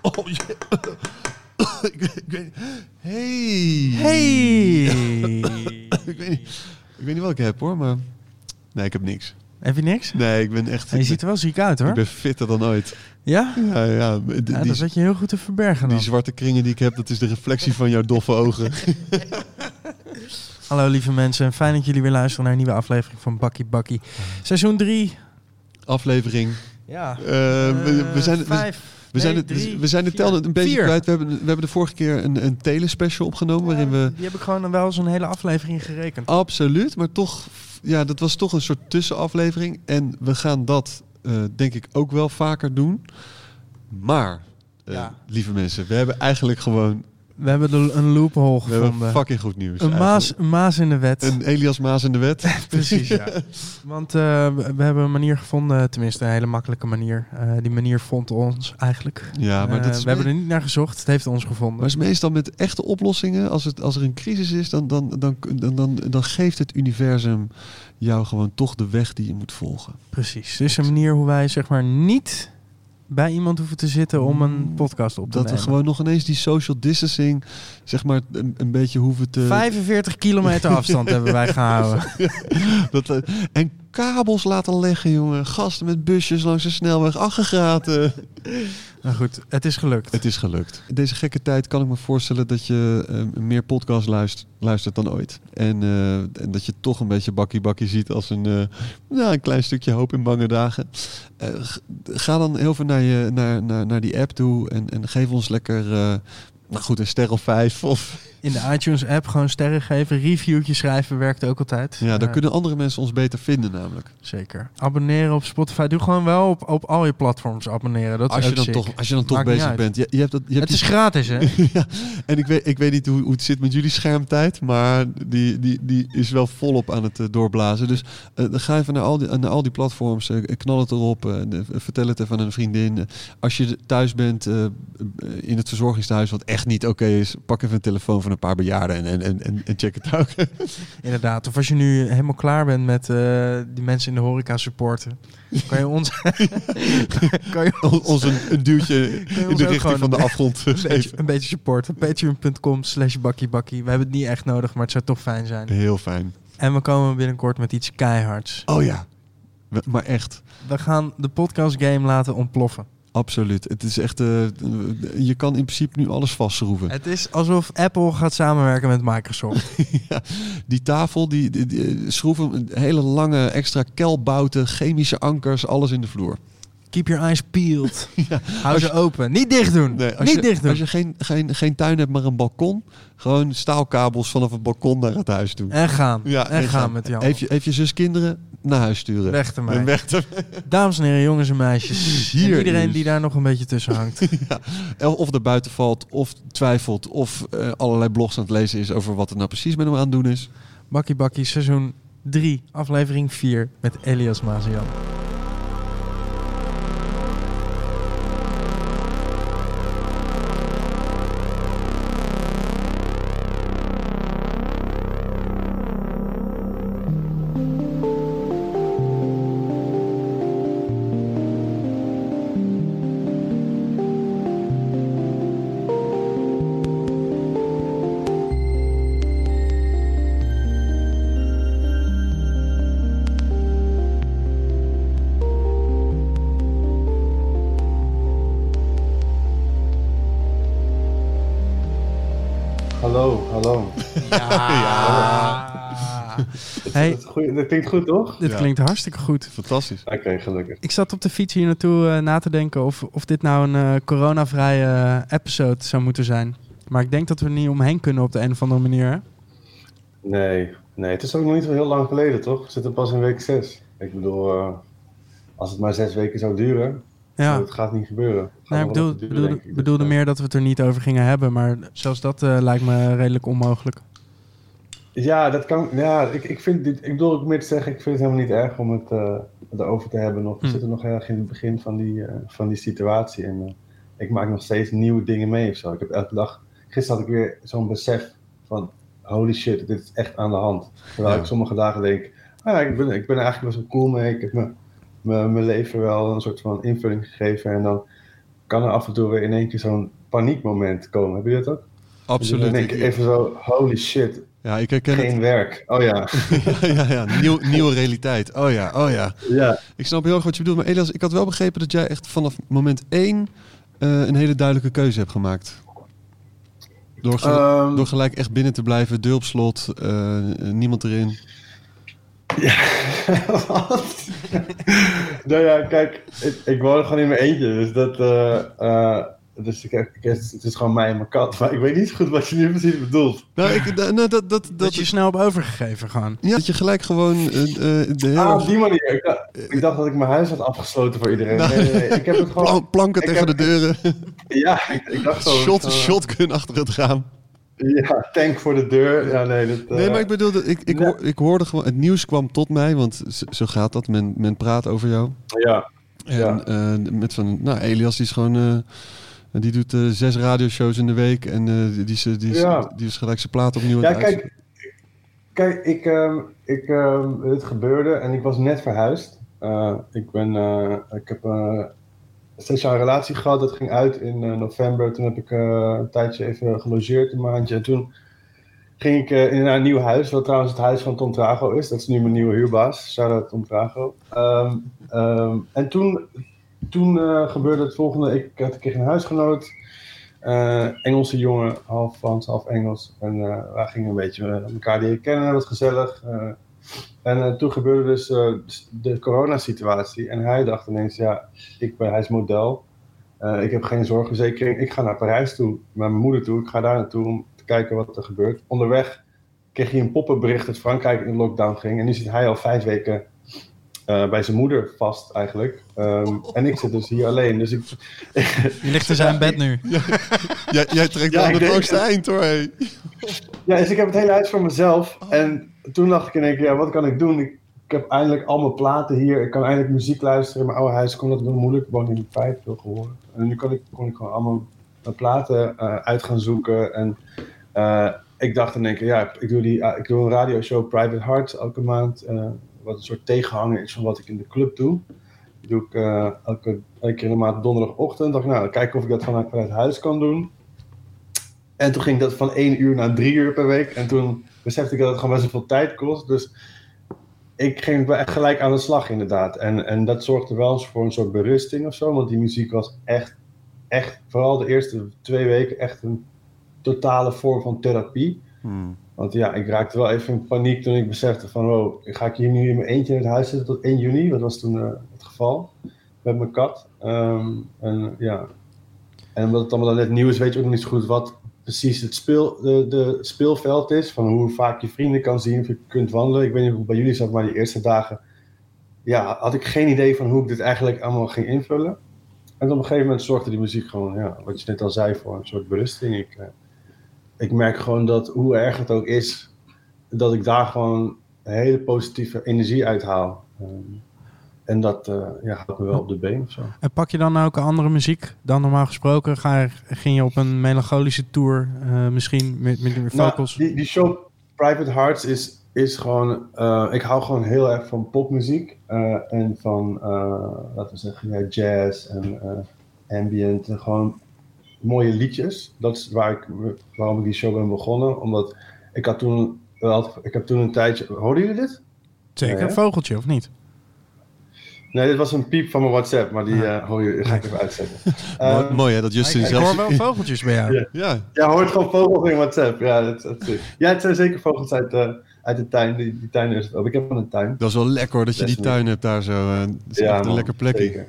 Oh, je... ik, weet- ik weet... Hey. Hey! ik, weet niet, ik weet niet wat ik heb hoor, maar... Nee, ik heb niks. Heb je niks? Nee, ik ben echt... En je ziet er wel ziek uit hoor. Ik ben fitter dan ooit. Ja? Ja, ja. Die, ja die, dat zat je heel goed te verbergen dan. die zwarte kringen die ik heb, dat is de reflectie van jouw doffe ogen. Hallo lieve mensen, fijn dat jullie weer luisteren naar een nieuwe aflevering van Bakkie Bakkie. Seizoen 3. Aflevering. Ja. Eh, we, we zijn, we, Vijf. we zijn, nee, het, we zijn de vier. tel een beetje Vier. kwijt. We hebben, we hebben de vorige keer een, een telespecial opgenomen waarin we... Die heb ik gewoon wel zo'n hele aflevering gerekend. Absoluut, maar toch, ja, dat was toch een soort tussenaflevering. En we gaan dat, eh, denk ik, ook wel vaker doen. Maar, eh, Ja. lieve mensen, we hebben eigenlijk gewoon We hebben een loophole we hebben gevonden. fucking goed nieuws. Een maas, een maas in de wet. Een Elias Maas in de wet. Precies, ja. Want eh, we, hebben een manier gevonden, tenminste een hele makkelijke manier. Eh, die manier vond ons eigenlijk. Ja, maar Eh, dat is we hebben er niet naar gezocht, het heeft ons gevonden. Maar is meestal met echte oplossingen, als, het, als er een crisis is, dan, dan, dan, dan, dan, dan geeft het universum jou gewoon toch de weg die je moet volgen. Precies. Is een manier hoe wij zeg maar niet bij iemand hoeven te zitten om een podcast op te Dat we nemen. gewoon nog ineens die social distancing, zeg maar, een, een beetje hoeven te... 45 kilometer afstand hebben wij gehouden. Dat, en kabels laten leggen, jongen. Gasten met busjes langs de snelweg, aggregaten. Nou goed, het is gelukt. Het is gelukt. In deze gekke tijd kan ik me voorstellen dat je eh, meer podcast luistert, luistert dan ooit. En, eh, en dat je toch een beetje bakkie bakkie ziet als een, nou, een klein stukje hoop in bange dagen. Ga dan heel veel naar, je, naar, naar, die app toe en, en geef ons lekker... nou goed, een ster of vijf. Of, In de iTunes app gewoon sterren geven, reviewtjes schrijven werkt ook altijd. ja, dan kunnen andere mensen ons beter vinden namelijk. Zeker. Abonneren op Spotify. Doe gewoon wel op, op al je platforms abonneren. Dat is Als je, dan sick. toch, als je dan toch Maakt bezig bent. Je, je hebt dat, je hebt Het is gratis, hè? ja, en ik weet, ik weet niet hoe, hoe het zit met jullie schermtijd, maar die, die, die is wel volop aan het eh, doorblazen. Dus eh, dan ga even naar al die, naar al die platforms, eh, knal het erop, vertel het even aan een vriendin. Als je thuis bent in het verzorgingstehuis, wat echt niet oké is, pak even een telefoon van een paar bejaarden en, en, en, en, check het ook. Inderdaad. Of als je nu helemaal klaar bent met eh, die mensen in de horeca supporten. Kan je ons... kan je ons een, een duwtje in de richting van de een- afgrond een beetje, geven. een beetje supporten. Patreon.com slash bakkiebakkie. We hebben het niet echt nodig, maar het zou toch fijn zijn. Heel fijn. En we komen binnenkort met iets keihards. Oh ja, maar echt. We gaan de podcast game laten ontploffen. Absoluut. Het is echt. eh, je kan in principe nu alles vastschroeven. Het is alsof Apple gaat samenwerken met Microsoft. ja, die tafel, die, die, die schroeven hele lange extra kelbouten, chemische ankers, alles in de vloer. Keep your eyes peeled. Ja, Hou ze open. Niet dicht doen. Nee, niet je, dicht doen. Als je geen, geen, geen tuin hebt, maar een balkon, gewoon staalkabels vanaf het balkon naar het huis doen. En gaan. Ja, en gaan met Jan. Heeft je, heeft je zus kinderen naar huis sturen. Weg ermee. Weg ermee. Dames en heren, jongens en meisjes. Hier en iedereen is- die daar nog een beetje tussen hangt. ja. Of er buiten valt, of twijfelt, of eh, allerlei blogs aan het lezen is over wat er nou precies met hem aan het doen is. Bakkie Bakkie, seizoen 3, aflevering 4 met Elias Mazian. Hallo, hallo. Ja. Hey, Dat, is goed- dat klinkt goed, toch? dit Ja. klinkt hartstikke goed. Fantastisch. Oké, gelukkig. Ik zat op de fiets hier naartoe eh, na te denken of, of dit nou een eh, coronavrije eh, episode zou moeten zijn. Maar ik denk dat we er niet omheen kunnen op de een of andere manier. hè? Nee, nee, het is ook nog niet zo heel lang geleden, toch? We zitten pas in week 6. Ik bedoel, eh, als het maar zes weken zou duren, Ja. dat gaat niet gebeuren. Nee, ik bedoel, duren, bedoelde, denk ik. bedoelde Dus, meer dat we het er niet over gingen hebben. Maar zelfs dat eh, lijkt me redelijk onmogelijk. eh, Ja, dat kan. Ja, ik, ik vind dit. Ik bedoel ook meer te zeggen, ik vind het helemaal niet erg om het eh, erover te hebben. Nog. We Hm. zitten nog heel erg in het begin van die, eh, van die situatie. En eh, ik maak nog steeds nieuwe dingen mee of zo. Ik heb elke dag. Gisteren had ik weer zo'n besef van holy shit, dit is echt aan de hand. Terwijl Ja. ik sommige dagen denk, ah, ik, ben, ik ben eigenlijk best wel cool mee. Ik heb mijn leven wel een soort van invulling gegeven. En dan kan er af en toe weer in één keer zo'n paniekmoment komen. Heb je dat ook? Absoluut. Één Ik- even zo, holy shit, ja, ik herken het. geen werk. Oh ja. ja, ja, ja. Nieuw, nieuwe realiteit. Oh ja, oh ja. ja. Ik snap heel erg wat je bedoelt. Maar Elias, ik had wel begrepen dat jij echt vanaf moment één eh, een hele duidelijke keuze hebt gemaakt. Door, Ehm, door gelijk echt binnen te blijven, deur op slot, eh, niemand erin. Wat? nou ja, kijk, ik, ik woon gewoon in mijn eentje, dus dat... eh, eh, dus ik heb, ik, het het is gewoon mij en mijn kat. Maar ik weet niet zo goed wat je nu precies bedoelt. Nou, ik, da- nou, dat, dat, dat, Dat je snel op overgegeven gewoon. ja, dat je gelijk gewoon eh, eh, de hele Ah, op die manier. Ik dacht, ik dacht dat ik mijn huis had afgesloten voor iedereen. Nee, nee, nee. Ik heb het gewoon... plan- planken ik tegen heb- de deuren, Ja, ik, ik dacht gewoon... shot, shotgun achter het raam. Ja, tank voor de deur. Ja, nee, dat... eh, Nee, maar ik bedoel, ik, ik, hoor- ik hoorde gewoon, het nieuws kwam tot mij, want zo- gaat dat, men, men praat over jou. Ja, En Ja. eh, met van, nou, Elias die is gewoon, eh, die doet eh, zes radioshows in de week en eh, die, is, die, is, Ja. die is gelijk zijn plaat opnieuw ja kijk, kijk ik, ehm, ik, ehm, het gebeurde en ik was net verhuisd. Eh, ik, ben, eh, ik heb eh, een relatie gehad, dat ging uit in eh, november. Toen heb ik eh, een tijdje even gelogeerd, een maandje. En toen ging ik eh, naar een nieuw huis, wat trouwens het huis van Tom Trago is. Dat is nu mijn nieuwe huurbaas, shout-out Tom Trago. Ehm, ehm, en toen, toen gebeurde het volgende, ik had een keer een huisgenoot. Engelse jongen, half Frans, half Engels. En wij gingen een beetje elkaar leren kennen, wat gezellig. Eh, en eh, toen gebeurde dus eh, de coronasituatie. En hij dacht ineens, ja, ik ben, hij is model. Eh, ik heb geen zorgverzekering. Ik ga naar Parijs toe, naar mijn moeder toe. Ik ga daar naartoe om te kijken wat er gebeurt. Onderweg kreeg hij een poppenbericht dat Frankrijk in lockdown ging. En nu zit hij al vijf weken eh, bij zijn moeder vast eigenlijk. Ehm, en ik zit dus hier alleen. Dus ik, Je ligt in zijn bed nu. Jij, jij trekt Ja, ik het hoogste eind hoor. hey. Ja, dus ik heb het hele huis voor mezelf. En toen dacht ik in één keer, ja, wat kan ik doen? Ik, ik heb eindelijk al mijn platen hier. Ik kan eindelijk muziek luisteren. In mijn oude huis kon dat wel moeilijk. Ik woon in vijf, veel gehoord. En nu kon ik, kon ik gewoon allemaal mijn platen eh, uit gaan zoeken. En eh, ik dacht in één keer, ja, ik doe, die, ik doe een radioshow Private Hearts elke maand. Wat een soort tegenhanger is van wat ik in de club doe. Die doe ik eh, elke, elke keer in de maand donderdagochtend. dacht nou, kijken of ik dat vanuit, vanuit huis kan doen. En toen ging dat van één uur naar drie uur per week. En toen besefte ik dat het gewoon best veel tijd kost. Dus ik ging echt gelijk aan de slag inderdaad. En, en dat zorgde wel eens voor een soort berusting of zo. Want die muziek was echt, echt, vooral de eerste twee weken, echt een totale vorm van therapie. Hmm. Want ja, ik raakte wel even in paniek toen ik besefte van... Oh, ga ik hier nu in mijn eentje in het huis zitten tot 1 juni? Dat was toen eh, het geval. Met mijn kat. Ehm, en ja... En omdat het allemaal net nieuw is, weet je ook nog niet zo goed wat precies het speel, de speelveld is. Van hoe vaak je vrienden kan zien of je kunt wandelen. Ik weet niet hoe het bij jullie zat, maar die eerste dagen... Ja, had ik geen idee van hoe ik dit eigenlijk allemaal ging invullen. En op een gegeven moment zorgde die muziek gewoon, ja, wat je net al zei, voor een soort berusting. Ik, eh, ik merk gewoon dat hoe erg het ook is, dat ik daar gewoon hele positieve energie uithaal. Ehm, en dat eh, ja, houdt me wel op de been of zo. En pak je dan ook andere muziek dan normaal gesproken? Ga je, ging je op een melancholische tour eh, misschien met, met meer Nou, vocals? die, die show Private Hearts is, is gewoon. eh, ik hou gewoon heel erg van popmuziek. en van, laten we zeggen, ja, jazz en ambient. En gewoon mooie liedjes. Dat is waar ik, waarom ik die show ben begonnen. Omdat ik had toen. Wel, ik heb toen een tijdje. Hoorden jullie dit? Zeker, ja. een vogeltje of niet? Nee, dit was een piep van mijn WhatsApp, maar die eh, hoor je, ga ik even uitzetten. Mooi, Ehm, mooi hè, dat Justin ik, ik hoor wel vogeltjes bij jou. Ja. Ja, Ja, hoort gewoon vogels in WhatsApp. Ja, dat. Ja, het zijn zeker vogels uit, eh, uit de tuin. Die, die tuin is het ook. Ik heb van een tuin. dat is wel lekker hoor, dat je die tuin hebt daar zo. eh, is echt een man, lekker plekje. zeker.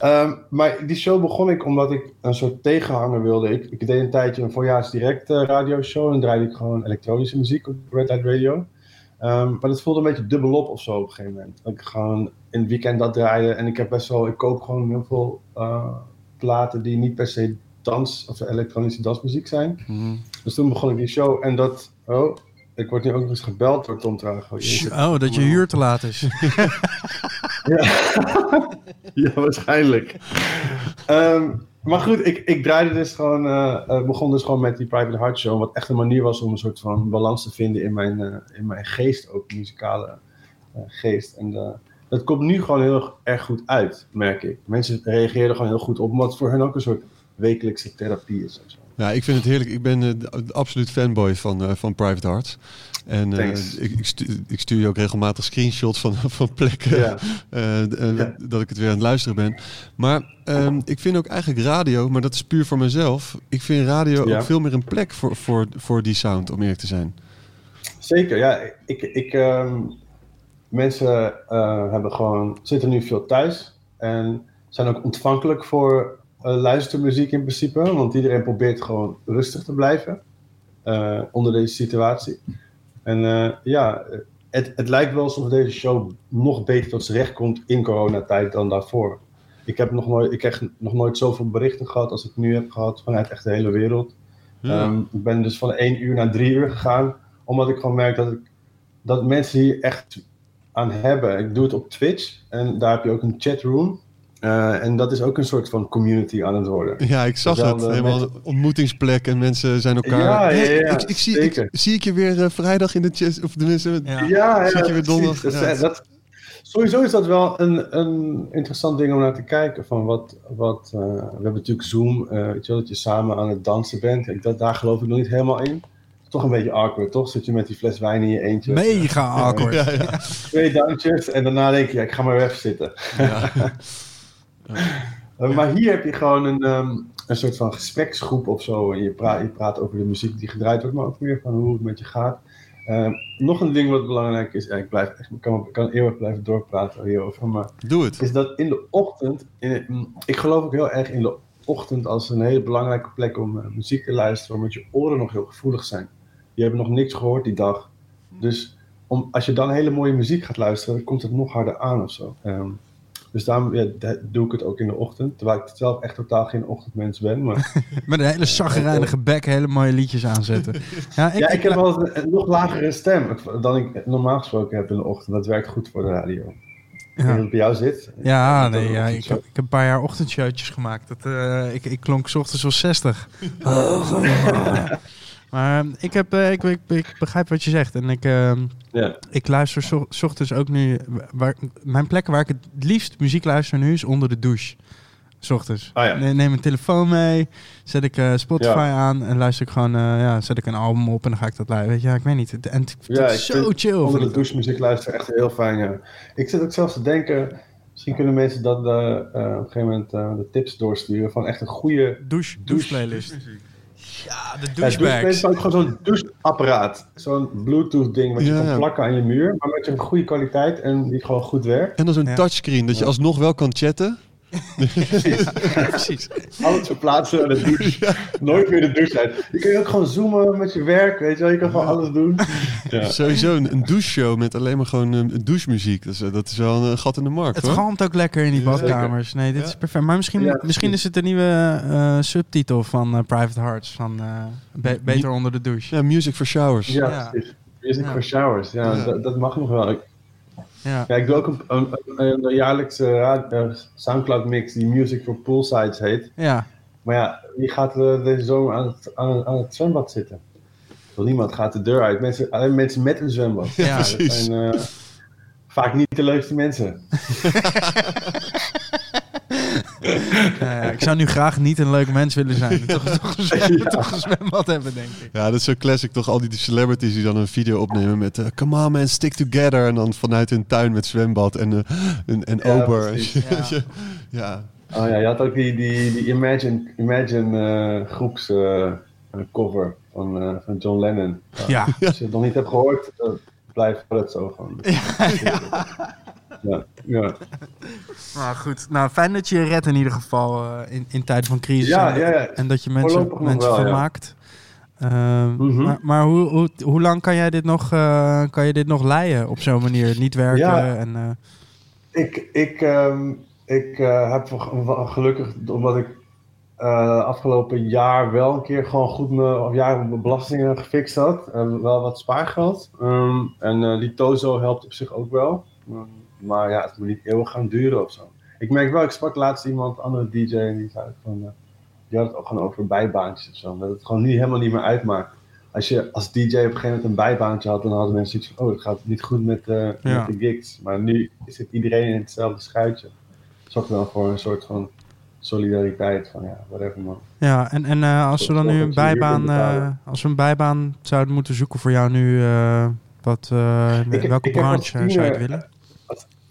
Ehm, maar die show begon ik omdat ik een soort tegenhanger wilde. Ik, ik deed een tijdje een voorjaarsdirect eh radioshow. En draaide ik gewoon elektronische muziek op Red Light Radio. Ehm, maar dat voelde een beetje dubbelop of zo op een gegeven moment. Dat ik gewoon in het weekend dat draaide. En ik heb best wel, ik koop gewoon heel veel eh, platen die niet per se dans of elektronische dansmuziek zijn. Mhm. Dus toen begon ik die show en dat, oh, ik word nu ook nog eens gebeld door Tom Trago. Oh, dat je huur te laat is. Ja, ja waarschijnlijk. Ehm, maar goed, ik, ik draaide dus gewoon, eh, begon dus gewoon met die Private Heart Show. Wat echt een manier was om een soort van balans te vinden in mijn, eh, in mijn geest, ook muzikale geest. En dat komt nu gewoon heel erg goed uit, merk ik. Mensen reageren er gewoon heel goed op, het voor hen ook een soort wekelijkse therapie is. Ja, ik vind het heerlijk. Ik ben uh, de absoluut fanboy van, uh, van Private Hearts. En uh, ik, ik, stuur, ik, stuur, je ook regelmatig screenshots van, van plekken ja. ja. dat ik het weer aan het luisteren ben. Maar um, ik vind ook eigenlijk radio, maar dat is puur voor mezelf. Ik vind radio ja. ook veel meer een plek voor, voor, voor die sound, om eerlijk te zijn. Zeker, ja. Ik, ik, um, mensen hebben gewoon, zitten nu veel thuis en zijn ook ontvankelijk voor luistermuziek in principe. Want iedereen probeert gewoon rustig te blijven uh, onder deze situatie. En uh, ja, het, het lijkt wel alsof deze show nog beter tot zijn recht komt in coronatijd dan daarvoor. Ik heb nog nooit, ik krijg nog nooit zoveel berichten gehad als ik nu heb gehad vanuit echt de hele wereld. Ja. Um, ik ben dus van één uur naar drie uur gegaan, omdat ik gewoon merk dat, ik, dat mensen hier echt aan hebben. Ik doe het op Twitch en daar heb je ook een chatroom. Uh, en dat is ook een soort van community aan het worden. Ja, ik zag het. Helemaal mensen... ontmoetingsplek en mensen zijn elkaar. Ja, ja, ik, ik, zie, ik, zie ik je weer uh, vrijdag in de chat. Of tenminste, ja, ja, zie ik je weer donderdag. Dat, ja. dat, sowieso is dat wel een, een interessant ding om naar te kijken. Van wat, wat, uh, we hebben natuurlijk Zoom, weet je wel, dat je samen aan het dansen bent. Ik, dat, daar geloof ik nog niet helemaal in. Toch een beetje awkward, toch? Zit je met die fles wijn in je eentje. Mega awkward. Ja, ja. Twee dansjes en daarna denk je, ja, ik ga maar even zitten. Uh, maar hier heb je gewoon een, um, een soort van gespreksgroep of zo. En je praat, je praat over de muziek die gedraaid wordt, maar ook meer van hoe het met je gaat. Uh, nog een ding wat belangrijk is, en ik, blijf ik, kan, kan eeuwig blijven doorpraten hierover, maar Doe het. is dat in de ochtend, in, ik geloof ook heel erg in de ochtend als een hele belangrijke plek om uh, muziek te luisteren, omdat je oren nog heel gevoelig zijn. Je hebt nog niks gehoord die dag. Dus om, als je dan hele mooie muziek gaat luisteren, dan komt het nog harder aan of zo. Um, dus daarom ja, doe ik het ook in de ochtend. Terwijl ik zelf echt totaal geen ochtendmens ben. Maar, Met een hele zaggerijnige bek hele mooie liedjes aanzetten. Ja, ik, ja, ik heb wel een, een nog lagere stem dan ik normaal gesproken heb in de ochtend. Dat werkt goed voor de radio. Ja. hoe het bij jou zit. Ja, nee, ja, ik, heb, ik heb een paar jaar ochtendshowtjes gemaakt. Dat, uh, ik, ik klonk 's ochtends als 60. Maar ik, heb, uh, ik, ik, ik, begrijp wat je zegt. En ik, uh, yeah. ik luister s ochtends ook nu... Waar, mijn plek waar ik het liefst muziek luister nu is onder de douche. S ochtends. Ah, ja. Neem mijn telefoon mee, zet ik uh, Spotify ja. aan en luister ik gewoon... ja, zet ik een album op en dan ga ik dat luisteren. Ja, ik weet niet. En het ja, is zo chill. Onder de douche muziek luisteren echt heel fijn, ja. Ik zit ook zelfs te denken... Misschien kunnen mensen dat op een gegeven moment de tips doorsturen van echt een goede douche, douche playlist. Ja, de douchebags. Ja, is ook gewoon zo'n doucheapparaat. Zo'n bluetooth ding wat je ja, kan plakken aan je muur, maar met een goede kwaliteit en die gewoon goed werkt. En dan zo'n ja. touchscreen, dat je alsnog wel kan chatten. Precies. Ja, precies. Alles verplaatsen naar de douche. Ja. Nooit weer de douche uit. Je kan ook gewoon zoomen met je werk, weet je wel. Je kan gewoon alles doen. Ja. Sowieso een, een doucheshow met alleen maar gewoon um, douchemuziek. Dat is, dat is wel een gat in de markt, Het hoor. galmt ook lekker in die badkamers. Nee, dit is perfect. Maar misschien, misschien is het de nieuwe uh, subtitel van uh, Private Hearts. Van uh, be Beter onder de douche. Ja, Music for Showers. Ja. Music for Showers. Ja, dat, dat mag nog wel. Ik, ja. ja, ik doe ook een, een, een, een jaarlijkse uh, Soundcloud mix die Music for Poolsides heet. Ja. Maar ja, wie gaat uh, deze zomer aan het, aan, aan het zwembad zitten? Wel, niemand gaat de deur uit. Mensen, alleen mensen met een zwembad. Ja, precies. Dat zijn uh, vaak niet de leukste mensen. ja, ja, ik zou nu graag niet een leuk mens willen zijn. Toch, toch, een, ja. toch een zwembad hebben, denk ik. Ja, dat is zo classic. Toch al die celebrities die dan een video opnemen met... Uh, Come on man, stick together. En dan vanuit hun tuin met zwembad en, uh, en, en ja, ober. Ja. ja. Oh ja, je had ook die, die, die Imagine, Imagine uh, groeps cover van, van John Lennon. Ja. Als je het nog niet hebt gehoord, blijf het zo gewoon. Ja, ja. ja. Nou goed, nou fijn dat je je redt in ieder geval uh, in, in tijden van crisis. Ja, en, ja, ja. en dat je mensen, mensen wel, vermaakt. Ja. Uh, mm -hmm. Maar, maar hoe, hoe, hoe lang kan jij dit nog, uh, kan je dit nog leiden op zo'n manier? Niet werken ja, en... Uh... Ik, ik, um, ik heb gelukkig, omdat ik afgelopen jaar wel een keer gewoon goed mijn, jaar mijn belastingen gefixt had. wel wat spaargeld. Um, en die Tozo helpt op zich ook wel. Um, maar ja, het moet niet eeuwig gaan duren of zo. Ik merk wel, ik sprak laatst iemand, andere DJ, en die zei van, uh, die had het ook gewoon over bijbaantjes of zo. Dat het gewoon niet, helemaal niet meer uitmaakt als je als DJ op een gegeven moment een bijbaantje had, dan hadden mensen zoiets van, oh, het gaat niet goed met, eh, Ja. met de gigs. Maar nu zit iedereen in hetzelfde schuitje. Zorgt wel voor een soort van solidariteit van, ja, whatever man. Ja, en, en eh, als we dan nu een bijbaan, eh, als we een bijbaan zouden moeten zoeken voor jou nu, eh, wat, eh, Ik- welke ik branche zou je willen?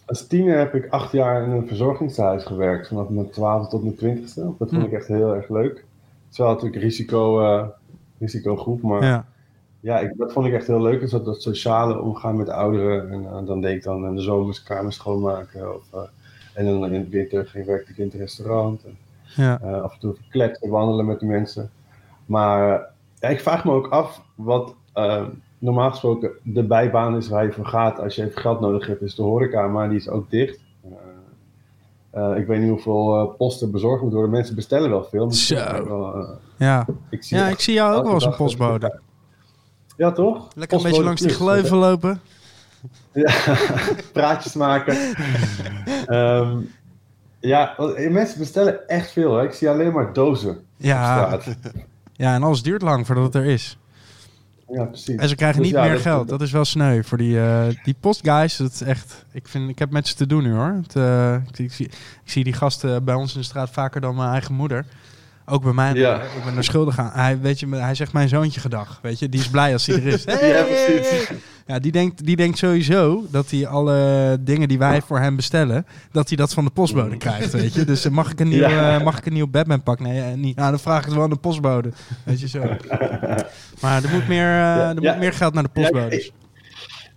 Als tiener heb ik acht jaar in een verzorgingshuis gewerkt, vanaf mijn twaalfde tot mijn twintigste. Dat vond Hm. ik echt heel erg leuk. Het is wel natuurlijk risico, eh, risicogroep, maar ja, Ja, ik, dat vond ik echt heel leuk. Dus dat, dat sociale omgaan met ouderen. En eh, dan deed ik dan in de zomers kamers schoonmaken. Of, eh, en dan in het winter ging werkte ik in het restaurant. En, ja. af en toe kletsen, wandelen met de mensen. Maar ja, ik vraag me ook af wat normaal gesproken de bijbaan is waar je voor gaat als je even geld nodig hebt, is de horeca, maar die is ook dicht. Eh, eh, ik weet niet hoeveel eh, posten bezorgd moeten worden. Mensen bestellen wel veel. Zo. wel, ja. ik zie ja, ik zie jou ook wel als een postbode. Ja, toch? Lekker een beetje langs die gleuven lopen. Ja, praatjes maken. Ehm, ja, mensen bestellen echt veel. Hè? Ik zie alleen maar dozen op Ja, straat. ja, en alles duurt lang voordat het er is. Ja, precies. En ze krijgen Dus niet ja, meer dat- geld. Dat is wel sneu voor die, eh, die postguys. Dat is echt. Ik, vind, ik heb met ze te doen nu hoor. Het, eh, ik, ik zie, ik zie die gasten bij ons in de straat vaker dan mijn eigen moeder. Ook bij mij. Ja. Ik ben er schuldig aan. Hij, weet je, hij zegt mijn zoontje gedag. Weet je, die is blij als hij er is. Ja, precies. Ja, die denkt, die denkt sowieso dat hij alle dingen die wij voor hem bestellen, dat hij dat van de postbode krijgt, weet je. Dus eh, mag ik een nieuw, Ja. eh, mag ik een nieuw Batman pak? Nee, eh, niet. Nou, dan vraag ik het wel aan de postbode. Weet je zo. Maar er moet meer, er Ja. moet meer geld naar de postbodes. ik,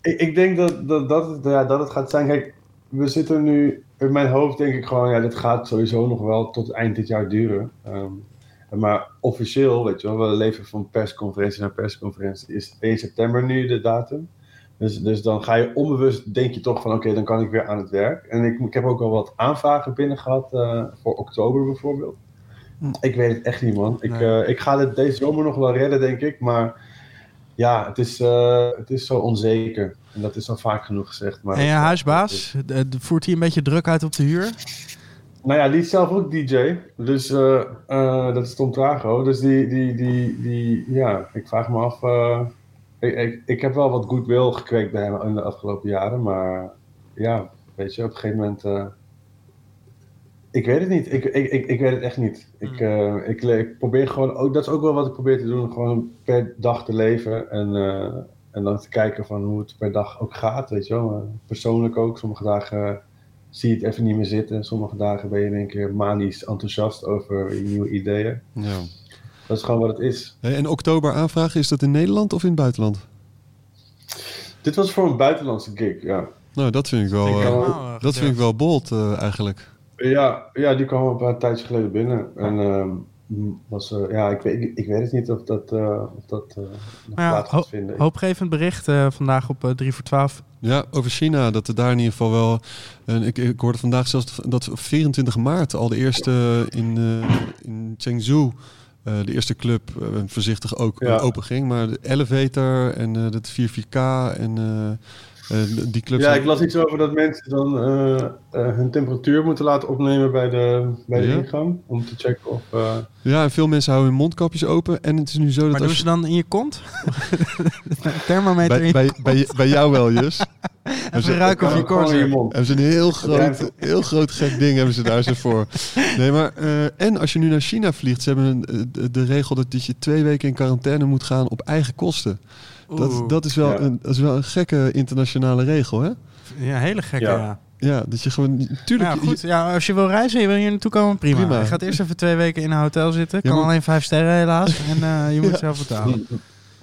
ik, ik denk dat, dat, dat, het, ja, dat het gaat zijn. Kijk, we zitten nu. In mijn hoofd denk ik gewoon, ja, dit gaat sowieso nog wel tot eind dit jaar duren. Ehm, maar officieel, weet je wel, we leven van persconferentie naar persconferentie. Is 1 september nu de datum. Dus, dus dan ga je onbewust, denk je toch van, oké, dan kan ik weer aan het werk. En ik, ik heb ook al wat aanvragen binnen gehad eh, voor oktober bijvoorbeeld. Hm. Ik weet het echt niet, man. Ik, Nee. eh, ik ga het deze zomer nog wel redden, denk ik. Maar ja, het is, eh, het is zo onzeker. En dat is al vaak genoeg gezegd. Maar En je huisbaas, voert hij een beetje druk uit op de huur? Nou ja, die is zelf ook DJ. Dus eh, eh, dat is Tom Trago. Dus die, die, die, die, ja, ik vraag me af. eh, ik, ik, ik heb wel wat goodwill gekweekt bij hem in de afgelopen jaren. Maar ja, weet je, op een gegeven moment. ik weet het niet. Ik, ik, ik, ik weet het echt niet. Ik, eh, ik, probeer gewoon, ook, dat is ook wel wat ik probeer te doen. Gewoon per dag te leven. En, en dan te kijken van hoe het per dag ook gaat. Weet je wel. Persoonlijk ook. Sommige dagen zie je het even niet meer zitten. Sommige dagen ben je in één keer manisch enthousiast over je nieuwe ideeën. Ja. Dat is gewoon wat het is. En oktober aanvragen, is dat in Nederland of in het buitenland? Dit was voor een buitenlandse gig, ja. Nou, dat vind ik wel, Ik eh, Nou, dat vind ik wel bold eh, eigenlijk. Ja, ja die kwam een paar tijdjes geleden binnen. En was, eh, ja, ik weet, ik weet het niet of dat, eh, of dat nog Ja, plaats gaat vinden. Hoopgevend bericht eh, vandaag op eh 3 voor 12. Ja, over China, dat er daar in ieder geval wel... En ik, ik hoorde vandaag zelfs dat op 24 maart al de eerste in, eh in Chengdu... eh, de eerste club voorzichtig ook Ja. open ging. Maar de Elevator en eh dat 4-4K en die clubs... Ja, ik las iets over dat mensen dan eh, eh, hun temperatuur moeten laten opnemen bij de, bij de Ja. ingang. Om te checken of... eh, Ja, en veel mensen houden hun mondkapjes open. En het is nu zo dat Maar doen als ze dan in je kont? Thermometer Bij, in bij, bij, bij jou wel, Jus. Even ruiken of je mond. Hebben ze een heel groot, heel groot gek ding hebben ze daar zo voor. Nee, maar eh, en als je nu naar China vliegt, ze hebben een, eh, de, de regel dat, dat je twee weken in quarantaine moet gaan op eigen kosten. Dat, dat, is wel Ja. een, dat is wel een gekke internationale regel, hè? Ja, hele gekke, Ja. ja. Ja, dat je gewoon, tuurlijk. Ja, goed. Ja, als je wil reizen, je wil hier naartoe komen, prima. Prima. Je gaat eerst even twee weken in een hotel zitten. Ja, Kan maar- alleen vijf sterren helaas. En eh, je moet Ja. zelf betalen. ja,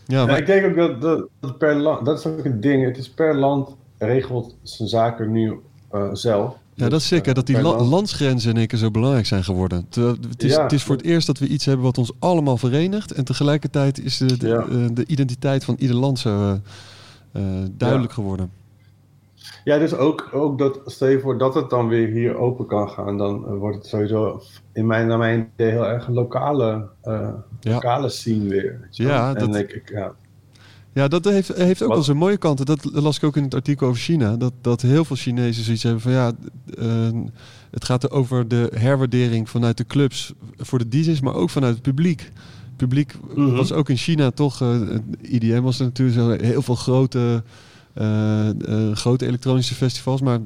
Ja, maar, ik denk ook dat, dat, dat per land, dat is ook een ding. Het is per land regelt zijn zaken nu eh, zelf. Ja, dat is zeker. eh, Dat die la- landsgrenzen in één keer zo belangrijk zijn geworden. Het is, Ja. het is voor het eerst dat we iets hebben wat ons allemaal verenigt. En tegelijkertijd is de, de, Ja. eh, de identiteit van ieder land zo eh, duidelijk geworden. Ja, dus ook, ook dat, stel je voor dat het dan weer hier open kan gaan, dan wordt het sowieso in mijn, naar mijn idee heel erg een lokale, Ja. lokale scene weer. Ja, en dat- ik, ik, ja. Ja, dat heeft, heeft ook Wat- wel zijn mooie kanten. Dat las ik ook in het artikel over China. Dat, dat heel veel Chinezen zoiets hebben van ja, eh, het gaat over de herwaardering vanuit de clubs voor de DJ's, maar ook vanuit het publiek. publiek Mhm. was ook in China toch... eh IDM was er natuurlijk zo heel veel grote, eh, grote elektronische festivals. Maar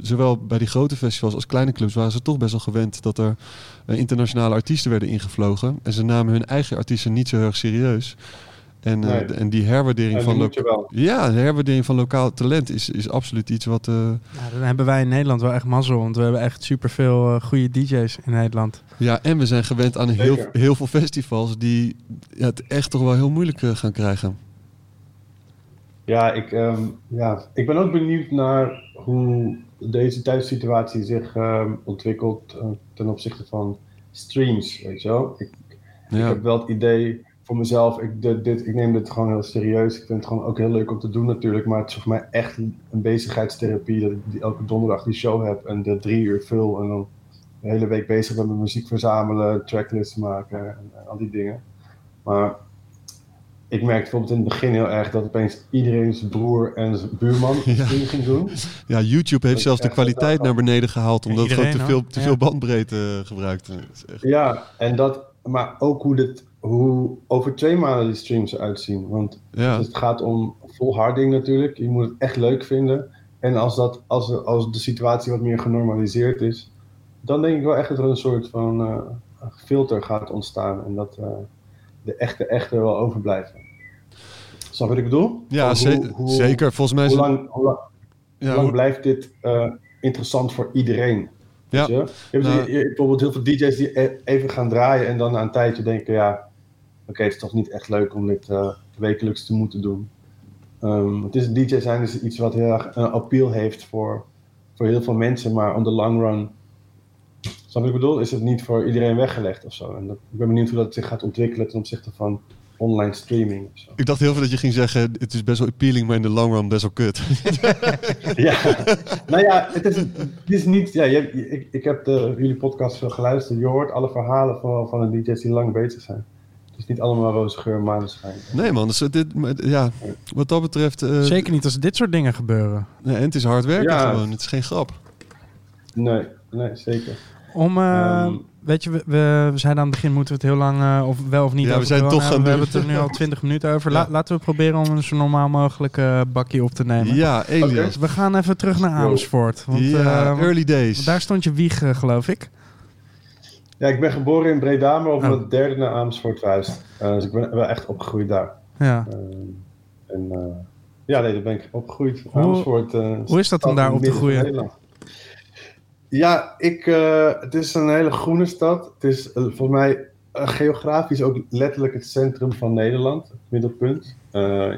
zowel bij die grote festivals als kleine clubs waren ze toch best wel gewend... dat er internationale artiesten werden ingevlogen. En ze namen hun eigen artiesten niet zo heel erg serieus. En, eh, Nee. en die herwaardering En van... Ja, de herwaardering van lokaal talent is, is absoluut iets wat... eh, Ja, dan hebben wij in Nederland wel echt mazzel. Want we hebben echt superveel eh goede DJ's in Nederland. Ja, en we zijn gewend aan heel, heel veel festivals die ja, het echt toch wel heel moeilijk gaan krijgen. Ja ik, ehm, ja, ik ben ook benieuwd naar hoe deze thuissituatie zich ehm, ontwikkelt ten opzichte van streams, weet je wel. Ik, ik heb wel het idee voor mezelf, ik, dit, dit, ik neem dit gewoon heel serieus. Ik vind het gewoon ook heel leuk om te doen natuurlijk, maar het is voor mij echt een bezigheidstherapie dat ik die elke donderdag die show heb en de drie uur vul en dan de hele week bezig ben met muziek verzamelen, tracklists maken en, en al die dingen. Maar ik merkte bijvoorbeeld in het begin heel erg dat opeens iedereen zijn broer en zijn buurman Ja. ging doen. ja, YouTube heeft Dat zelfs de kwaliteit naar beneden gehaald omdat het gewoon te Iedereen, veel, te Ja. veel bandbreedte eh, gebruikt. Echt- Ja, en dat, maar ook hoe, dit, hoe over twee maanden die streams eruit zien. Want Ja, het gaat om volharding natuurlijk. Je moet het echt leuk vinden. En als, dat, als, als de situatie wat meer genormaliseerd is, dan denk ik wel echt dat er een soort van eh, filter gaat ontstaan. En dat eh, de echte echte wel overblijven. Snap wat ik bedoel? ja hoe- ze- hoe- zeker. Volgens mij is Hoe lang, hoe lang, ja, blijft dit eh, interessant voor iedereen? Ja. Je? Je hebt, Nou- bijvoorbeeld heel veel DJ's die e- even gaan draaien en dan na een tijdje denken: ja, oké, het is toch niet echt leuk om dit eh, wekelijks te moeten doen. Ehm, het is DJ zijn is iets wat heel erg een appeal heeft voor, voor heel veel mensen, maar on the long run, snap ik bedoel, is het niet voor iedereen weggelegd of zo. En dat, ik ben benieuwd hoe dat zich gaat ontwikkelen ten opzichte van online streaming. Of zo. ik dacht heel veel dat je ging zeggen, het is best wel appealing, maar in de long run best wel kut. Ja, nou ja, het is, het is niet. Ja, je, ik, ik heb de, jullie podcast veel geluisterd. Je hoort alle verhalen van, van de DJ's die lang bezig zijn. Het is niet allemaal roze geur en maneschijn. nee man, dus dit, maar, ja, wat dat betreft... eh, Zeker niet als dit soort dingen gebeuren. nee, en het is hard werken Ja. gewoon, het is geen grap. Nee, nee, zeker. Om, eh, Ehm. weet je, we, we, we zeiden aan het begin, moeten we het heel lang, eh, of wel of niet Ja, we over zijn corona toch gaan hebben. We hebben het er nu al 20 minuten over. La- Ja. laten we proberen om een zo normaal mogelijk eh, bakje op te nemen. Ja, Elias. We gaan even terug naar Amersfoort. Want, ja, eh, early days. daar stond je wieg, eh, geloof ik. Ja, ik ben geboren in Breda, maar op Oh. mijn derde naar Amersfoort verhuisd. Eh, dus ik ben wel echt opgegroeid daar. Ja. Ehm, en eh, ja, nee, daar ben ik opgegroeid. Hoe- Amersfoort. eh, hoe is dat om stad daar op te het groeien? Ja, ik, eh, het is een hele groene stad. Het is eh, volgens mij eh, geografisch ook letterlijk het centrum van Nederland, het middelpunt. Eh,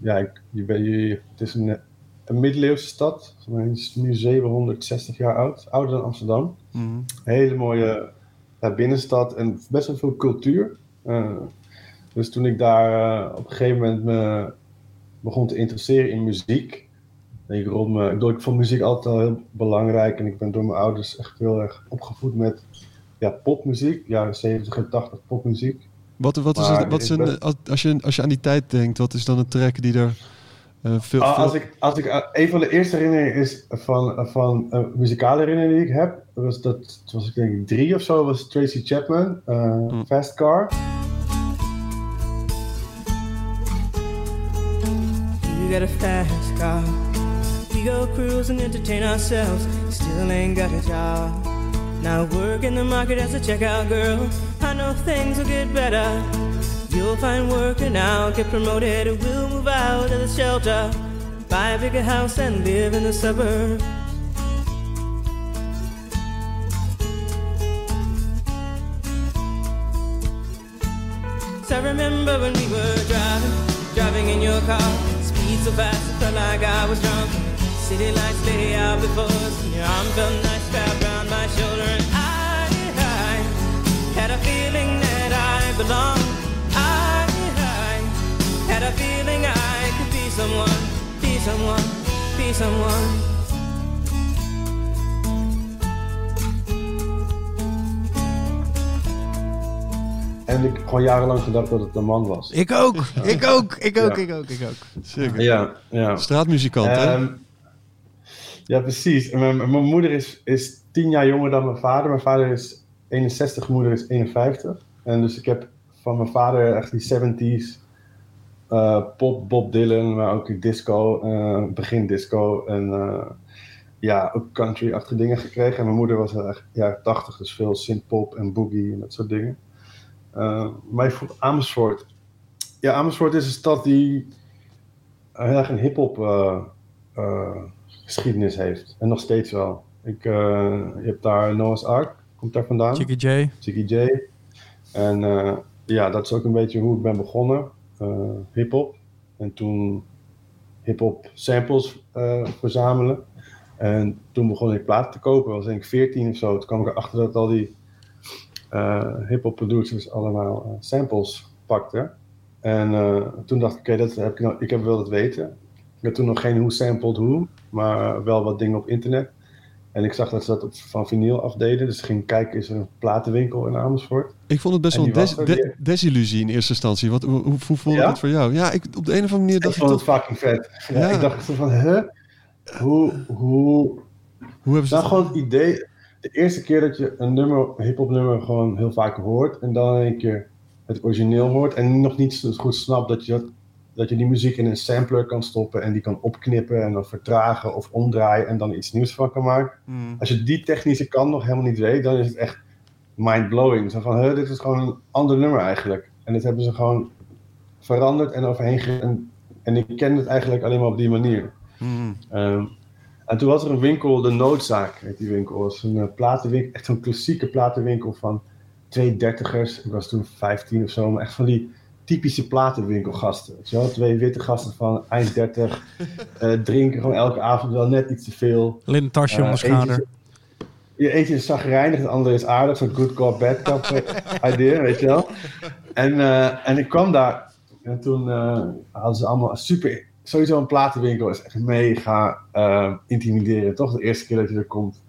ja, ik, je ben, je, het is een, een middeleeuwse stad. Mij is het nu 760 jaar oud, ouder dan Amsterdam. Mhm. Hele mooie ja, binnenstad en best wel veel cultuur. Eh, dus toen ik daar eh, op een gegeven moment me begon te interesseren in muziek. denk Ik, rond me, ik, ik vond muziek altijd al heel belangrijk en ik ben door mijn ouders echt heel erg opgevoed met ja, popmuziek, jaren 70 en 80 popmuziek. Wat, wat is, het, wat is een, als, je, als je aan die tijd denkt, wat is dan een track die er eh, veel... Ah, veel- als ik, als ik, eh, een van de eerste herinneringen is van, van eh, muzikale herinneringen die ik heb, was dat, was ik denk ik drie of zo, was Tracy Chapman, eh, Hm. Fast Car. You got a fast car. We go cruise and entertain ourselves. Still ain't got a job. Now work in the market as a checkout girl. I know things will get better. You'll find work and I'll get promoted. And we'll move out of the shelter. Buy a bigger house and live in the suburbs. So I remember when we were driving, driving in your car. Speed so fast, it felt like I was drunk. City lights lay out before us, and your arm felt nice wrapped around my shoulder. And I, I had a feeling that I belonged. Had a feeling I could be someone, be someone, be someone. En ik heb gewoon jarenlang gedacht dat het een man was. Ik ook, ik ook, ik ook, Ja. ik ook, ik ook. Zeker. Ja, ja. Straatmuzikant, hè? Ehm, ja, precies. En Mijn, mijn moeder is, is tien jaar jonger dan mijn vader. Mijn vader is 61, mijn moeder is 51. En dus ik heb van mijn vader, echt die 70s. Eh, pop, Bob Dylan, maar ook disco, eh, begin disco. En eh, ja, ook country-achtige dingen gekregen. En mijn moeder was erg jaren 80, dus veel synthpop en boogie en dat soort dingen. Maar ik vond Amersfoort. Ja, Amersfoort is een stad die heel erg een hip-hop geschiedenis heeft. En nog steeds wel. Ik, je hebt daar Noah's Ark, komt daar vandaan. Chicky J. Ziggy J. En ja, dat is ook een beetje hoe ik ben begonnen. Eh hip-hop. En toen hip-hop samples eh, verzamelen. En toen begon ik platen te kopen. was denk ik 14 of zo. Toen kwam ik erachter dat al die eh hip-hop producers allemaal samples pakten. En toen dacht ik, oké, dat heb ik, nou, ik heb wel het weten. Ik had toen nog geen hoe sampled hoe, maar wel wat dingen op internet. En ik zag dat ze dat op, van vinyl afdeden. Dus ik ging kijken, is er een platenwinkel in Amersfoort? Ik vond het best wel een des- de- desillusie in eerste instantie. Wat, hoe, hoe, voelde Ja? het voor jou? Ja, ik, op de een of andere manier Ik dacht ik vond het fucking vet. Ja, Ja. Ik dacht zo van, huh? Hoe, hoe... Hoe hebben ze Nou, gewoon het idee... De eerste keer dat je een nummer, hip-hop nummer gewoon heel vaak hoort... en dan een keer het origineel hoort... en nog niet goed snapt dat je, dat, dat je die muziek in een sampler kan stoppen... en die kan opknippen en dan vertragen of omdraaien... en dan iets nieuws van kan maken. Hmm. Als je die technische kant nog helemaal niet weet... dan is het echt mind-blowing. Zo van, dit is gewoon een ander nummer eigenlijk. En dit hebben ze gewoon veranderd en overheen ge... En, ik ken het eigenlijk alleen maar op die manier. Hmm. Ehm, en toen was er een winkel, de Noodzaak heet die winkel. Dat was een eh, platenwinkel, echt zo'n klassieke platenwinkel van twee dertigers. Ik was toen 15 of zo, maar echt van die typische platenwinkelgasten. Weet je wel? Twee witte gasten van eind 30, eh, drinken gewoon elke avond wel net iets te veel. Linnen tasje om de Eh, schouder. eentje is- Je eentje is zagrijnig, het andere is aardig. Zo'n good cop, bad cop eh, idee, weet je wel. En, eh, en ik kwam daar en toen eh, hadden ze allemaal super... Sowieso een platenwinkel is echt mega eh, intimiderend, toch? De eerste keer dat je er komt.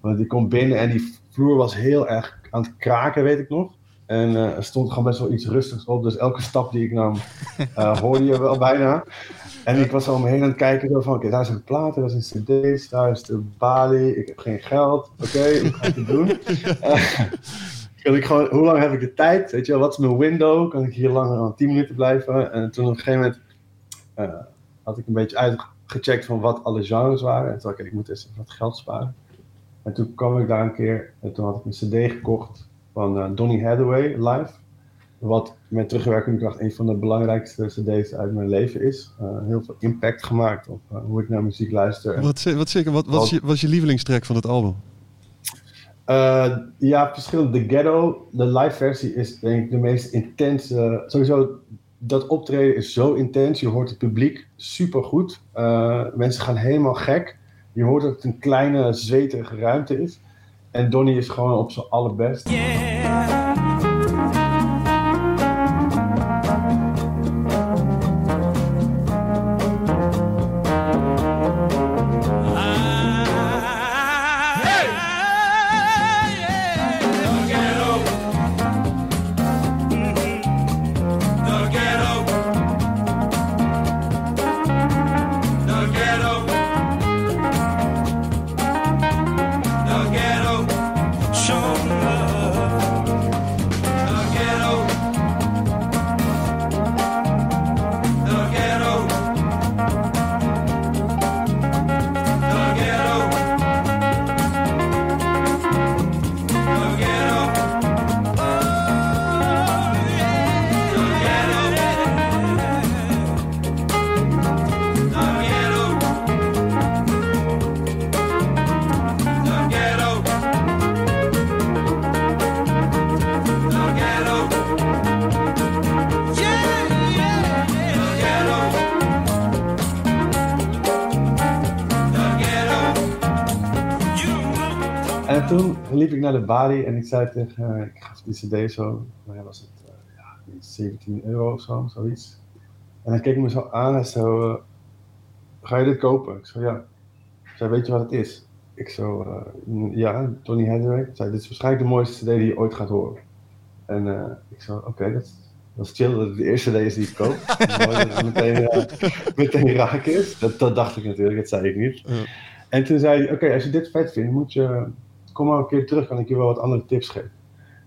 Want je komt binnen en die vloer was heel erg aan het kraken, weet ik nog. En eh, er stond gewoon best wel iets rustigs op. Dus elke stap die ik nam, eh, hoorde je wel bijna. En ik was zo om me heen aan het kijken. Zo van, oké, daar zijn platen, daar zijn cd's, daar is de balie. Ik heb geen geld. Oké, hoe ga ik het doen? Eh, ik gewoon, hoe lang heb ik de tijd? Weet je wel, wat is mijn window? Kan ik hier langer dan 10 minuten blijven? En toen op een gegeven moment had ik een beetje uitgecheckt van wat alle genres waren. En toen dacht ik, ik moet eens wat geld sparen. En toen kwam ik daar een keer en toen had ik een cd gekocht van eh, Donny Hathaway live. Wat met terugwerkende kracht een van de belangrijkste cd's uit mijn leven is. Eh, heel veel impact gemaakt op eh, hoe ik naar muziek luister. Wat, wat, zeker, wat, wat, is je, wat is je lievelingstrack van het album? eh, ja, verschillende. The Ghetto, de live versie is denk ik de meest intense. sowieso, dat optreden is zo intens. Je hoort het publiek super goed. mensen gaan helemaal gek. Je hoort dat het een kleine, zweterige ruimte is. En Donny is gewoon op zijn allerbest. Naar de balie en ik zei tegen, eh, ik gaf die cd zo, maar was het eh, ja, 17 euro of zo, zoiets. En hij keek me zo aan en zo, eh, ga je dit kopen? Ik zo, ja. Zei, weet je wat het is? Ik zo, ja, Tony Hathaway. Zei, dit is waarschijnlijk de mooiste cd die je ooit gaat horen. En ik zo, oké, dat, dat is chill dat het de eerste cd is die ik koop. Mooi dat het meteen, meteen raak is. Dat, dat dacht ik natuurlijk, dat zei ik niet. Ja. En toen zei hij, oké, als je dit vet vindt, moet je, kom maar een keer terug, kan ik je wel wat andere tips geven.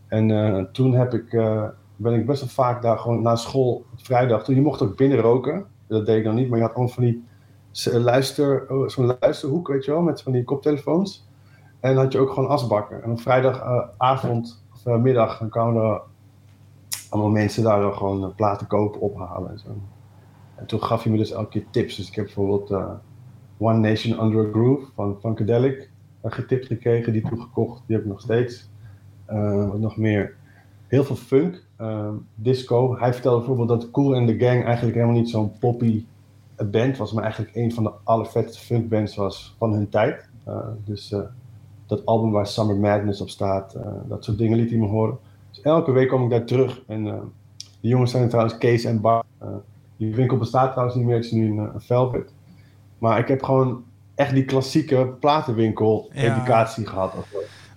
En eh, toen heb ik, eh, ben ik best wel vaak daar gewoon na school, vrijdag, toen je mocht ook binnen roken. Dat deed ik dan niet, maar je had gewoon van die s- luister, oh, zo'n luisterhoek, weet je wel, met van die koptelefoons. En dan had je ook gewoon asbakken. En op vrijdagavond of eh, middag, dan kwamen er allemaal mensen daar dan gewoon eh, platen kopen, ophalen en zo. En toen gaf hij me dus elke keer tips. Dus ik heb bijvoorbeeld eh, One Nation Under a Groove van Funkadelic getipt gekregen, die toen gekocht, die heb ik nog steeds. Eh, wat nog meer? Heel veel funk, ehm, disco. Hij vertelde bijvoorbeeld dat Cool and the Gang eigenlijk helemaal niet zo'n poppy band was, maar eigenlijk een van de allervetste funkbands was van hun tijd. Eh, dus eh, dat album waar Summer Madness op staat, eh, dat soort dingen liet hij me horen. Dus elke week kwam ik daar terug. En eh, die jongens zijn trouwens Kees en Bar. Eh, die winkel bestaat trouwens niet meer, het is nu een, eh, een Velvet. Maar ik heb gewoon echt die klassieke platenwinkel Ja. educatie gehad.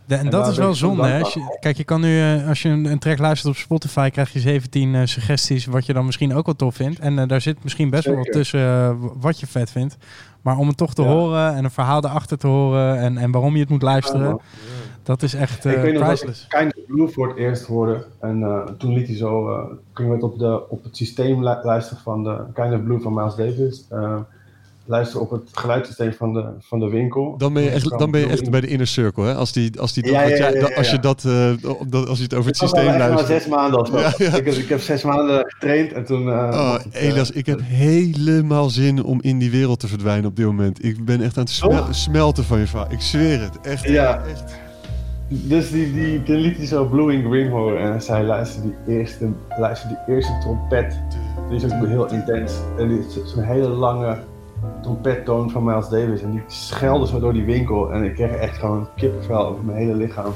De- en En dat is wel ik zo zonde. Hè? je, kijk, je kan nu, eh, als je een, een track luistert op Spotify, krijg je 17 eh, suggesties wat je dan misschien ook wel tof vindt. En eh, daar zit misschien best wel wat tussen wat je vet vindt. Maar om het toch te Ja. horen en een verhaal erachter te horen en, en waarom je het moet luisteren, Ja, dat is echt ik weet nog priceless. ik Kind of Blue voor het eerst hoorde. En toen liet hij zo, eh ging het op, de, op het systeem lu- luisteren van de Kind of Blue van Miles Davis. Luisteren op het geluidssysteem van de, van de winkel. Dan ben je echt, dan ben je echt bij de inner circle, hè? Als, die, als, die, Ja, ja, ja, als je dat, eh, dat, als je het over het systeem luistert. zes maanden of zo. Ik, heb- ik heb zes maanden getraind en toen... eh, Oh, het, eh, Elias, ik heb helemaal zin om in die wereld te verdwijnen op dit moment. Ik ben echt aan het smel- smelten van je vaak. Ik zweer het. Echt. Ja. echt. Dus die, die, toen liet hij zo Blue in Green horen en hij zei, luister die eerste, luister die eerste trompet. Die is ook heel intens. En die is zo'n hele lange trompettoon van Miles Davis. En die schelde zo door die winkel en ik kreeg echt gewoon kippenvel over mijn hele lichaam.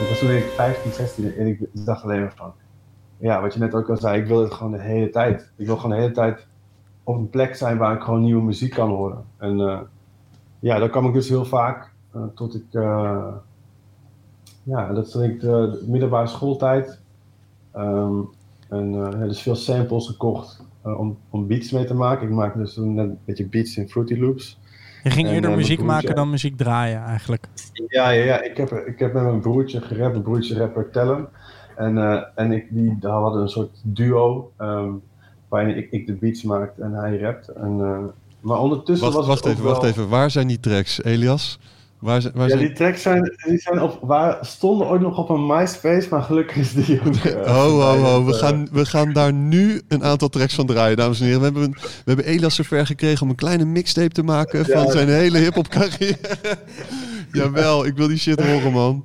Ik was toen ik 15, 16 en ik dacht alleen maar van, ja, wat je net ook al zei, ik wil het gewoon de hele tijd. Ik wil gewoon de hele tijd op een plek zijn waar ik gewoon nieuwe muziek kan horen. En eh, ja, daar kwam ik dus heel vaak eh, tot ik, eh, ja, dat is denk ik de middelbare schooltijd. Ehm, en eh, ja, dus veel samples gekocht eh, om, om beats mee te maken. Ik maakte dus net een beetje beats in Fruity Loops. Je ging en, eerder eh, muziek maken dan muziek draaien eigenlijk. Ja, ja, ja. Ik, heb, ik heb met mijn broertje gerapt, mijn broertje rapper Tellen. En, eh, en ik, die daar hadden een soort duo ehm, waarin ik, ik de beats maakte en hij rapt. En, eh, maar ondertussen Wacht, was wacht het ook even, wacht even. Waar zijn die tracks, Elias? Waar zijn, waar Ja, die tracks zijn, die zijn op, waar, stonden ooit nog op een MySpace, maar gelukkig is die ook... Oh, oh, oh. We eh, gaan, we gaan daar nu een aantal tracks van draaien, dames en heren. We hebben, een- we hebben Elias zover gekregen om een kleine mixtape te maken van Ja. zijn hele hip-hop carrière. Jawel, ik wil die shit horen, man.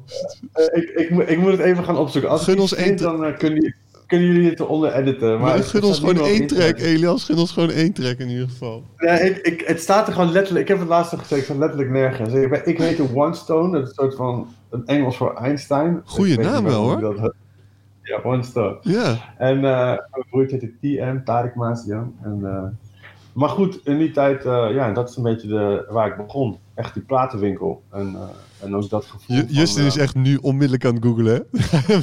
eh, ik, ik, moet- ik moet het even gaan opzoeken. Als Gun ons één dan eh, kunnen, jullie- kunnen jullie het eronder editen. Maar gun staat ons gewoon één track, Elias. Gun ons gewoon één track in ieder geval. Nee, ik, ik, het staat er gewoon letterlijk. Ik heb het laatst nog gezegd, staat letterlijk nergens. Ik, ik heet de One Stone, dat is een soort van een Engels voor Einstein. Goeie naam wel, dat- Ja, One Stone. Ja. En eh, mijn broertje heette TM, Tarek Maasian. En, eh, maar goed, in die tijd, eh, ja, dat is een beetje de, waar ik begon. Echt die platenwinkel. En, eh, en ook dat gevoel. Justin eh, is echt nu onmiddellijk aan het googlen, hè?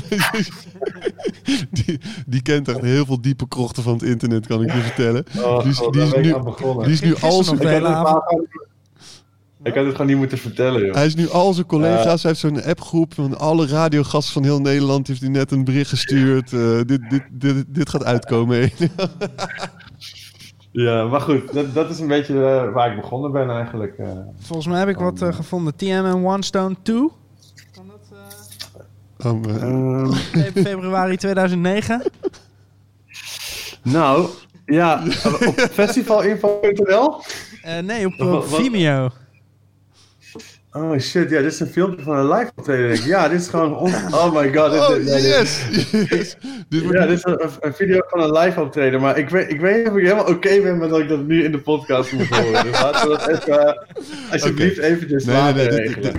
die, die kent echt heel veel diepe krochten van het internet, kan ik je vertellen. oh, die is- die is nu-. Die is nu al zijn, ik, had hele het avond- gewoon- ik had het gewoon niet moeten vertellen, joh. hij is nu al zijn collega's. hij heeft zo'n appgroep van alle radiogasten van heel Nederland. Heeft hij net een bericht gestuurd. eh, dit, dit, dit, dit gaat uitkomen. Ja, maar goed, dat, dat is een beetje eh, waar ik begonnen ben eigenlijk. eh. Volgens mij heb ik wat eh, gevonden. TM en One Stone 2. Kan dat, eh, Oh. Ehm, fe- februari 2009? nou, ja, op festivalinfo.nl. Eh, nee, op, op wat- Vimeo. Oh shit, ja, dit is een filmpje van een live optreden. Ja, dit is gewoon. on- Oh my god. Dit, oh, dit- yes! yes. Ja, dit is een, een video van een live optreden. Maar ik weet, ik weet niet of ik helemaal oké ben met dat ik dat nu in de podcast moet horen. Dus laten we dat even. eh, alsjeblieft, eventjes Nee, nee, nee, regelen.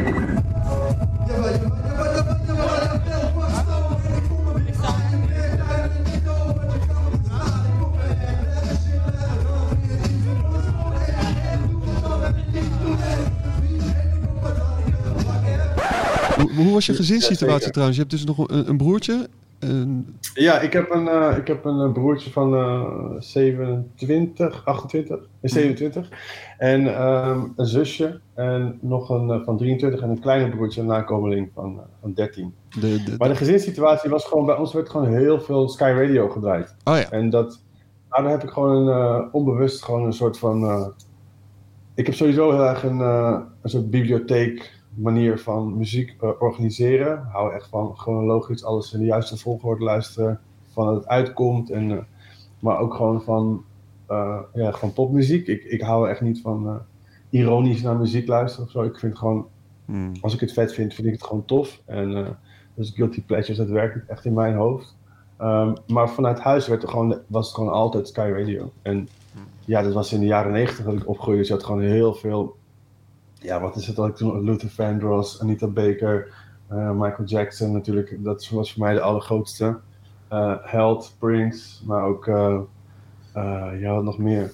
Hoe, hoe was je gezinssituatie trouwens? Je hebt dus nog een, een broertje. En- Ja, ik heb een, eh, ik heb een eh, broertje van eh 27, 28, en 27. En ehm, een zusje en nog een eh, van 23 en een kleine broertje, een nakomeling van, eh, van 13. de, de, Maar de gezinssituatie was gewoon, bij ons werd gewoon heel veel Sky Radio gedraaid. oh ja. En dat, nou, daar heb ik gewoon een, eh, onbewust gewoon een soort van. eh, ik heb sowieso heel erg een, eh, een soort bibliotheek manier van muziek eh, organiseren. Ik hou echt van chronologisch alles in de juiste volgorde luisteren. Van dat het uitkomt. En, eh, maar ook gewoon van, eh, ja, van popmuziek. Ik, ik hou echt niet van ironisch naar muziek luisteren of zo. Ik vind gewoon Hmm. als ik het vet vind, vind ik het gewoon tof. En dus Guilty Pleasures, dat werkt echt in mijn hoofd. Ehm, maar vanuit huis werd er gewoon, was het gewoon altijd Sky Radio. En ja, dat was in de jaren negentig dat ik opgroeide. Dus je had gewoon heel veel... Ja, wat is het dat ik toen... Luther Vandross, Anita Baker, eh, Michael Jackson natuurlijk. Dat was voor mij de allergrootste. Eh Held, Prince, maar ook... eh, ja, wat nog meer?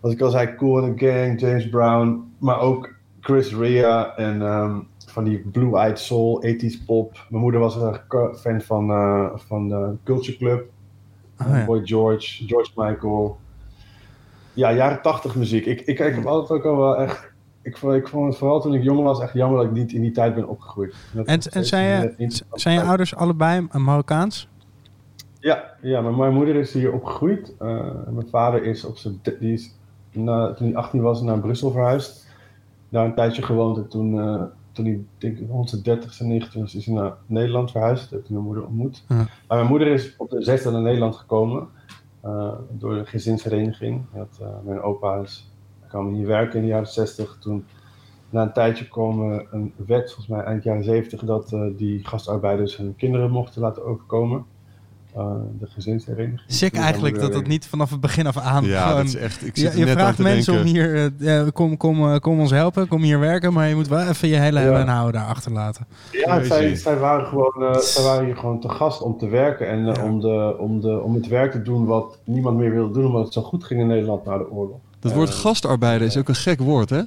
Wat ik al zei, Cool and the Gang, James Brown. Maar ook Chris Rea en ehm, van die Blue Eyed Soul, 80s pop. Mijn moeder was een fan van, van de Culture Club. Oh, ja. Boy George, George Michael. Ja, jaren 80 muziek. Ik, ik, ik heb altijd ook al wel echt... Ik vond, ik vond het vooral toen ik jong was echt jammer dat ik niet in die tijd ben opgegroeid. Dat En, en zijn, je, zijn je ouders allebei Marokkaans? Ja, ja maar mijn moeder is hier opgegroeid. Eh, mijn vader is, op zijn, die is na, toen hij 18 was naar Brussel verhuisd. Daar een tijdje gewoond en toen, eh, toen hij denk ik, rond zijn 30 en 19 was, is hij naar Nederland verhuisd. Heb ik mijn moeder ontmoet. Ja. Maar mijn moeder is op de zesde naar Nederland gekomen eh, door de gezinshereniging. Hij had, mijn opa is, kwam hier werken in de jaren 60. Toen na een tijdje kwam eh, een wet, volgens mij eind jaren 70, dat eh, die gastarbeiders hun kinderen mochten laten overkomen. Eh, de gezinshereniging. Sick eigenlijk dat het niet vanaf het begin af aan Ja, gewoon... dat is echt... Ik Je, zit je net aan vraagt te mensen denken. om hier, kom, kom, kom ons helpen, kom hier werken, maar je moet wel even je hele Ja. houden daar achterlaten. Ja, zij, zij, waren gewoon, eh, zij waren hier gewoon te gast om te werken en Ja. om, de, om, de, om het werk te doen wat niemand meer wilde doen omdat het zo goed ging in Nederland na de oorlog. Dat woord Eh, gastarbeider is ook een gek woord, hè?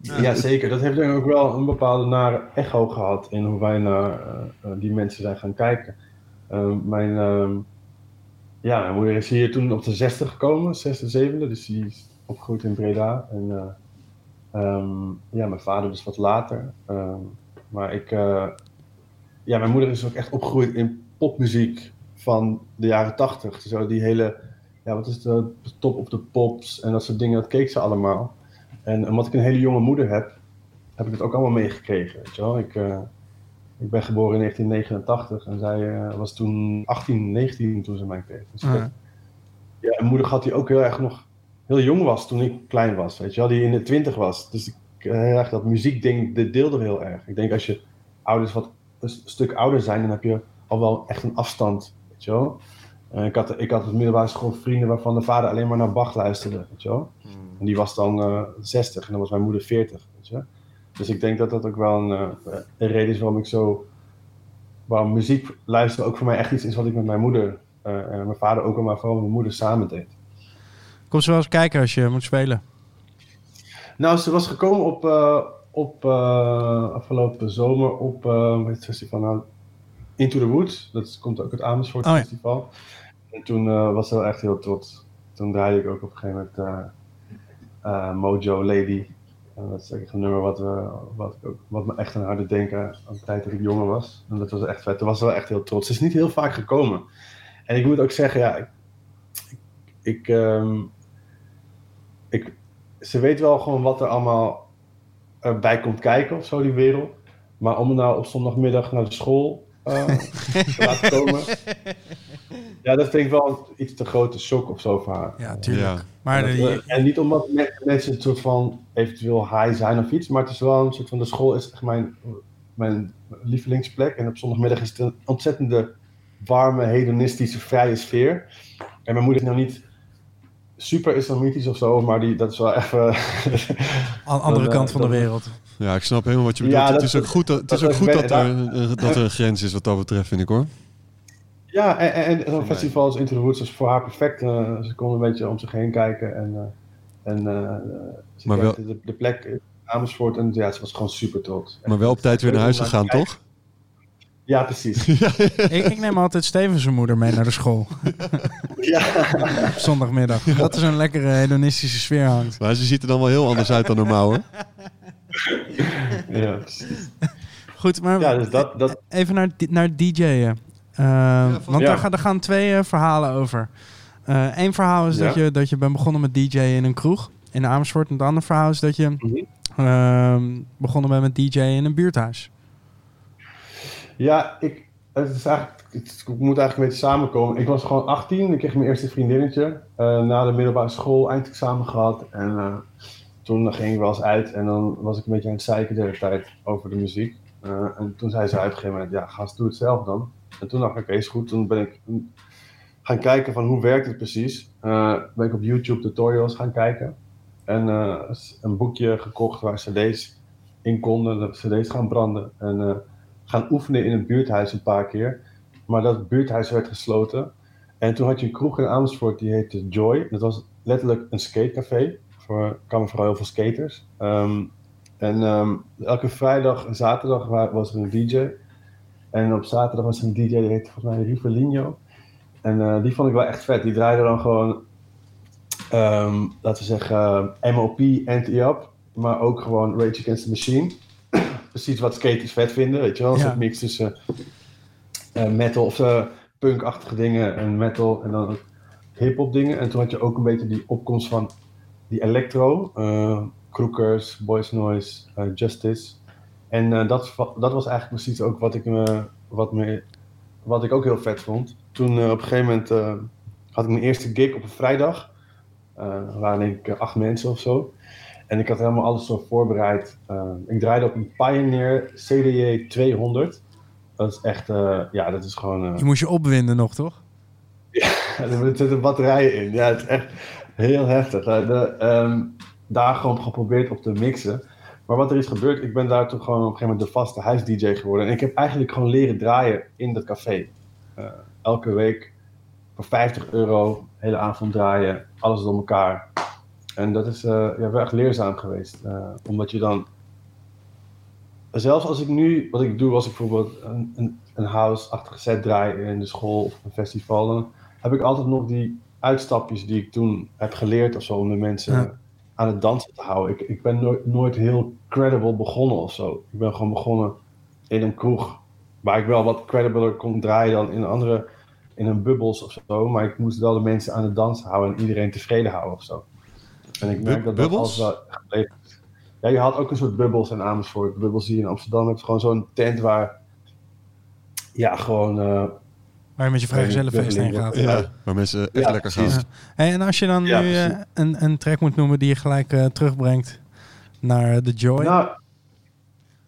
Ja, zeker. Dat heeft denk ik ook wel een bepaalde nare echo gehad in hoe wij naar eh, eh, die mensen zijn gaan kijken. Mijn, ehm, ja, mijn moeder is hier toen op de 60 gekomen, 6e, 7e, dus die is opgegroeid in Breda. En eh, ehm, ja, mijn vader dus wat later. Ehm, maar ik, eh, ja, mijn moeder is ook echt opgegroeid in popmuziek van de jaren 80. Zo die hele, ja, wat is de top op de pops en dat soort dingen, dat keek ze allemaal. En omdat ik een hele jonge moeder heb, heb ik het ook allemaal meegekregen. Weet je wel? Ik, eh, ik ben geboren in 1989 en zij eh, was toen 18, 19 toen ze mij kreeg. Dus ik Ja. een moeder gehad die ook heel erg nog heel jong was toen ik klein was. Weet je wel, die in de 20 was. Dus ik, eh, heel erg dat muziekding, dit deelde heel erg. Ik denk als je ouders wat een stuk ouder zijn, dan heb je al wel echt een afstand. Weet je wel? Eh, ik, had, ik had op middelbare school vrienden waarvan de vader alleen maar naar Bach luisterde. Weet je wel? En die was dan eh 60 en dan was mijn moeder 40. Weet je? Dus ik denk dat dat ook wel een, eh, een reden is waarom ik zo. waarom muziek luisteren ook voor mij echt iets is wat ik met mijn moeder eh, en mijn vader ook al, maar vooral met mijn moeder samen deed. Kom ze wel eens kijken als je moet spelen. Nou, ze was gekomen op, eh, op eh, afgelopen zomer op eh, het festival nou? Into the Woods. Dat komt ook het Amersfoort Oh ja. En toen eh, was ze wel echt heel trots. Toen draaide ik ook op een gegeven moment eh, eh, Mojo Lady. Dat is echt een nummer wat, we, wat, ook, wat me echt aan haar doet denken aan de tijd dat ik jonger was. En dat was echt vet. Toen was ze wel echt heel trots. Ze is niet heel vaak gekomen. En ik moet ook zeggen, ja, ik, ik, ehm, ik, ze weet wel gewoon wat er allemaal bij komt kijken of zo, die wereld. Maar om nou op zondagmiddag naar de school te laten komen. Ja, dat vind ik wel een iets te grote shock of zo voor haar. Ja, tuurlijk. Ja. Maar En, de- dat, en niet omdat me- mensen een soort van eventueel high zijn of iets, maar het is wel een soort van de school is echt mijn, mijn lievelingsplek. En op zondagmiddag is het een ontzettende warme, hedonistische, vrije sfeer. En mijn moeder is nou niet super islamitisch of zo, maar die, dat is wel even. aan de andere dan, kant van de wereld. Ja, ik snap helemaal wat je bedoelt. Ja, het is ook goed, dat, het is dat- ook goed dat, dat- er, dat er een grens is wat dat betreft, vind ik hoor. Ja, en, en, en zo'n mij. festival als Into the Woods was voor haar perfect. Eh, ze kon een beetje om zich heen kijken en, eh, en eh, ze Maar wel- kende de, de plek in Amersfoort en ja, ze was gewoon super trots. Maar wel op tijd weer naar huis gegaan, toch? Ja, precies. ik, ik neem altijd Stevens zijn moeder mee naar de school. ja. Op zondagmiddag. Dat er zo'n lekkere hedonistische sfeer hangt. Maar ze ziet er dan wel heel anders uit dan normaal hoor. ja, precies. Goed, maar Ja, dus dat, dat, even naar, naar DJ'en. Eh, want Ja. daar, gaan, daar gaan twee eh, verhalen over. Eén verhaal is dat, je, dat je bent begonnen met DJ'en in een kroeg in Amersfoort. En het andere verhaal is dat je Mhm. ehm, begonnen bent met DJ'en in een buurthuis. Ja, ik, het, is eigenlijk, het moet eigenlijk een beetje samenkomen. Ik was gewoon 18, ik kreeg mijn eerste vriendinnetje. eh, na de middelbare school, eindexamen gehad. En eh, toen ging ik wel eens uit en dan was ik een beetje aan het zeiken de hele tijd over de muziek. Eh, en toen zei ze op een gegeven moment, ja gast, doe het zelf dan. En toen dacht ik, oké, is goed. Toen ben ik gaan kijken van hoe werkt het precies. Eh ben ik op YouTube tutorials gaan kijken. En eh, een boekje gekocht waar cd's in konden, de cd's gaan branden. En eh, gaan oefenen in het buurthuis een paar keer. Maar dat buurthuis werd gesloten. En toen had je een kroeg in Amersfoort, die heette Joy. Dat was letterlijk een skatecafé. Voor kwamen vooral heel veel skaters. Ehm, en ehm, elke vrijdag en zaterdag wa- was er een DJ. En op zaterdag was er een DJ, die heette volgens mij Rivellino. En eh, die vond ik wel echt vet. Die draaide dan gewoon, ehm, laten we zeggen, MOP, Anti-Up. Maar ook gewoon Rage Against the Machine. Precies wat skaters vet vinden, weet je wel. Een Ja. soort mix tussen eh, metal of eh, punkachtige dingen en metal. En dan hip-hop dingen. En toen had je ook een beetje die opkomst van die electro. eh Kroekers, Boys Noise, eh, Justice. En eh, dat, dat was eigenlijk precies ook wat ik, me, wat, me, wat ik ook heel vet vond. Toen eh, op een gegeven moment eh, had ik mijn eerste gig op een vrijdag. Er waren denk ik acht mensen of zo. En ik had helemaal alles zo voorbereid. Ik draaide op een Pioneer CDJ 200. Dat is echt, ja, dat is gewoon... Je moest je opwinden nog, toch? er zitten batterijen in. Ja, het is echt heel heftig. De, ehm, daar gewoon geprobeerd op te mixen. Maar wat er is gebeurd, ik ben daar toen gewoon op een gegeven moment de vaste huis-DJ geworden. En ik heb eigenlijk gewoon leren draaien in dat café. Eh, elke week voor 50 euro, hele avond draaien, alles door elkaar. En dat is eh, ja, wel echt leerzaam geweest. Eh, omdat je dan. Zelfs als ik nu, wat ik doe, als ik bijvoorbeeld een, een, een house-achtige set draai in de school of een festival, dan heb ik altijd nog die uitstapjes die ik toen heb geleerd of zo, om de mensen. Aan het dansen te houden. Ik, ik ben nooit, nooit heel credible begonnen of zo. Ik ben gewoon begonnen in een kroeg, waar ik wel wat credibler kon draaien dan in andere, in een bubbels of zo, maar ik moest wel de mensen aan het dansen houden en iedereen tevreden houden of zo. En ik merk dat dat altijd wel gebleven is. Ja, je had ook een soort bubbels in Amersfoort. Bubbels je in Amsterdam. Is gewoon zo'n tent waar, ja, gewoon... eh, Waar je met je vrijgezellenfeest heen gaat. Ja, waar mensen echt Ja, lekker gaan. Hey, en als je dan Ja, nu eh, een, een track moet noemen die je gelijk eh, terugbrengt naar The Joy. Nou,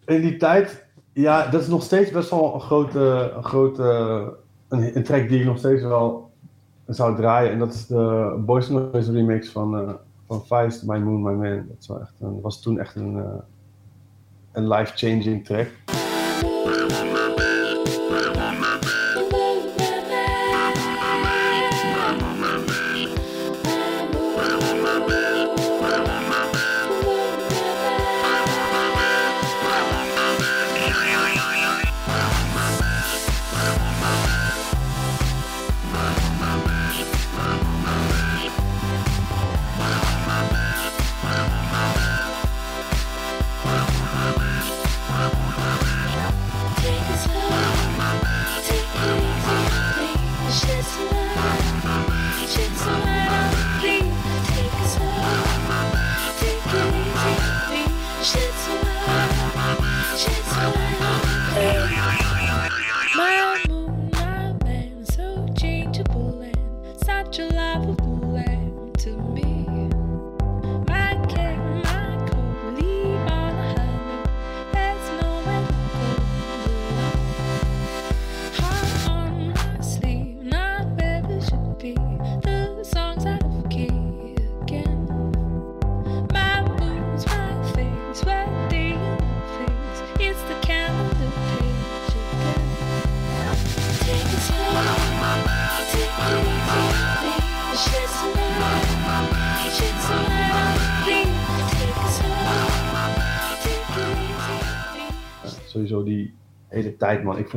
in die tijd, ja, dat is nog steeds best wel een grote, een, grote een, een track die ik nog steeds wel zou draaien. En dat is de Boys Noise remix van, eh van Feist, My Moon, My Man. Dat wel echt een, was toen echt een, eh, een life-changing track.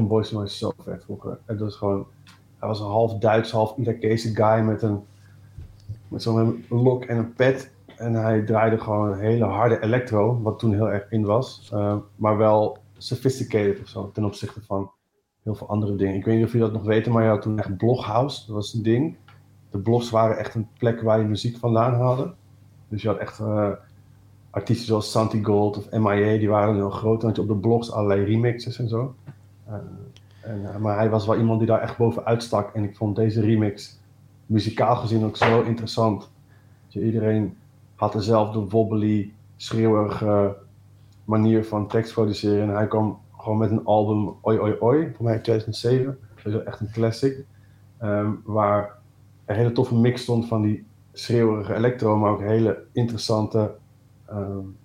Vond II Men zo vet vroeger. Gewoon, hij was een half Duits, half Irakese guy met een met zo'n lok en een pet. En hij draaide gewoon een hele harde electro, wat toen heel erg in was. Uh, maar wel sophisticated of zo, ten opzichte van heel veel andere dingen. Ik weet niet of jullie dat nog weten, maar je had toen echt Bloghouse, dat was een ding. De blogs waren echt een plek waar je muziek vandaan haalde. Dus je had echt uh, artiesten zoals Santi Gold of MIA, die waren heel groot. Dan had je op de blogs allerlei remixes en zo. En, uh, maar hij was wel iemand die daar echt bovenuit stak. En ik vond deze remix muzikaal gezien ook zo interessant. Iedereen had dezelfde wobbly, schreeuwige manier van tekst produceren. En hij kwam gewoon met een album Oi Oi Oi, voor mij 2007. Dat is echt een classic. Um, waar een hele toffe mix stond van die schreeuwerige electro, maar ook hele interessante, um,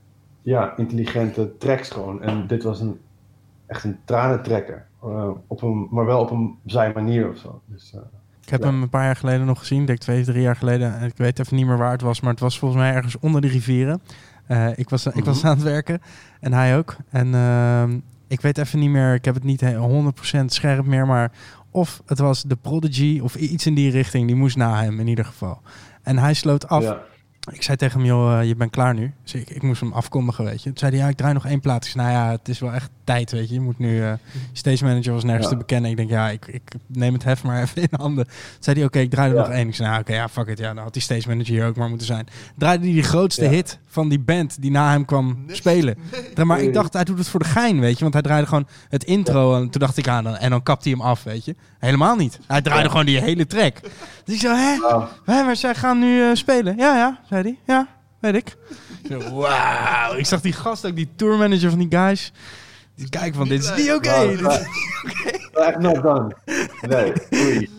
ja, intelligente tracks gewoon. En dit was een, echt een tranentrekker. Uh, op een, maar wel op een zijn manier of zo. Dus, uh, ik heb ja. hem een paar jaar geleden nog gezien, denk twee, drie jaar geleden. Ik weet even niet meer waar het was, maar het was volgens mij ergens onder de rivieren. Uh, ik, was, ik was Mhm. aan het werken en hij ook. En uh, ik weet even niet meer, ik heb het niet 100% scherp meer, maar of het was de Prodigy of iets in die richting, die moest na hem in ieder geval. En hij sloot af. Ja. Ik zei tegen hem, joh, je bent klaar nu. Dus ik, ik moest hem afkondigen, weet je. Toen zei hij, ja, ik draai nog één plaat. Zei, nou ja, het is wel echt tijd, weet je. Je moet nu... Uh, stage manager was nergens Ja. te bekennen. Ik denk, ja, ik, ik neem het hef maar even in handen. Toen zei hij, oké, ik draai er Ja. nog één. Ik zei, nou, oké, ja, fuck it. Ja, dan had die stage manager hier ook maar moeten zijn. Draaide hij die grootste Ja. hit van die band die na hem kwam spelen. Maar ik dacht, hij doet het voor de gein, weet je. Want hij draaide gewoon het intro. En toen dacht ik, aan, en dan kapt hij hem af, weet je. Helemaal niet. Hij draaide Ja. gewoon die hele track. Dus ik zo, hè? Hé, maar zij gaan nu eh, spelen. Ja, ja, zei hij. Ja, weet ik. Wauw. Ik zag die gast ook, die tourmanager van die guys. Die kijken van, dit is niet oké. nou, Dit- maar- echt not done. Nee, oei.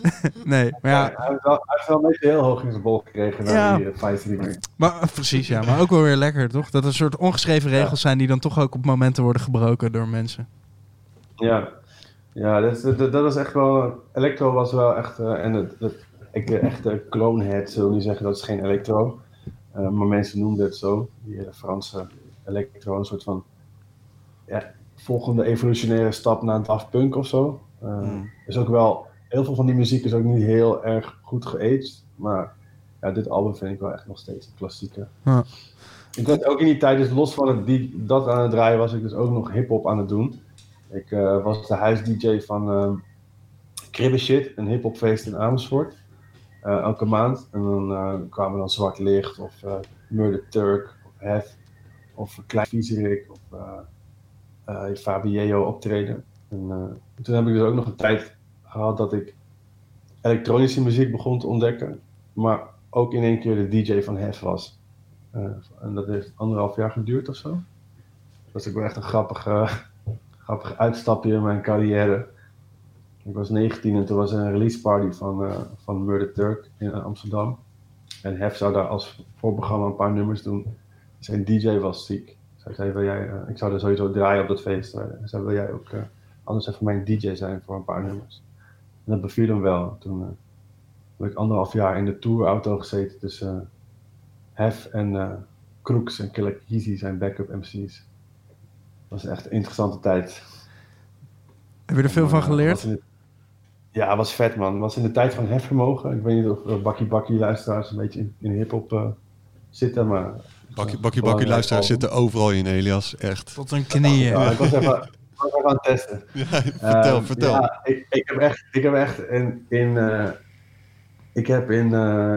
Nee, maar ja, Hij heeft wel, hij heeft wel een beetje heel hoog in zijn bol gekregen na Ja. die uh, maar, eh, precies, ja. Maar ook wel weer lekker, toch? Dat er een soort ongeschreven regels zijn die dan toch ook op momenten worden gebroken door mensen. Ja, ja dat, dat, dat is echt wel. Electro was wel echt. eh, en het, het, ik, de echte clonehead zullen niet zeggen dat is geen electro. Eh, maar mensen noemden het zo. Die hele Franse electro. Een soort van. Ja, volgende evolutionaire stap naar Daft Punk of zo. Eh, Hmm. Is ook wel. Heel veel van die muziek is ook niet heel erg goed geaged. Maar ja, dit album vind ik wel echt nog steeds een klassieker. Ja. Ik was ook in die tijd, dus los van het die, dat aan het draaien, was ik dus ook nog hip-hop aan het doen. Ik eh, was de huis-DJ van uh, Cribbe Shit, een hip-hopfeest in Amersfoort. Eh, elke maand. En dan eh, kwamen dan Zwart Licht of eh, Murder Turk of Hef of Klein Viezerik of uh, Fabieo optreden. En uh, toen heb ik dus ook nog een tijd gehad dat ik elektronische muziek begon te ontdekken. Maar ook in één keer de DJ van Hef was. Uh, en dat heeft anderhalf jaar geduurd of zo. Dat is ook wel echt een grappige, grappig uitstapje in mijn carrière. Ik was 19 en toen was er een release party van, van Murder Turk in Amsterdam. En Hef zou daar als voorprogramma een paar nummers doen. Zijn DJ was ziek. Zij zei, wil jij, uh, ik zou er sowieso draaien op dat feest. Hij zei, wil jij ook uh, anders even mijn DJ zijn voor een paar nummers? En dat beviel hem wel. Toen uh, heb ik anderhalf jaar in de tourauto gezeten tussen Hef en Crooks en Killer Easy zijn backup MC's. Dat was echt een interessante tijd. Heb je er veel van geleerd? was in de- Ja, was vet man. Het was in de tijd van hefvermogen. Ik weet niet of Bakkie Bakkie luisteraars een beetje in, in hip-hop uh, zitten, maar. Bakkie, bakkie, bakkie album. zitten overal in, Elias. Echt. Tot een knieën. Ja, ik was even, ik was even aan het testen. Ja, vertel, Ehm, vertel. Ja, ik, ik heb echt, ik heb echt in, in eh, ik heb in, eh,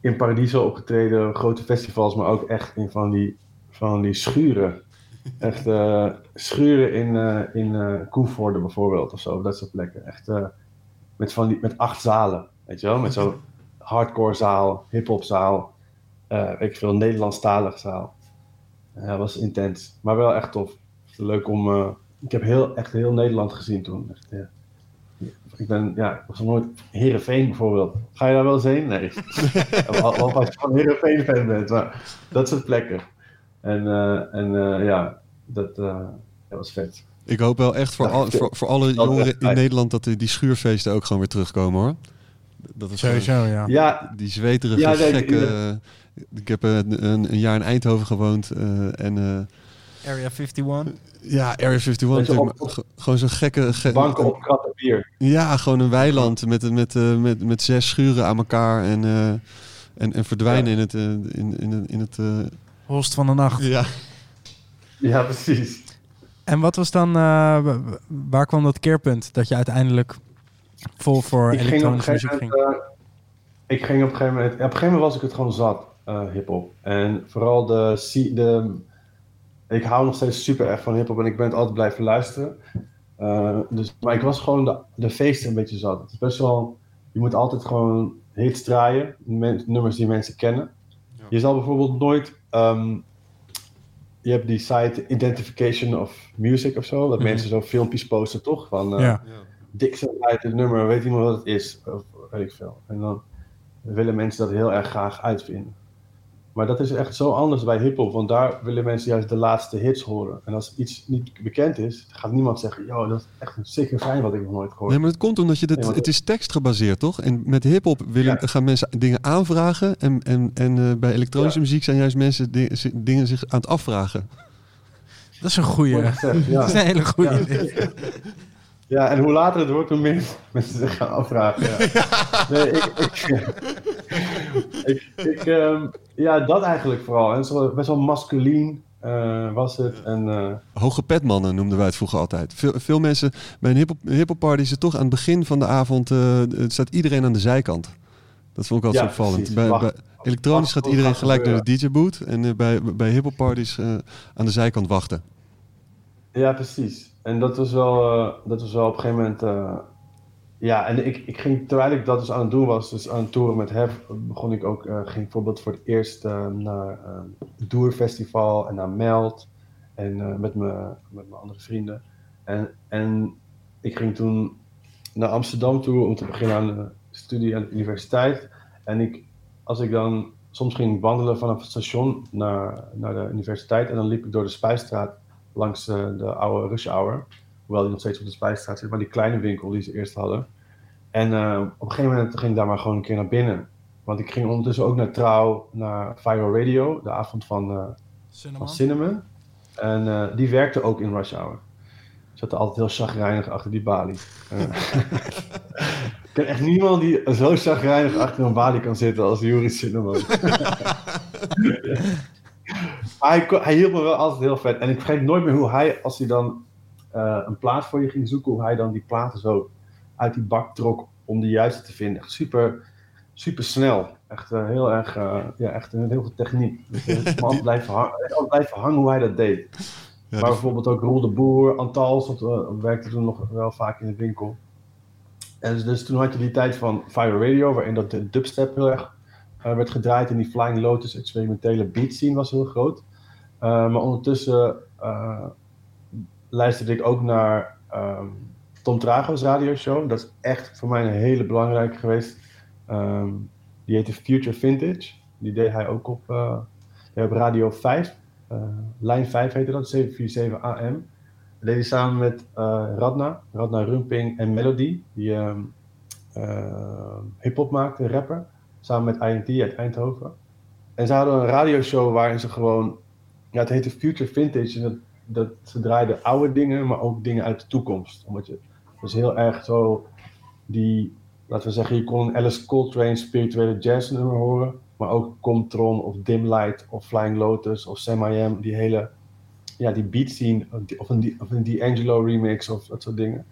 in Paradiso opgetreden, grote festivals, maar ook echt in van die, van die schuren. Echt eh, schuren in, eh in eh Koevoorde bijvoorbeeld of zo, dat soort plekken. Echt eh, met, van die, met acht zalen, weet je wel? Met zo'n hardcore zaal, hip-hop zaal, ik veel, Nederlandstalig zaal. Ja, dat was intens, maar wel echt tof. Leuk om. eh, ik heb heel, echt heel Nederland gezien toen. Echt, ja. Ik ben, ja, ik was nog nooit. Herenveen bijvoorbeeld. Ga je daar wel eens heen? Nee. Al- al als je van Herenveen fan bent, maar dat soort plekken. En, eh, en eh, ja, dat, eh, dat was vet. Ik hoop wel echt voor, Ja, al, voor, voor alle jongeren in. Nederland dat die, schuurfeesten ook gewoon weer terugkomen hoor. Dat is Sowieso, ja. Ja, die zweterige, Ja, nee, gekke... ik- heb een, een, een jaar in Eindhoven gewoond eh, en... eh, Area 51. Ja, Area 51. Weet je, natuurlijk, op- maar ge- gewoon zo'n gekke... ge- Banken op kratten bier. Ja, gewoon een weiland met, met, eh, met, met zes schuren aan elkaar en, eh, en, en verdwijnen in het... eh, in, in, in het eh, Host van de nacht. ja. Ja, precies. En wat was dan, eh, wa- wa- waar kwam dat keerpunt dat je uiteindelijk vol voor elektronische muziek ging? eh, ik ging op een gegeven moment, op een gegeven moment was ik het gewoon zat, eh hip-hop. En vooral de, de, ik hou nog steeds super erg van hip-hop en ik ben het altijd blijven luisteren. Eh, dus, maar ik was gewoon de, de feesten een beetje zat. Het is best wel, je moet altijd gewoon hits draaien, men- nummers die mensen kennen. Je zal bijvoorbeeld nooit, ehm, je hebt die site Identification of Music of zo, dat Mhm. mensen zo filmpjes posten toch? Van, eh, ja. Dixon uit het nummer, weet iemand wat het is? Of weet ik veel. En dan willen mensen dat heel erg graag uitvinden. Maar dat is echt zo anders bij hip-hop, want daar willen mensen juist de laatste hits horen. En als iets niet bekend is, gaat niemand zeggen: Yo, dat is echt een sick fijn wat ik nog nooit gehoord Nee, maar het komt omdat je dit, Nee, want- het is tekstgebaseerd, toch? En met hip-hop willen, Ja. gaan mensen dingen aanvragen. En, en, en eh, bij elektronische Ja. muziek zijn juist mensen di- dingen zich aan het afvragen. Dat is een goeie. Gezegd, ja. Dat is een hele goeie. Ja. Ja, en hoe later het wordt, hoe meer mensen zich gaan afvragen. Ja, nee, ik, ik, ik, ik, ehm, ja dat eigenlijk vooral. En zo best wel masculien eh, was het. En, eh, Hoge petmannen noemden wij het vroeger altijd. Veel, veel mensen bij een hip-hop hip party is het toch aan het begin van de avond het staat iedereen aan de zijkant. Dat vond ik altijd Ja, opvallend. Bij, elektronisch gaat iedereen gaat gelijk naar de gebeuren? DJ-boot en bij, bij hip-hop parties eh, aan de zijkant wachten. Ja, precies. En dat was wel, dat was wel op een gegeven moment. Ja, en ik, ik ging, terwijl ik dat dus aan het doen was, dus aan het toeren met Hef, begon ik ook, eh, ging bijvoorbeeld voor het eerst eh, naar eh, het Doer Festival en naar Meld. En met, me, met mijn andere vrienden. En, en ik ging toen naar Amsterdam toe om te beginnen aan de studie aan de universiteit. En ik, als ik dan soms ging wandelen vanaf het station naar, naar de universiteit en dan liep ik door de Spuistraat langs de oude Rush Hour. Hoewel die nog steeds op de Spijsstraat zit, maar die kleine winkel die ze eerst hadden. En eh, op een gegeven moment ging ik daar maar gewoon een keer naar binnen. Want ik ging ondertussen ook naar Trouw, naar Viral Radio, de avond van, eh, van Cinnamon. En eh, die werkte ook in Rush Hour. Zat altijd heel chagrijnig achter die balie. Ik ken echt niemand die zo chagrijnig achter een balie kan zitten als Yuri Cinnamon. Hij, hij hielp me wel altijd heel vet. En ik vergeet nooit meer hoe hij, als hij dan eh, een plaat voor je ging zoeken, hoe hij dan die platen zo uit die bak trok om de juiste te vinden. Echt super, super snel. Echt eh, heel erg, eh, ja, echt een heel veel techniek. Dus, het man blijven, hangen, blijven hangen hoe hij dat deed. Ja, maar bijvoorbeeld ook Roel de Boer, Antals, dat eh, werkte toen nog wel vaak in de winkel. En dus, dus toen had je die tijd van Fire Radio, waarin dat de dubstep heel erg werd gedraaid. En die Flying Lotus experimentele beat scene was heel groot. Maar ondertussen luisterde ik ook naar ehm, Tom Trago's radioshow. Dat is echt voor mij een hele belangrijke geweest. Ehm, die heette Future Vintage. Die deed hij ook op, eh, op Radio 5. Eh, lijn 5 heette dat, 747 AM. Dat deed hij samen met eh, Radna, Radna Rumping en Melody. Die eh, hip-hop maakte, rapper. Samen met INT uit Eindhoven. En ze hadden een radioshow waarin ze gewoon. Ja, het heette Future Vintage. En dat, dat, ze draaiden oude dingen, maar ook dingen uit de toekomst. Omdat je. Dus heel erg zo. Die. Laten we zeggen, je kon een Alice Coltrane spirituele jazz nummer horen. Maar ook Comtron of Dim Light of Flying Lotus of Sam I Am. Die hele. Ja, die beat scene. Of een, of een D'Angelo remix of dat soort dingen.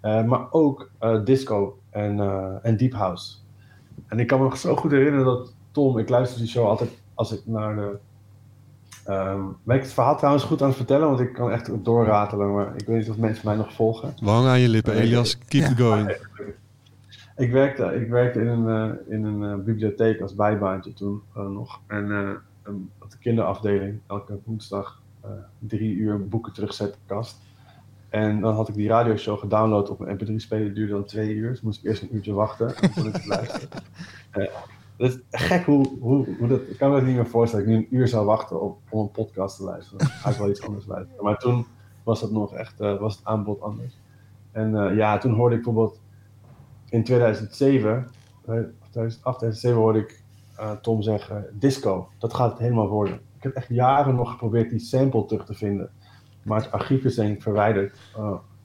Eh, maar ook eh, disco en, eh, en deep house. En ik kan me zo goed herinneren dat Tom, ik luister die show altijd als ik naar de. Ehm, ben ik het verhaal trouwens goed aan het vertellen? Want ik kan echt doorratelen, maar ik weet niet of mensen mij nog volgen. Hangen aan je lippen, Elias. Keep Ja. going. Ik werkte, ik werkte in een, eh, in een eh, bibliotheek als bijbaantje toen eh, nog. En een- op de kinderafdeling, elke woensdag drie uur boeken terugzetten kast. En dan had ik die radioshow gedownload op mijn mp3-speler, duurde dan twee uur. Dus moest ik eerst een uurtje wachten en kon ik het luisteren. Dat is gek hoe, hoe, hoe dat, ik kan me dat niet meer voorstellen. Ik nu een uur zou wachten op, om een podcast te luisteren. Dan ga ik wel iets anders luisteren. Maar toen was dat nog echt, eh, was het aanbod anders. En eh, ja, toen hoorde ik bijvoorbeeld in 2007, eh, of 2008, 2007 hoorde ik eh, Tom zeggen, disco, dat gaat het helemaal worden. Ik heb echt jaren nog geprobeerd die sample terug te vinden. Maar het archief is denk ik verwijderd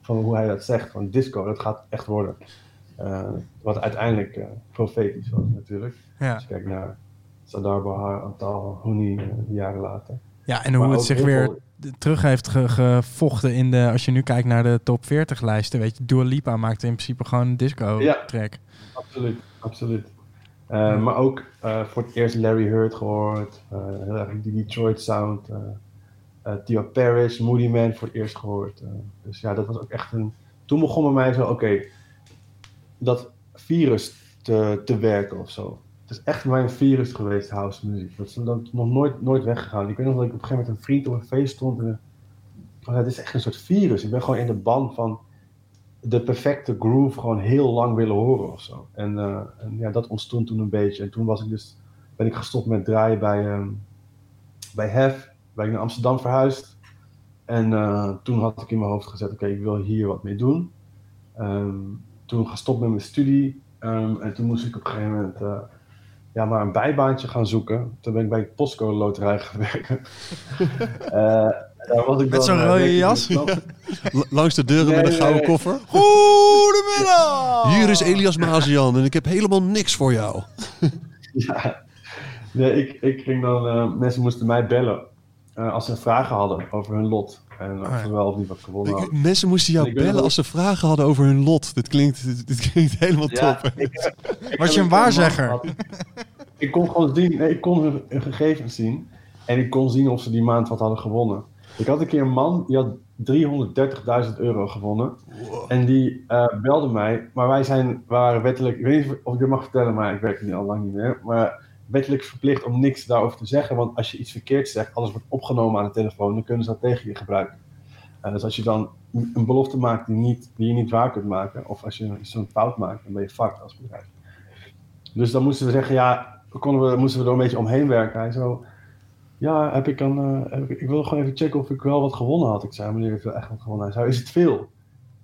van hoe hij dat zegt. Van disco, dat gaat echt worden. Wat uiteindelijk profetisch was natuurlijk. Ja. Als je kijkt naar Sadar Bahar, Antal, Houni, eh, jaren later. ja, en hoe Maar het zich weer veel- terug heeft ge- gevochten in de... Als je nu kijkt naar de top 40 lijsten, weet je, Dua Lipa maakte in principe gewoon een disco Ja. Absoluut, absoluut. Eh, Maar ook eh, voor het eerst Larry Heard gehoord. eh, heel erg die Detroit sound. eh, Theo Parrish, Moody Man voor het eerst gehoord. eh. dus ja, dat was ook echt een... Toen begon bij mij zo, oké, dat virus te, te werken of zo. Is echt mijn virus geweest, house muziek. Dat is nog nooit, nooit weggegaan. Ik weet nog dat ik op een gegeven moment een vriend op een feest stond. En, oh, het is echt een soort virus. Ik ben gewoon in de ban van de perfecte groove gewoon heel lang willen horen of zo. En, eh, en ja, dat ontstond toen een beetje. En toen was ik dus, ben ik gestopt met draaien bij, ehm bij Hef. Ben ik naar Amsterdam verhuisd. En eh, toen had ik in mijn hoofd gezet, oké, ik wil hier wat mee doen. Ehm, toen gestopt met mijn studie. Ehm, en toen moest ik op een gegeven moment eh, ja, maar een bijbaantje gaan zoeken. Toen ben ik bij de postcode loterij gaan werken. Eh, daar was ik Met zo'n eh, rode jas? langs de deuren Nee, met een nee, gouden nee. koffer. Goedemiddag! Hier is Elias Mazian en ik heb helemaal niks voor jou. Ja. Nee, ik, ik ging dan, eh, mensen moesten mij bellen eh, als ze vragen hadden over hun lot. En of ja. ze wel of niet wat gewonnen hadden. Mensen moesten jou bellen als ze vragen hadden over hun lot. Dit klinkt, dit, dit klinkt helemaal Ja, top. ik, ik Was je een waarzegger? Ik kon gewoon zien, nee, ik kon hun, hun gegevens zien. En ik kon zien of ze die maand wat hadden gewonnen. Ik had een keer een man, die had 330.000 euro gewonnen. En die eh, belde mij. Maar wij zijn, waren wettelijk, ik weet niet of ik dit mag vertellen, maar ik werk er nu al lang niet meer. Maar wettelijk verplicht om niks daarover te zeggen. Want als je iets verkeerd zegt, alles wordt opgenomen aan de telefoon, dan kunnen ze dat tegen je gebruiken. Eh, dus als je dan een belofte maakt die, niet, die je niet waar kunt maken, of als je zo'n fout maakt, dan ben je fucked als bedrijf. Dus dan moesten we zeggen, ja, konden we, moesten we er een beetje omheen werken. Hij zo, ja, heb ik dan, eh, ik wil gewoon even checken of ik wel wat gewonnen had. Ik zei, meneer, heeft wel echt wat gewonnen. Hij zei, is het veel?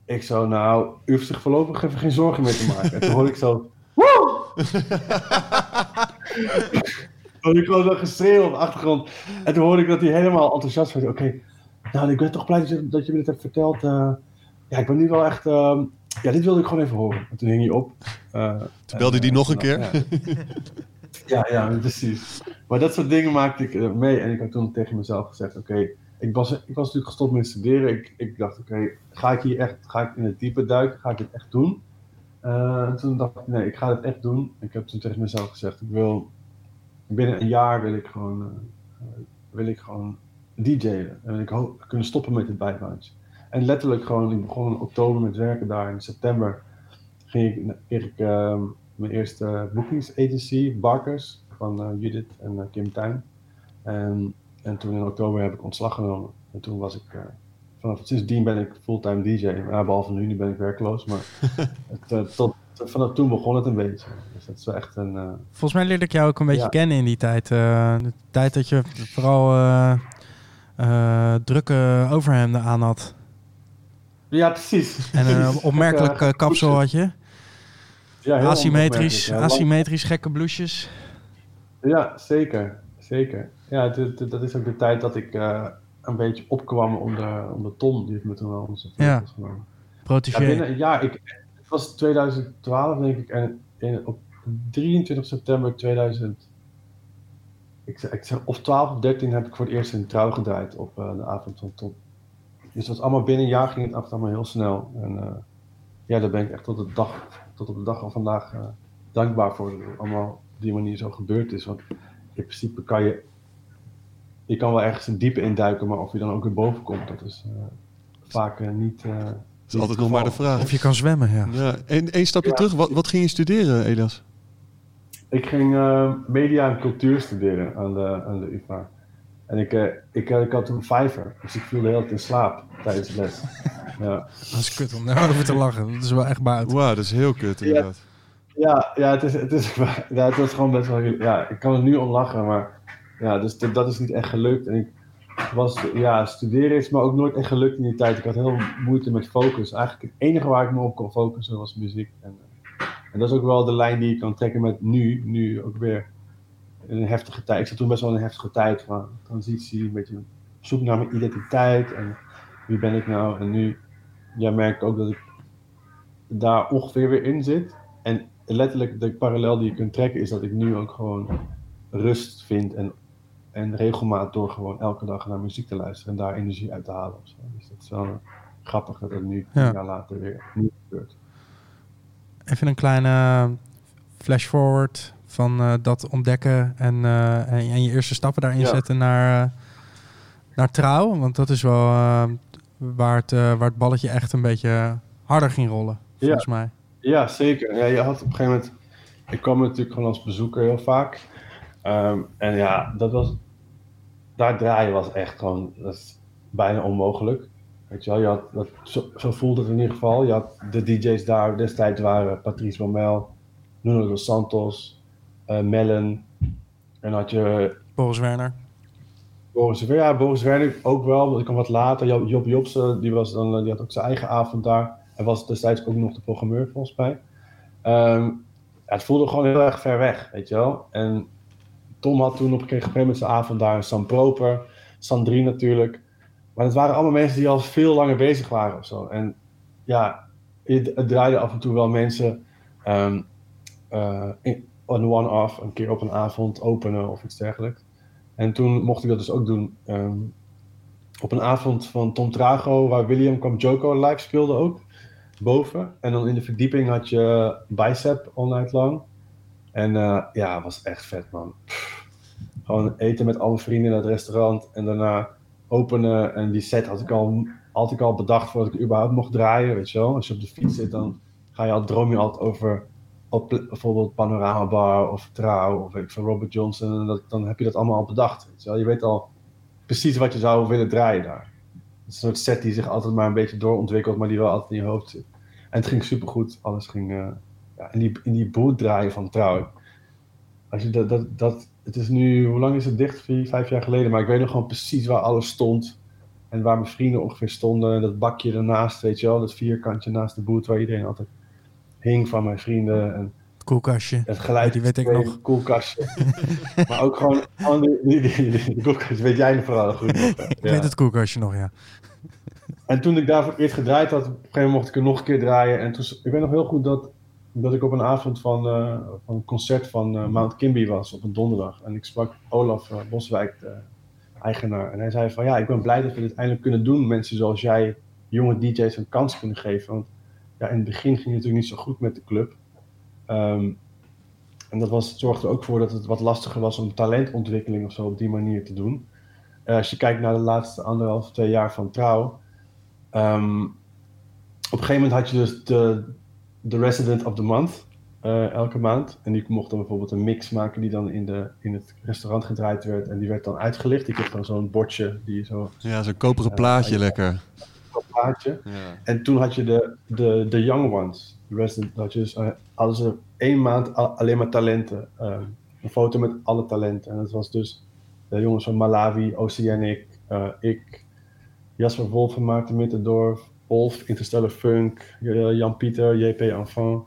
Ik zo, nou, u hoeft zich voorlopig even geen zorgen meer te maken. En toen hoorde ik zo, woe! ik gewoon zo geschreeuw op de achtergrond. En toen hoorde ik dat hij helemaal enthousiast was. Oké, nou, ik ben toch blij dat je, me dit hebt verteld. eh. ja, ik ben nu wel echt, ehm, ja, dit wilde ik gewoon even horen. En toen hing hij op. Eh, Toen belde hij eh, nog een keer. Ja. ja, ja, precies. Maar dat soort dingen maakte ik mee. En ik had toen tegen mezelf gezegd, oké, ik, was, ik was natuurlijk gestopt met studeren. Ik, ik dacht, oké, ga ik hier echt, ga ik in het diepe duiken? Ga ik dit echt doen? Eh, en toen dacht ik, nee, ik ga dit echt doen. Ik heb toen tegen mezelf gezegd, ik wil, binnen een jaar wil ik gewoon, eh, wil ik gewoon DJ'en. En wil ik kunnen stoppen met het bijbaantje. En letterlijk gewoon, ik begon in oktober met werken daar. In september ging ik, kreeg ik ehm, mijn eerste boekingsagency, Barkers, van eh, Judith en Kim Tuin. En, en toen in oktober heb ik ontslag genomen. En toen was ik, vanaf sindsdien ben ik fulltime DJ. Ja, behalve nu, nu ben ik werkloos. Maar het, eh, tot, vanaf toen begon het een beetje. Dus dat is wel echt een... eh, Volgens mij leerde ik jou ook een beetje Ja. kennen in die tijd. Eh, de tijd dat je vooral eh, eh, drukke overhemden aan had. Ja, precies. En een opmerkelijk kapsel had je. Ja, heel Asymmetrisch, ja. asymmetrisch gekke blouses. Ja, zeker. Zeker. Ja, dat is ook de tijd dat ik eh, een beetje opkwam onder, onder Tom. Die heeft me toen wel onze Ja. genomen. Ja, binnen. Ik, het was 2012, denk ik. En in, op 23 september 2000. Ik, ik zeg, of 12 of 13 heb ik voor het eerst een trouw gedraaid op eh, de avond van Tom. Dus dat was allemaal binnen een jaar ging het af allemaal heel snel. En eh, ja, daar ben ik echt tot, de dag, tot op de dag van vandaag eh, dankbaar voor dat het allemaal op die manier zo gebeurd is. Want in principe kan je. Je kan wel ergens een diepe induiken, maar of je dan ook weer boven komt, dat is eh, vaak eh, niet. eh, Dat is altijd nog maar de vraag. Of je kan zwemmen, ja. Ja, en één stapje Ja. terug. Wat, wat ging je studeren, Elias? Ik ging eh, media en cultuur studeren aan de, aan de UvA. En ik, eh, ik, ik had toen vijver, dus ik viel de hele tijd in slaap tijdens de les. Ja, Dat is kut om daarover te lachen. Dat is wel echt buiten. Wauw, dat is heel kut inderdaad. ja, ja, het, is, het, is, ja het was gewoon best wel... Ja, ik kan er nu om lachen, maar ja, dus dat, is niet echt gelukt. En ik was, ja, studeren is me ook nooit echt gelukt in die tijd. Ik had heel moeite met focus. Eigenlijk het enige waar ik me op kon focussen was muziek. En, eh, en dat is ook wel de lijn die ik kan trekken met nu, nu ook weer een heftige tijd. Ik zat toen best wel in een heftige tijd van transitie, een beetje zoek naar mijn identiteit en wie ben ik nou. En nu ja, merk ik ook dat ik daar ongeveer weer in zit. En letterlijk de parallel die je kunt trekken is dat ik nu ook gewoon rust vind en, en regelmaat door gewoon elke dag naar muziek te luisteren en daar energie uit te halen. of zo. Dus dat is wel eh, grappig dat het nu Ja. jaar later weer opnieuw gebeurt. Even een kleine flash forward van eh, dat ontdekken en, eh, en, en je eerste stappen daarin Ja. zetten naar, naar trouw. Want dat is wel waar, het, waar het balletje echt een beetje harder ging rollen, volgens mij. Ja, zeker. Ja, je had op een gegeven moment. Ik kwam natuurlijk gewoon als bezoeker heel vaak. Ehm, en ja, dat was. Daar draaien was echt gewoon. Dat is bijna onmogelijk. Weet je wel, je had, dat, zo, zo voelde het in ieder geval. Je had de DJ's daar destijds waren Patrice Momel, Nuno dos Santos, eh Mellen. En had je Boris Werner. Boris, ja, Boris Werner ook wel, want ik kwam wat later. Job, Job Jobsen, die, was dan, die had ook zijn eigen avond daar. Hij was destijds ook nog de programmeur, volgens mij. Ehm, ja, het voelde gewoon heel erg ver weg, weet je wel. En Tom had toen op een gegeven moment zijn avond daar. Sam Proper, Sandrine natuurlijk. Maar het waren allemaal mensen die al veel langer bezig waren of zo. En ja, het, draaide af en toe wel mensen eh, in- een one-off, een keer op een avond openen of iets dergelijks. En toen mocht ik dat dus ook doen. ehm, op een avond van Tom Trago, waar William kwam Joko live speelde ook. Boven. En dan in de verdieping had je Bicep all night long. En eh, ja, was echt vet, man. Gewoon eten met alle vrienden in het restaurant. En daarna openen. En die set had ik al, had ik al bedacht voordat ik überhaupt mocht draaien. Weet je wel. Als je op de fiets zit, dan ga je al, droom je altijd over op, bijvoorbeeld Panorama Bar of Trouw of weet ik van Robert Johnson. En dan heb je dat allemaal al bedacht. Je, je weet al precies wat je zou willen draaien daar. Het is een soort set die zich altijd maar een beetje doorontwikkelt, maar die wel altijd in je hoofd zit. En het ging supergoed. Alles ging eh, ja, in, die, in die boot draaien van Trouw. Als je dat, dat, dat, het is nu, hoe lang is het dicht? Vier, vijf jaar geleden. Maar ik weet nog gewoon precies waar alles stond. En waar mijn vrienden ongeveer stonden. En dat bakje ernaast, weet je wel. Dat vierkantje naast de boot waar iedereen altijd hing van mijn vrienden. En Het koelkastje. het geluid. Die weet ik nog. Koelkastje. maar ook gewoon, gewoon die, die, die, die- die koelkastje weet jij vooral goed nog. Ik Ja. weet het koelkastje nog, ja. En toen ik daar voor het eerst gedraaid had, op een gegeven moment mocht ik er nog een keer draaien. En toen, ik weet nog heel goed dat, dat ik op een avond van, eh, van een concert van eh, Mount Kimby was op een donderdag. En ik sprak Olaf eh, Boswijk, de eigenaar. En hij zei van ja, ik ben blij dat we dit eindelijk kunnen doen. Mensen zoals jij, jonge DJ's een kans kunnen geven. Want ja, in het begin ging het natuurlijk niet zo goed met de club. Ehm, en dat was, zorgde er ook voor dat het wat lastiger was om talentontwikkeling of zo op die manier te doen. Als je kijkt naar de laatste anderhalf, twee jaar van trouw. Ehm, op een gegeven moment had je dus de, de Resident of the Month eh, elke maand. En die mocht dan bijvoorbeeld een mix maken die dan in, de, in het restaurant gedraaid werd. En die werd dan uitgelicht. Ik heb dan zo'n bordje, die zo Ja, zo'n koperen Ja, plaatje lekker. een plaatje. Ja. En toen had je de, de, de Young Ones. De Resident, dat je dus, eh, hadden ze één maand alleen maar talenten. eh, een foto met alle talenten. En dat was dus de jongens van Malawi, Oceanic, eh, ik, Jasper Wolf van Maarten Mittendorf, Wolf, Interstellar Funk, eh, Jan-Pieter, JP Enfant.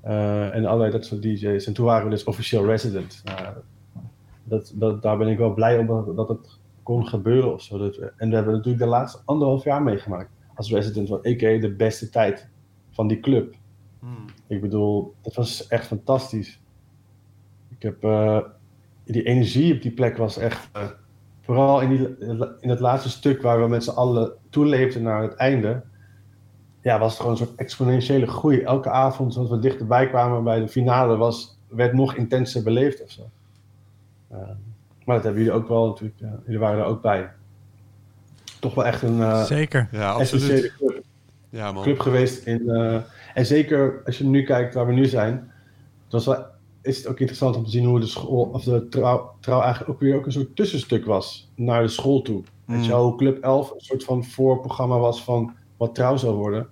eh, en allerlei dat soort DJ's. En toen waren we dus officieel resident. Nou, dat, dat, daar ben ik wel blij om dat, dat het kon gebeuren of zo. Dat en we hebben natuurlijk de laatste anderhalf jaar meegemaakt als resident van a.k.a. de beste tijd van die club. Ik bedoel, dat was echt fantastisch. Ik heb, eh, die energie op die plek was echt, vooral in, die, in het laatste stuk waar we met z'n allen toeleefden naar het einde, ja, was het gewoon een soort exponentiële groei. Elke avond, zoals we dichterbij kwamen bij de finale, was, werd nog intenser beleefd of zo. Eh, maar dat hebben jullie ook wel natuurlijk, ja, jullie waren er ook bij. Toch wel echt een eh Zeker. Ja, essentiële absoluut. club Ja, man. club geweest. In, eh, en zeker als je nu kijkt waar we nu zijn, is, wel- is het ook interessant om te zien hoe de school, of de trouw, trouw eigenlijk ook weer ook een soort tussenstuk was naar de school toe. Weet je Mm. wel, hoe Club 11 een soort van voorprogramma was van wat trouw zou worden,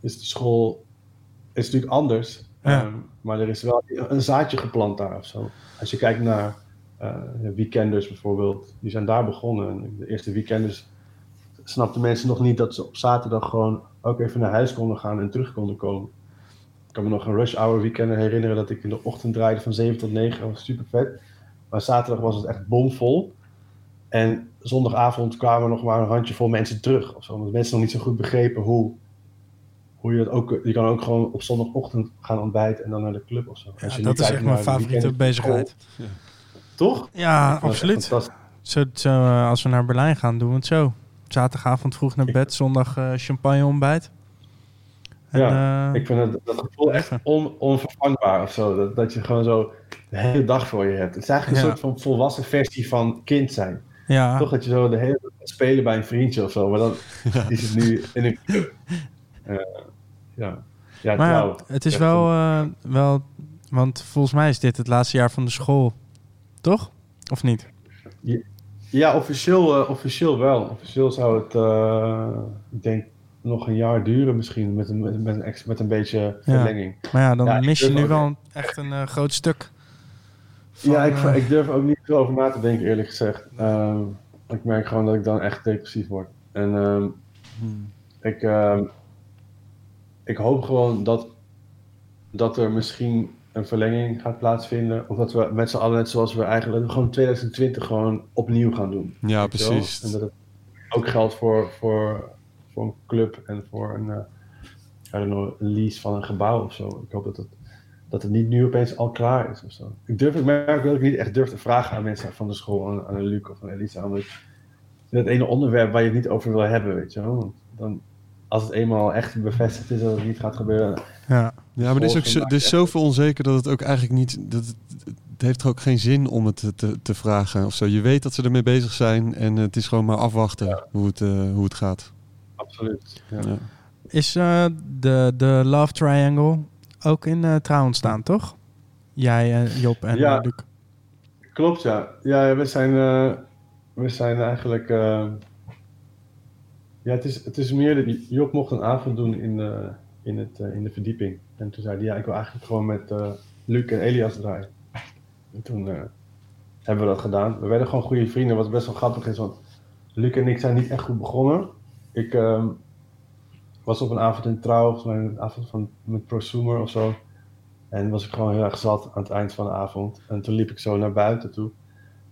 is de school is natuurlijk anders. Ja. Ehm, maar er is wel een zaadje geplant daar of zo. Als je kijkt naar eh, de weekenders bijvoorbeeld, die zijn daar begonnen. En de eerste weekenders snapten mensen nog niet dat ze op zaterdag gewoon ook even naar huis konden gaan en terug konden komen. Ik kan me nog een rush hour weekend herinneren dat ik in de ochtend draaide van 7 tot 9. Dat was super vet. Maar zaterdag was het echt bomvol. En zondagavond kwamen nog maar een handjevol mensen terug. Of zo, omdat mensen nog niet zo goed begrepen hoe, hoe je dat ook... Je kan ook gewoon op zondagochtend gaan ontbijten en dan naar de club of zo. Ja, Als je dat is echt mijn favoriete bezigheid. Toch? Ja, Dat is echt absoluut. Zo, zo, eh, als we naar Berlijn gaan, doen we het zo. Zaterdagavond vroeg naar bed, zondag eh, champagne ontbijt. En, eh, Ik vind het, dat gevoel echt on, onvervangbaar of zo. Dat, dat je gewoon zo de hele dag voor je hebt. Het is eigenlijk een Ja. soort van volwassen versie van kind zijn. ja, Toch dat je zo de hele dag spelen bij een vriendje of zo. Maar dan is het nu in een club. Ja. Ja, maar trouw. het is wel, eh, wel... Want volgens mij is dit het laatste jaar van de school. Toch? Of niet? Ja, officieel, eh, officieel wel. Officieel zou het, eh, ik denk, nog een jaar duren misschien. Met een, met, een, met een beetje verlenging. Maar ja, dan Ja, mis je nu wel echt een groot stuk. van, ja, ik, ik durf ook niet veel over na te denken, eerlijk gezegd. Ehm, ik merk gewoon dat ik dan echt depressief word. En ehm, Hmm. ik, ehm, ik hoop gewoon dat, dat er misschien een verlenging gaat plaatsvinden. Of dat we met z'n allen, net zoals we eigenlijk gewoon 2020 gewoon opnieuw gaan doen. Ja, precies. En dat het ook geldt voor, voor, voor een club en voor een, eh I don't know, een lease van een gebouw of zo. Ik hoop dat het, dat het niet nu opeens al klaar is of zo. Ik, durf, ik merk wel dat ik niet echt durf te vragen aan mensen van de school, aan, aan Luc of aan Elisa. Omdat het ene onderwerp waar je het niet over wil hebben, weet je wel. Want dan, als het eenmaal echt bevestigd is dat het niet gaat gebeuren. Ja, Ja, maar er is, ook zo, er is zoveel onzeker dat het ook eigenlijk niet... Dat het, het heeft er ook geen zin om het te, te, vragen of zo. Je weet dat ze ermee bezig zijn en het is gewoon maar afwachten hoe, het, eh, hoe het gaat. Absoluut. Ja. Ja. Is eh, de, de Love Triangle ook in eh trouw ontstaan, toch? Jij, en Job en Ja. Luc. Klopt, ja. Ja, we zijn, eh, we zijn eigenlijk... eh, ja, het is, het is meer... Dat Job mocht een avond doen in de, in het, eh, in de verdieping. En toen zei hij, ja, ik wil eigenlijk gewoon met eh, Luc en Elias draaien. En toen eh, hebben we dat gedaan. We werden gewoon goede vrienden, wat best wel grappig is. Want Luc en ik zijn niet echt goed begonnen. Ik ehm, was op een avond in trouw, mij een avond van, met Prosumer of zo. En was ik gewoon heel erg zat aan het eind van de avond. En toen liep ik zo naar buiten toe.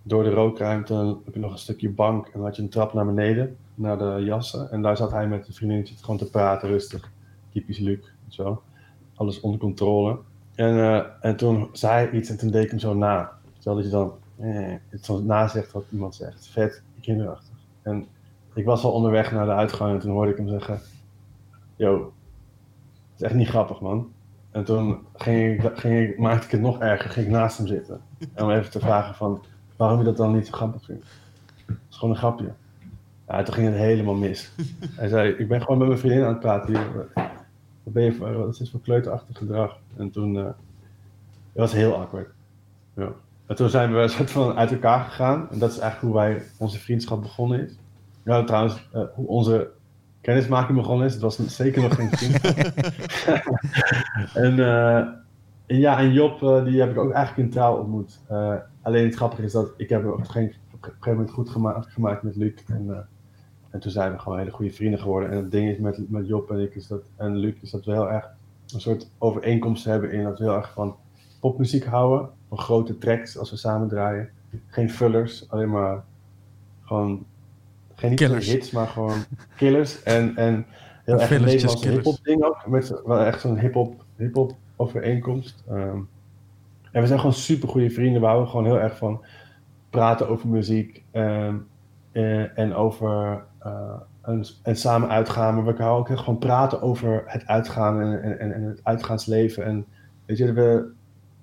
Door de rookruimte heb je nog een stukje bank. En dan had je een trap naar beneden, naar de jassen. En daar zat hij met een vriendinnetje gewoon te praten, rustig. Typisch Luc, zo. Alles onder controle. En, eh, en toen zei hij iets en toen deed ik hem zo na. Stel dat je dan eh, het zo nazegt wat iemand zegt. Vet, kinderachtig. En ik was al onderweg naar de uitgang en toen hoorde ik hem zeggen... Yo, het is echt niet grappig, man. En toen ging ik, ging ik, maakte ik het nog erger, ging ik naast hem zitten. En om even te vragen van, waarom je dat dan niet zo grappig vindt. Het is gewoon een grapje. Ja, toen ging het helemaal mis. Hij zei, ik ben gewoon met mijn vriendin aan het praten hier. Wat ben je voor, wat is dit voor kleuterachtig gedrag? En toen, eh, het was heel awkward. Ja. En toen zijn we soort van uit elkaar gegaan. En dat is eigenlijk hoe wij, onze vriendschap begonnen is. Ja, trouwens, eh, hoe onze kennismaking begonnen is. Het was zeker nog geen vriendschap. en, eh, en ja, en Job, die heb ik ook eigenlijk in trouw ontmoet. Alleen het grappige is dat ik heb het op een gegeven op een gegeven moment goed gema gemaakt met Luc. En, en toen zijn we gewoon hele goede vrienden geworden. En het ding is met, met Job en ik is dat, en Luc is dat we heel erg een soort overeenkomst hebben in dat we heel erg van popmuziek houden. Van grote tracks als we samen draaien. Geen vullers, alleen maar gewoon geen Killers. hits, maar gewoon killers. En, en heel erg een Nederlandse hip-hop ding ook. Met wel echt zo'n hip-hop hip overeenkomst. Ehm, en we zijn gewoon super goede vrienden. We houden gewoon heel erg van praten over muziek ehm, eh, en over en, en samen uitgaan. Maar we houden ook echt gewoon praten over het uitgaan en, en, en, het uitgaansleven. En weet je, we,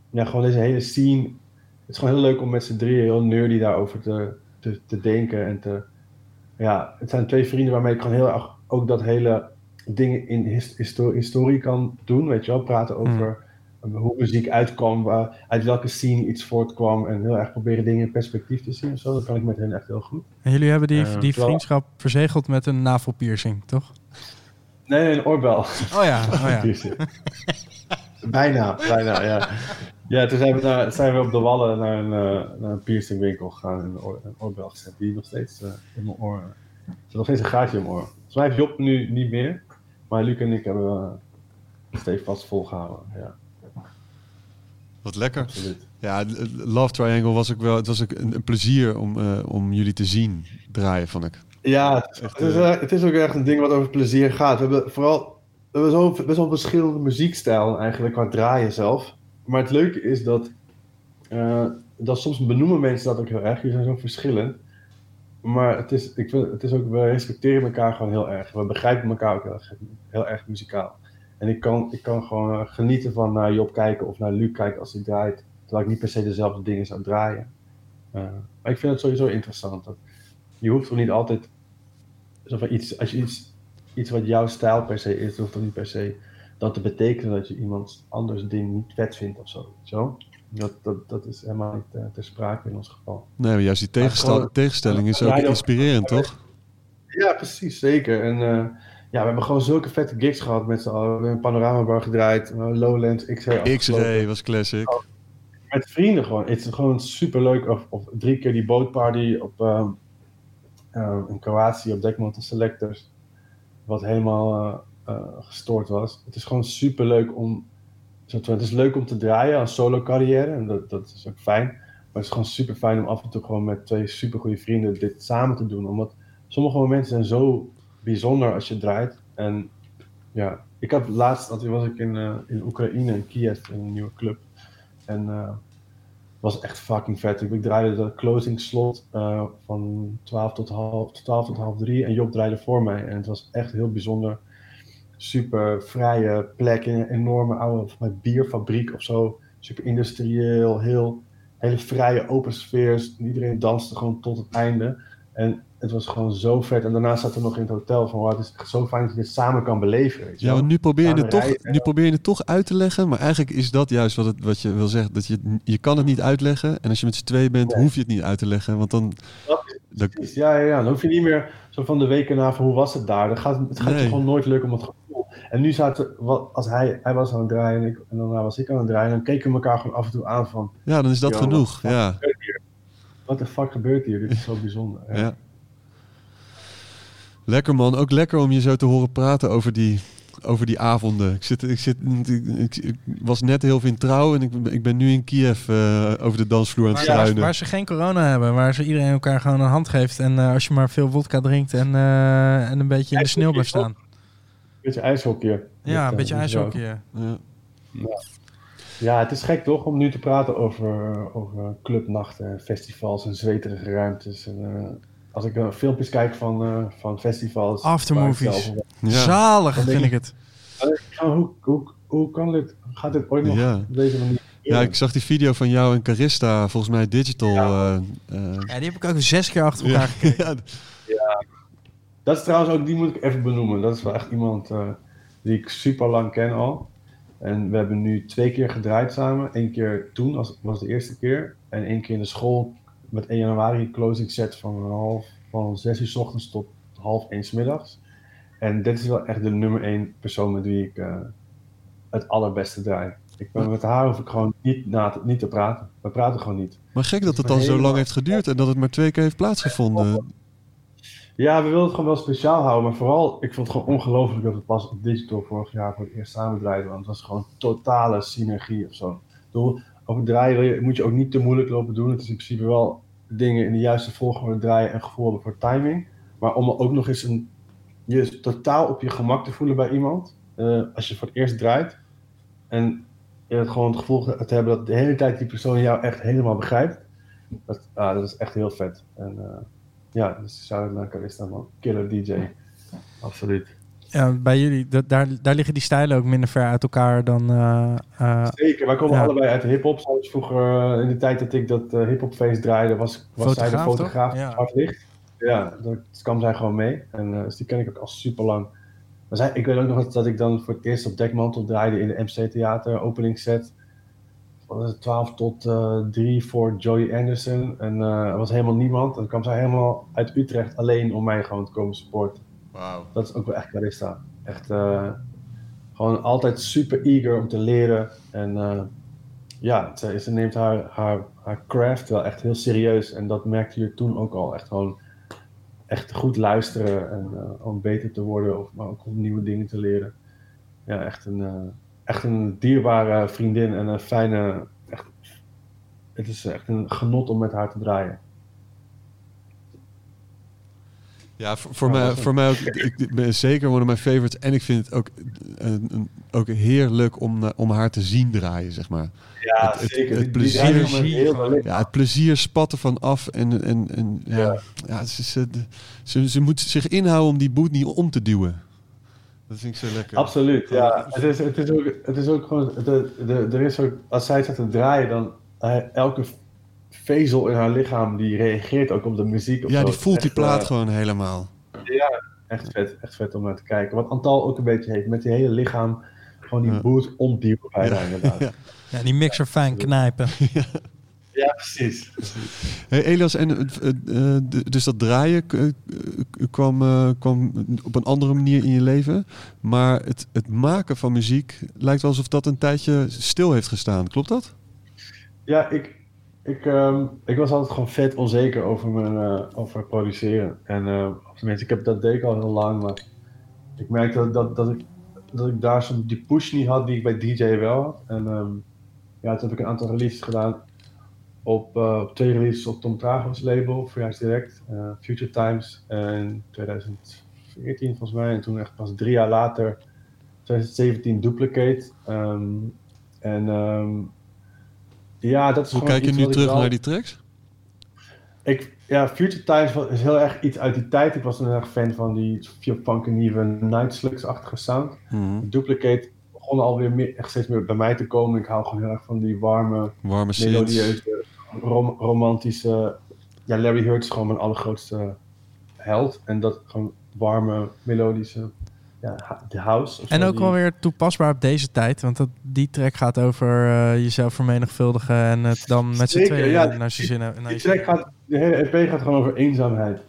ja, gewoon deze hele scene. Het is gewoon heel leuk om met z'n drieën heel nerdy daarover te, te, te denken en te, ja, het zijn twee vrienden waarmee ik gewoon heel erg ook dat hele dingen in his- histo- historie kan doen, weet je wel, praten over eh, hoe muziek uitkwam, waar, uit welke scene iets voortkwam en heel erg proberen dingen in perspectief te zien zo. Dat kan ik met hen echt heel goed. En jullie hebben die, die terwijl- vriendschap verzegeld met een navelpiercing, toch? Nee, nee, een oorbel. Oh ja, oh ja. bijna, bijna, ja. Ja, toen zijn we, naar, zijn we op de Wallen naar een, eh, naar een piercingwinkel gegaan en een, oor, een oorbel gezet. Die nog steeds eh, in mijn oor. Er zit nog steeds een gaatje in mijn oor. Volgens mij heeft Job nu niet meer. Maar Luc en ik hebben, eh, stevast volgehouden. Ja, Wat lekker. absoluut. Ja, Love Triangle was ook wel... Het was ook een, een plezier om, eh, om jullie te zien draaien, vond ik. Ja, het is, Echt, het, is, eh, eh, het is ook echt een ding wat over plezier gaat. We hebben vooral we hebben zo, best wel verschillende muziekstijlen eigenlijk qua draaien zelf. Maar het leuke is dat, dat soms benoemen mensen dat ook heel erg. Jullie zijn zo verschillend. Maar het is, ik vind, het is ook, we respecteren elkaar gewoon heel erg. We begrijpen elkaar ook heel erg, heel erg muzikaal. En ik kan, ik kan gewoon eh, genieten van naar Job kijken of naar Luc kijken als hij draait. Terwijl ik niet per se dezelfde dingen zou draaien. Eh, maar ik vind het sowieso interessant. Dat, je hoeft toch niet altijd zo van iets, als je iets, iets wat jouw stijl per se is, hoeft toch niet per se dat te betekenen dat je iemand anders ding niet vet vindt of zo. wel? Dat, dat, dat is helemaal niet eh, ter sprake in ons geval. Nee, maar juist die Maar tegenstel- gewoon- tegenstelling is ook inspirerend, toch? Ja, precies, zeker. En eh, ja, we hebben gewoon zulke vette gigs gehad met z'n allen. We hebben een panoramabar gedraaid, eh, Lowlands, X-Ray. X-Ray was classic. Met vrienden gewoon. Het is gewoon super leuk. Of, of drie keer die bootparty op, ehm, eh, in Kroatië op Dekmantel Selectors. Wat helemaal eh, gestoord was. Het is gewoon super leuk om. Het is leuk om te draaien als solo carrière. En dat, dat is ook fijn. Maar het is gewoon super fijn om af en toe gewoon met twee super goede vrienden dit samen te doen. Omdat sommige momenten zijn zo bijzonder als je draait. En ja, ik heb laatst, toen was ik in, eh, in Oekraïne, in Kiev, in een nieuwe club. En het was echt fucking vet. Ik, draaide de closing slot eh, van 12 tot, half, 12 tot half 3 en Job draaide voor mij. En het was echt heel bijzonder. Super vrije plek in een enorme oude bierfabriek of zo. Super industrieel, heel, hele vrije open sfeer. Iedereen danste gewoon tot het einde. En het was gewoon zo vet. En daarna zaten we nog in het hotel van, wow, het is zo fijn dat je dit samen kan beleven. Weet je Ja, nu probeer, je het toch, rijden. nu probeer je het toch uit te leggen. Maar eigenlijk is dat juist wat, het, wat je wil zeggen. Dat je, je kan het niet uitleggen. En als je met z'n twee bent, Nee. hoef je het niet uit te leggen. Want dan... Dat dan Ja, ja, ja, dan hoef je niet meer zo van de weken na van hoe was het daar. Dan gaat, het gaat Nee. je gewoon nooit lukken om het gevoel. En nu zaten, wat, als hij, hij was aan het draaien en, ik, en daarna was ik aan het draaien, dan keken we elkaar gewoon af en toe aan van, ja, dan is dat Yo, genoeg. wat Ja? Wat de fuck gebeurt hier? Dit is zo bijzonder. Ja. ja. Lekker man. Ook lekker om je zo te horen praten over die, over die avonden. Ik, zit, ik, zit, ik, ik, ik was net heel veel in trouw. En ik, ik ben nu in Kiev eh, over de dansvloer aan het struinen. waar ze geen corona hebben, waar ze iedereen elkaar gewoon een hand geeft. En eh, als je maar veel vodka drinkt en, eh, en een beetje in de sneeuw blijft staan. Beetje ijshockey. Ja, een beetje ijshockey. ja. Ja. Ja, het is gek toch om nu te praten over, over clubnachten, en festivals en zweterige ruimtes. En, eh, als ik uh, filmpjes kijk van, uh, van festivals. Aftermovies. zelf- Ja. Zalig vind ik het. Hoe, hoe, hoe kan dit? Gaat dit ooit nog Ja. op deze manier? ja, ik zag die video van jou en Carista, volgens mij digital. Ja. eh, eh, Ja, die heb ik ook zes keer achter ja, elkaar gekeken. ja, Dat is trouwens ook, die moet ik even benoemen. Dat is wel echt iemand eh, die ik super lang ken al. En we hebben nu twee keer gedraaid samen. Eén keer toen, als, was de eerste keer. En één keer in de school met 1 januari closing set van, half, van 6 uur s ochtends tot half 1 s middags. En dit is wel echt de nummer één persoon met wie ik eh, het allerbeste draai. Ik ben met haar hoef ik gewoon niet, na te, niet te praten. We praten gewoon niet. Maar gek dat het dan zo lang heeft geduurd en dat het maar twee keer heeft plaatsgevonden. Ja, we wilden het gewoon wel speciaal houden, maar vooral, ik vond het gewoon ongelooflijk dat het pas op digital vorig jaar voor het eerst samen draaiden, want het was gewoon totale synergie of zo. Ik bedoel, over draaien moet je ook niet te moeilijk lopen doen. Het is in principe wel dingen in de juiste volgorde draaien en gevoel voor timing. Maar om ook nog eens een, je totaal op je gemak te voelen bij iemand, eh, als je voor het eerst draait, en je het gewoon het gevoel te hebben dat de hele tijd die persoon jou echt helemaal begrijpt, dat, ah, dat is echt heel vet. En, eh, ja, dus shout-out naar Carista, man. Killer DJ. Absoluut. Ja, bij jullie, da- daar, daar liggen die stijlen ook minder ver uit elkaar dan... eh, Zeker, wij komen Ja. allebei uit de hip-hop. Zoals vroeger, eh, in de tijd dat ik dat eh hip-hop feest draaide, was, was zij de Fotograaf, Ja. Zwart Licht. Ja, dat kwam zij gewoon mee. En dus die ken ik ook al super lang. Maar zij, ik weet ook nog dat- dat ik dan voor het eerst op Dekmantel draaide in de MC Theater, opening set. Wat was het, 12 tot eh 3 voor Joey Anderson. En er was helemaal niemand. En dan kwam zij helemaal uit Utrecht alleen om mij gewoon te komen supporten. Wauw. Dat is ook wel echt Carista. Echt eh, gewoon altijd super eager om te leren. En eh, ja, ze, ze neemt haar, haar, haar craft wel echt heel serieus. En dat merkte je toen ook al. Echt gewoon echt goed luisteren en eh, om beter te worden. Of, maar ook om nieuwe dingen te leren. Ja, echt een, echt een dierbare vriendin en een fijne. Echt, het is echt een genot om met haar te draaien. Ja, voor, voor, mij, voor mij ook. Ik, ben zeker one of my favorites. En ik vind het ook, een, een- ook heerlijk om, na- om haar te zien draaien, zeg maar. Ja, Het- het- zeker. het plezier- heel. Ja, het plezier spat er van af. En, en, en ja, ja. Ja. ze, ze, ze, ze moet zich inhouden om die boot niet om te duwen. Dat vind ik zo lekker. Absoluut, ja. Het is, het is, ook, het is ook gewoon, de, de, er is ook, als zij staat te draaien, dan eh, elke vezel in haar lichaam die reageert ook op de muziek. of Ja, zo. die voelt die plaat eh, gewoon helemaal. Ja, echt vet, echt vet om naar te kijken. Wat Antal ook een beetje heeft, met die hele lichaam gewoon die Ja. boot omduwen bijna Ja. inderdaad. Ja. Ja, die mixer fijn knijpen. Ja, precies. Hey Elias, en, eh, eh, dus dat draaien kwam, kwam op een andere manier in je leven. Maar het, het maken van muziek lijkt wel alsof dat een tijdje stil heeft gestaan. Klopt dat? Ja, ik, ik, ehm, ik was altijd gewoon vet onzeker over, mijn, eh, over produceren. En of tenminste, ik heb, dat deed ik al heel lang, maar ik merkte dat, dat, dat, ik, dat ik daar zo die push niet had die ik bij DJ wel had. En ehm, ja, toen heb ik een aantal releases gedaan. Op, eh, twee releases op Tom Tragos label, Verjaars Direct, Future Times in 2014 volgens mij. En toen echt pas drie jaar later, 2017 Duplicate. Ehm, en ja, dat is Hoe kijk je nu terug wel- naar die tracks? ik, ja, Future Times is heel erg iets uit die tijd. Ik was een erg fan van die Punk en nieuwe Night Slugs-achtige sound. Mhm. Duplicate begon alweer meer, echt steeds meer bij mij te komen. Ik hou gewoon heel erg van die warme, Warme melodieuze, rom- romantische... Ja, Larry Hurt is gewoon mijn allergrootste held. En dat gewoon warme, melodische... Ja, de house. of En ook wel weer toepasbaar op deze tijd. Want dat, die track gaat over eh, jezelf vermenigvuldigen en het dan met z'n tweeën ja. naar je zin naar Die track gaat, de hele EP gaat gewoon over eenzaamheid.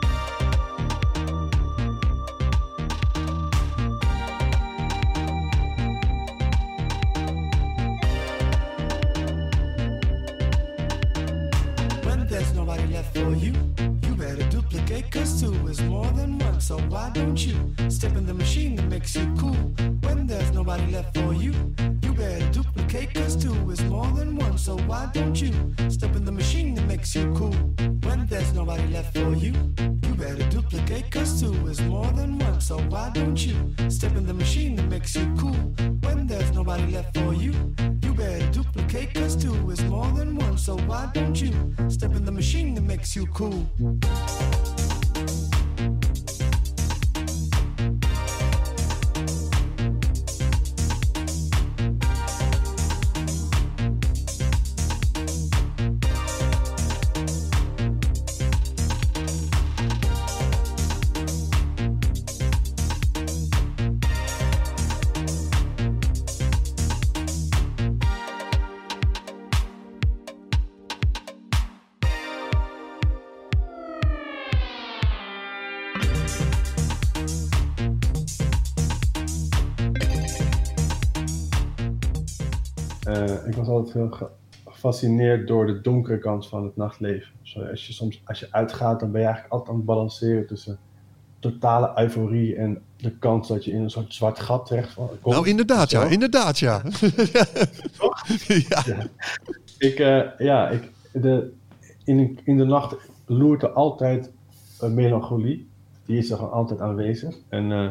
Altijd heel ge- gefascineerd door de donkere kant van het nachtleven. Zo, als je soms als je uitgaat, dan ben je eigenlijk altijd aan het balanceren tussen totale euforie en de kans dat je in een soort zwart gat terecht komt. Nou, inderdaad, ja. Inderdaad, ja. ja. Ik, eh, ja, ik, de, in, in de nacht loert er altijd een melancholie. Die is er gewoon altijd aanwezig. En eh,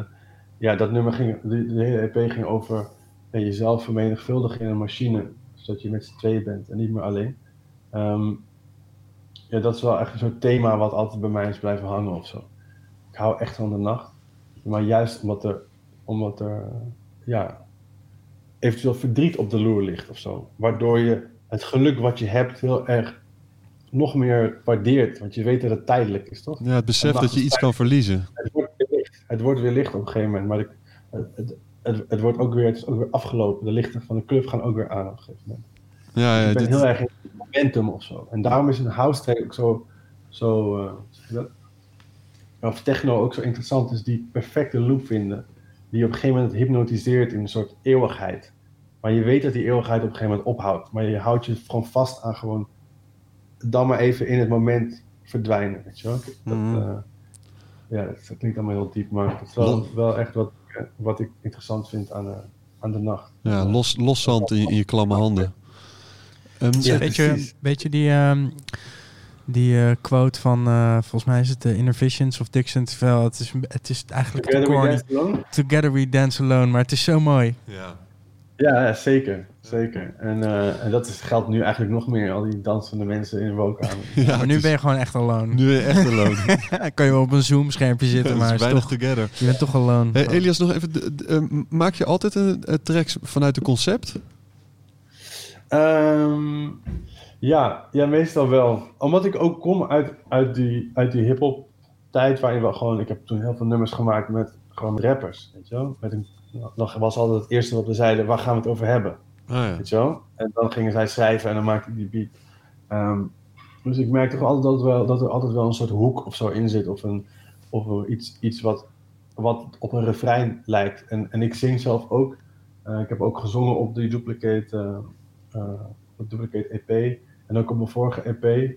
ja, dat nummer ging, de, de hele EP ging over ja, jezelf vermenigvuldigen in een machine. Zodat je met z'n tweeën bent en niet meer alleen. Ehm, ja, dat is wel echt soort thema wat altijd bij mij is blijven hangen of zo. Ik hou echt van de nacht. Maar juist omdat er, omdat er ja, eventueel verdriet op de loer ligt of zo. Waardoor je het geluk wat je hebt heel erg nog meer waardeert. Want je weet dat het tijdelijk is, toch? ja, het besef dat je iets kan verliezen. Het wordt weer licht. Het wordt weer licht op een gegeven moment. Maar het, het, het, het wordt ook weer, het is ook weer afgelopen. De lichten van de club gaan ook weer aan op een gegeven moment. Ja, ja, ik ben dit- heel erg in het momentum of zo. En daarom is een house track ook zo, zo eh, je of techno ook zo interessant, is die perfecte loop vinden. Die op een gegeven moment hypnotiseert in een soort eeuwigheid. Maar je weet dat die eeuwigheid op een gegeven moment ophoudt. Maar je houdt je gewoon vast aan gewoon dan maar even in het moment verdwijnen. Weet je wel? Dat, eh, ja, dat, klinkt allemaal heel diep, maar dat is wel echt wat, eh, wat ik interessant vind aan, eh, aan de nacht. Ja, los, los zand in, je- in je klamme handen. Ehm, Ja, weet, je, weet je die, ehm, die eh, quote van, eh, volgens mij is het de Inner Visions of Dixon? Terwijl het is, het is eigenlijk Together we dance alone? Together we dance alone, maar het is zo mooi. Ja, ja, zeker. Zeker. En, eh, en dat is, geldt nu eigenlijk nog meer, al die dansende mensen in de woonkamer. Ja, maar nu is- ben je gewoon echt alone. nu ben je echt alone. kan je wel op een Zoom-schermpje zitten, maar is toch, together. je bent toch alone. Hey, Elias, nog even. de- de- eh, maak je altijd een, een tracks vanuit een concept? Ehm, ja, ja, meestal wel. Omdat ik ook kom uit, uit die, uit die hip-hop tijd waarin we gewoon. Ik heb toen heel veel nummers gemaakt met gewoon rappers. Weet je wel? Met een, dan was altijd het eerste wat we zeiden: waar gaan we het over hebben? Ah, ja. En dan gingen zij schrijven en dan maakte ik die beat. Ehm, dus ik merk toch altijd dat, wel, dat er altijd wel een soort hoek of zo in zit. Of, een, of iets, iets wat, wat op een refrein lijkt. En, en ik zing zelf ook. Eh, ik heb ook gezongen op die Duplicate, op Duplicate EP. En ook op mijn vorige EP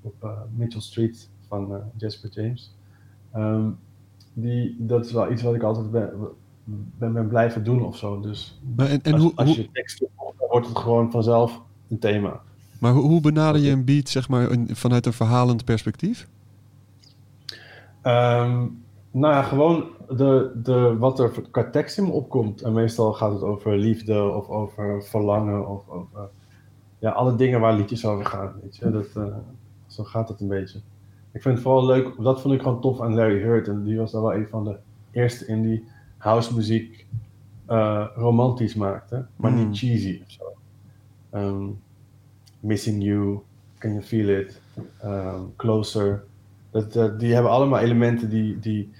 op Mitchell Street van Jasper James. Ehm, die, dat is wel iets wat ik altijd ben, ben, ben blijven doen of zo. Dus en, en als, hoe, als je tekst toevoegt, dan wordt het gewoon vanzelf een thema. maar hoe, hoe benader je een beat zeg maar, vanuit een verhalend perspectief? Ehm, nou ja, gewoon de, de, wat er qua tekst in me opkomt. En meestal gaat het over liefde of over verlangen of over ja, alle dingen waar liedjes over gaan. Weet je? Dat, eh, zo gaat het een beetje. Ik vind het vooral leuk, dat vond ik gewoon tof aan Larry Hurt. En die was dan wel een van de eerste in die house muziek eh, romantisch maakte, maar Mm. niet cheesy of zo. Ehm, Missing You, Can You Feel It, ehm, Closer. Dat, die hebben allemaal elementen die, die,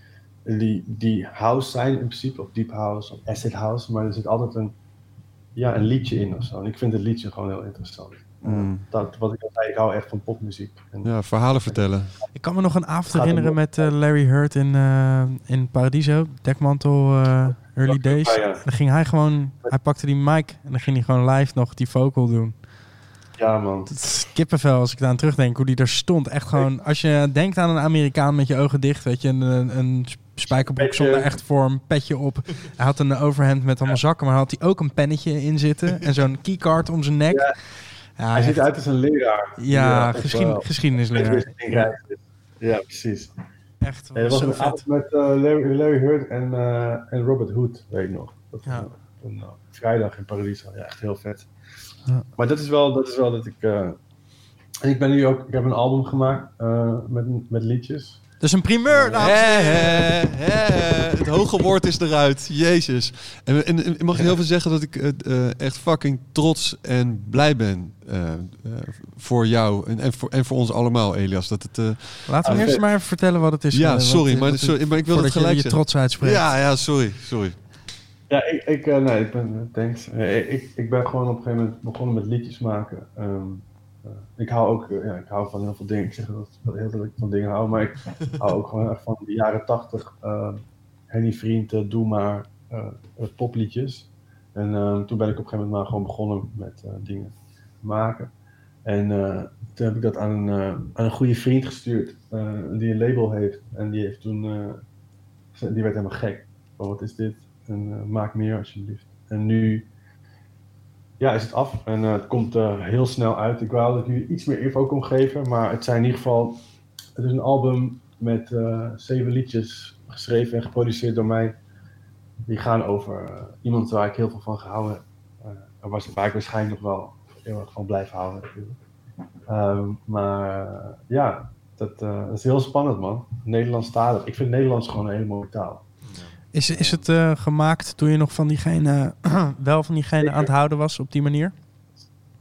die, die house zijn in principe, of deep house of acid house, maar er zit altijd een, ja, een liedje in of zo. En ik vind het liedje gewoon heel interessant. Mm. Dat, wat ik al zei, ik hou echt van popmuziek. En, Ja, verhalen vertellen. Ik kan me nog een avond herinneren met eh, Larry Hurt in, eh, in Paradiso, Dekmantel eh, Early Days. Ja, ja. En dan ging hij gewoon, hij pakte die mic en dan ging hij gewoon live nog die vocal doen. Ja, man. Het is kippenvel als ik daar aan terugdenk, hoe die er stond. Echt gewoon, als je denkt aan een Amerikaan met je ogen dicht, weet je, een, een, een spijkerbroek Petje. zonder echt vorm, petje op. Hij had een overhand met allemaal zakken, maar had hij ook een pennetje in zitten en zo'n keycard om zijn nek. Ja. Hij ziet echt- uit als een leraar. ja, geschied- eh, geschiedenisleraar. Ja, ja, precies. Echt er was een avond met eh, Larry, Larry Hurt en, eh, en Robert Hood, weet ik nog. Dat Ja. een eh, vrijdag in Paradiso. Ja, echt heel vet. Ja. Maar dat is wel dat, is wel dat ik... eh, en ik ben nu ook... Ik heb een album gemaakt eh, met, met liedjes. Dus een primeur, dames en heren. het hoge woord is eruit. Jezus. En, en, en mag je heel veel zeggen dat ik eh, eh, echt fucking trots en blij ben eh, voor jou en, en, voor, en voor ons allemaal, Elias. Dat het, eh, Laten we Ah, eerst maar even vertellen wat het is. ja, wat- sorry, wat maar, sorry, maar ik wil het voordat je je trots uitspreekt. Ja, ja, sorry, sorry. Ja, ik, ik, eh, nee, ik ben, thanks. Ik, ik ben gewoon op een gegeven moment begonnen met liedjes maken. Ehm, eh, ik hou ook, eh, ja, ik hou van heel veel dingen. Ik zeg dat ik heel veel van dingen hou, maar ik hou ook gewoon erg van de jaren tachtig. uh, Henny Vriend, eh, Doe Maar, eh, eh, popliedjes. En ehm, toen ben ik op een gegeven moment maar gewoon begonnen met eh, dingen maken. En eh, toen heb ik dat aan een, eh, aan een goede vriend gestuurd, eh, die een label heeft. En die heeft toen, eh, die werd helemaal gek. Van wat is dit? En eh, maak meer alsjeblieft. En nu ja, is het af en eh, het komt eh, heel snel uit. Ik wou dat ik jullie iets meer info kon geven, maar het zijn in ieder geval... Het is een album met eh, zeven liedjes geschreven en geproduceerd door mij. Die gaan over iemand waar ik heel veel van gehouden heb. En waar, ik waarschijnlijk nog wel heel erg van blijf houden. Ehm, maar ja, dat, dat is heel spannend man. Nederlandstalig. Ik vind Nederlands gewoon een hele mooie taal. Is, is het eh, gemaakt toen je nog van diegene, wel van diegene Zeker. aan het houden was op die manier?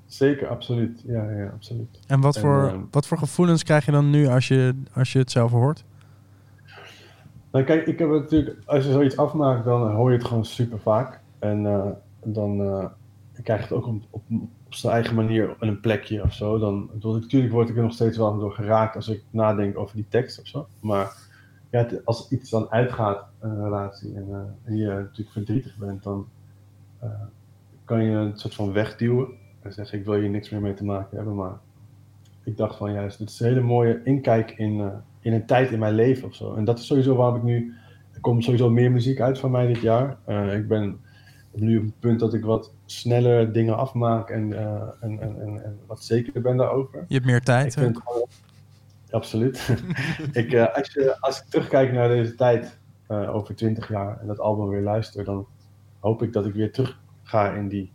Zeker, absoluut. Ja, ja, absoluut. En wat, En, voor, ehm, wat voor gevoelens krijg je dan nu als je, als je het zelf hoort? Nou, kijk, ik heb het natuurlijk, als je zoiets afmaakt, dan hoor je het gewoon super vaak. En eh, dan eh, krijg je het ook op, op, op zijn eigen manier een plekje of zo. Dan, natuurlijk word ik er nog steeds wel door geraakt als ik nadenk over die tekst of zo. Maar ja, het- als iets dan uitgaat, een relatie, en, eh, en je natuurlijk verdrietig bent, dan eh, kan je een soort van wegduwen. En zeggen, ik wil hier niks meer mee te maken hebben. Maar ik dacht van juist, dit is een hele mooie inkijk in, eh, in een tijd in mijn leven of zo. En dat is sowieso waarom ik nu. Er komt sowieso meer muziek uit van mij dit jaar. Eh, ik ben nu op het punt dat ik wat sneller dingen afmaak en, eh, en, en, en, en wat zekerder ben daarover. Je hebt meer tijd. Ik vind het Absoluut. ik, eh, als, je, als ik terugkijk naar deze tijd eh, over 20 jaar en dat album weer luister, dan hoop ik dat ik weer terug ga in, die,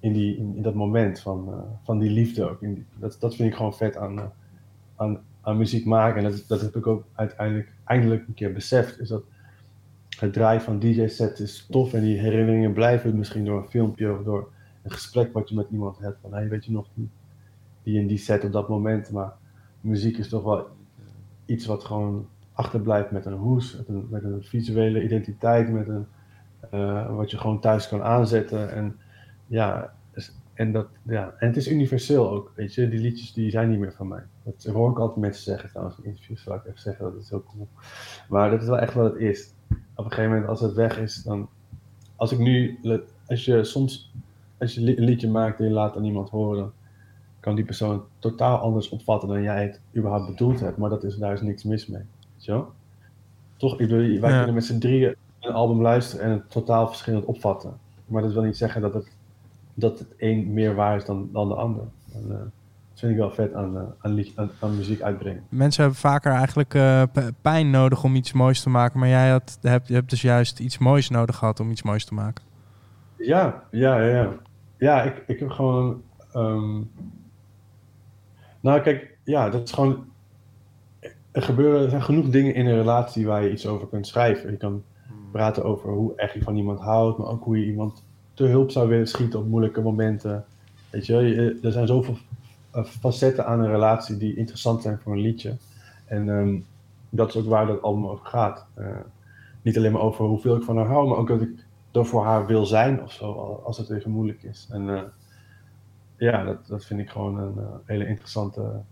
in, die, in, in dat moment van, eh, van die liefde ook. In die- dat, dat vind ik gewoon vet aan, aan, aan muziek maken. En dat, dat heb ik ook uiteindelijk eindelijk een keer beseft. Is dat het draaien van DJ-sets is tof en die herinneringen blijven misschien door een filmpje of door een gesprek wat je met iemand hebt. Van hey, weet je nog die, die in die set op dat moment. Maar muziek is toch wel iets wat gewoon achterblijft met een hoes, met een, visuele identiteit, met een, eh, wat je gewoon thuis kan aanzetten. En ja, dus- en, dat, ja, en het is universeel ook, weet je. Die liedjes die zijn niet meer van mij. Dat hoor ik altijd mensen zeggen trouwens in interviews, zou ik even zeggen, dat is heel cool. Maar dat is wel echt wat het is. Op een gegeven moment als het weg is, dan... Als ik nu, als je soms, als je een liedje maakt en je laat aan iemand horen, kan die persoon totaal anders opvatten dan jij het überhaupt bedoeld hebt. Maar dat is, daar is niks mis mee. Wel? Toch, ik bedoel, wij Ja. kunnen met z'n drieën een album luisteren en het totaal verschillend opvatten. Maar dat wil niet zeggen dat het, dat het een meer waar is dan, dan de ander. En, eh, dat vind ik wel vet aan, eh, aan, aan, aan muziek uitbrengen. Mensen hebben vaker eigenlijk eh, pijn nodig om iets moois te maken. Maar jij had, hebt, je hebt dus juist iets moois nodig gehad om iets moois te maken. Ja, ja, ja. Ja, ja ik, ik heb gewoon. ehm, Nou, kijk, ja, dat is gewoon. Er gebeuren er zijn genoeg dingen in een relatie waar je iets over kunt schrijven. Je kan praten over hoe erg je van iemand houdt, maar ook hoe je iemand te hulp zou willen schieten op moeilijke momenten. Weet je, je- er zijn zoveel eh, facetten aan een relatie die interessant zijn voor een liedje. En ehm, dat is ook waar dat album over gaat. Eh, niet alleen maar over hoeveel ik van haar hou, maar ook dat ik er voor haar wil zijn of zo, al- als het even moeilijk is. En eh, ja, dat, dat vind ik gewoon een eh, hele interessante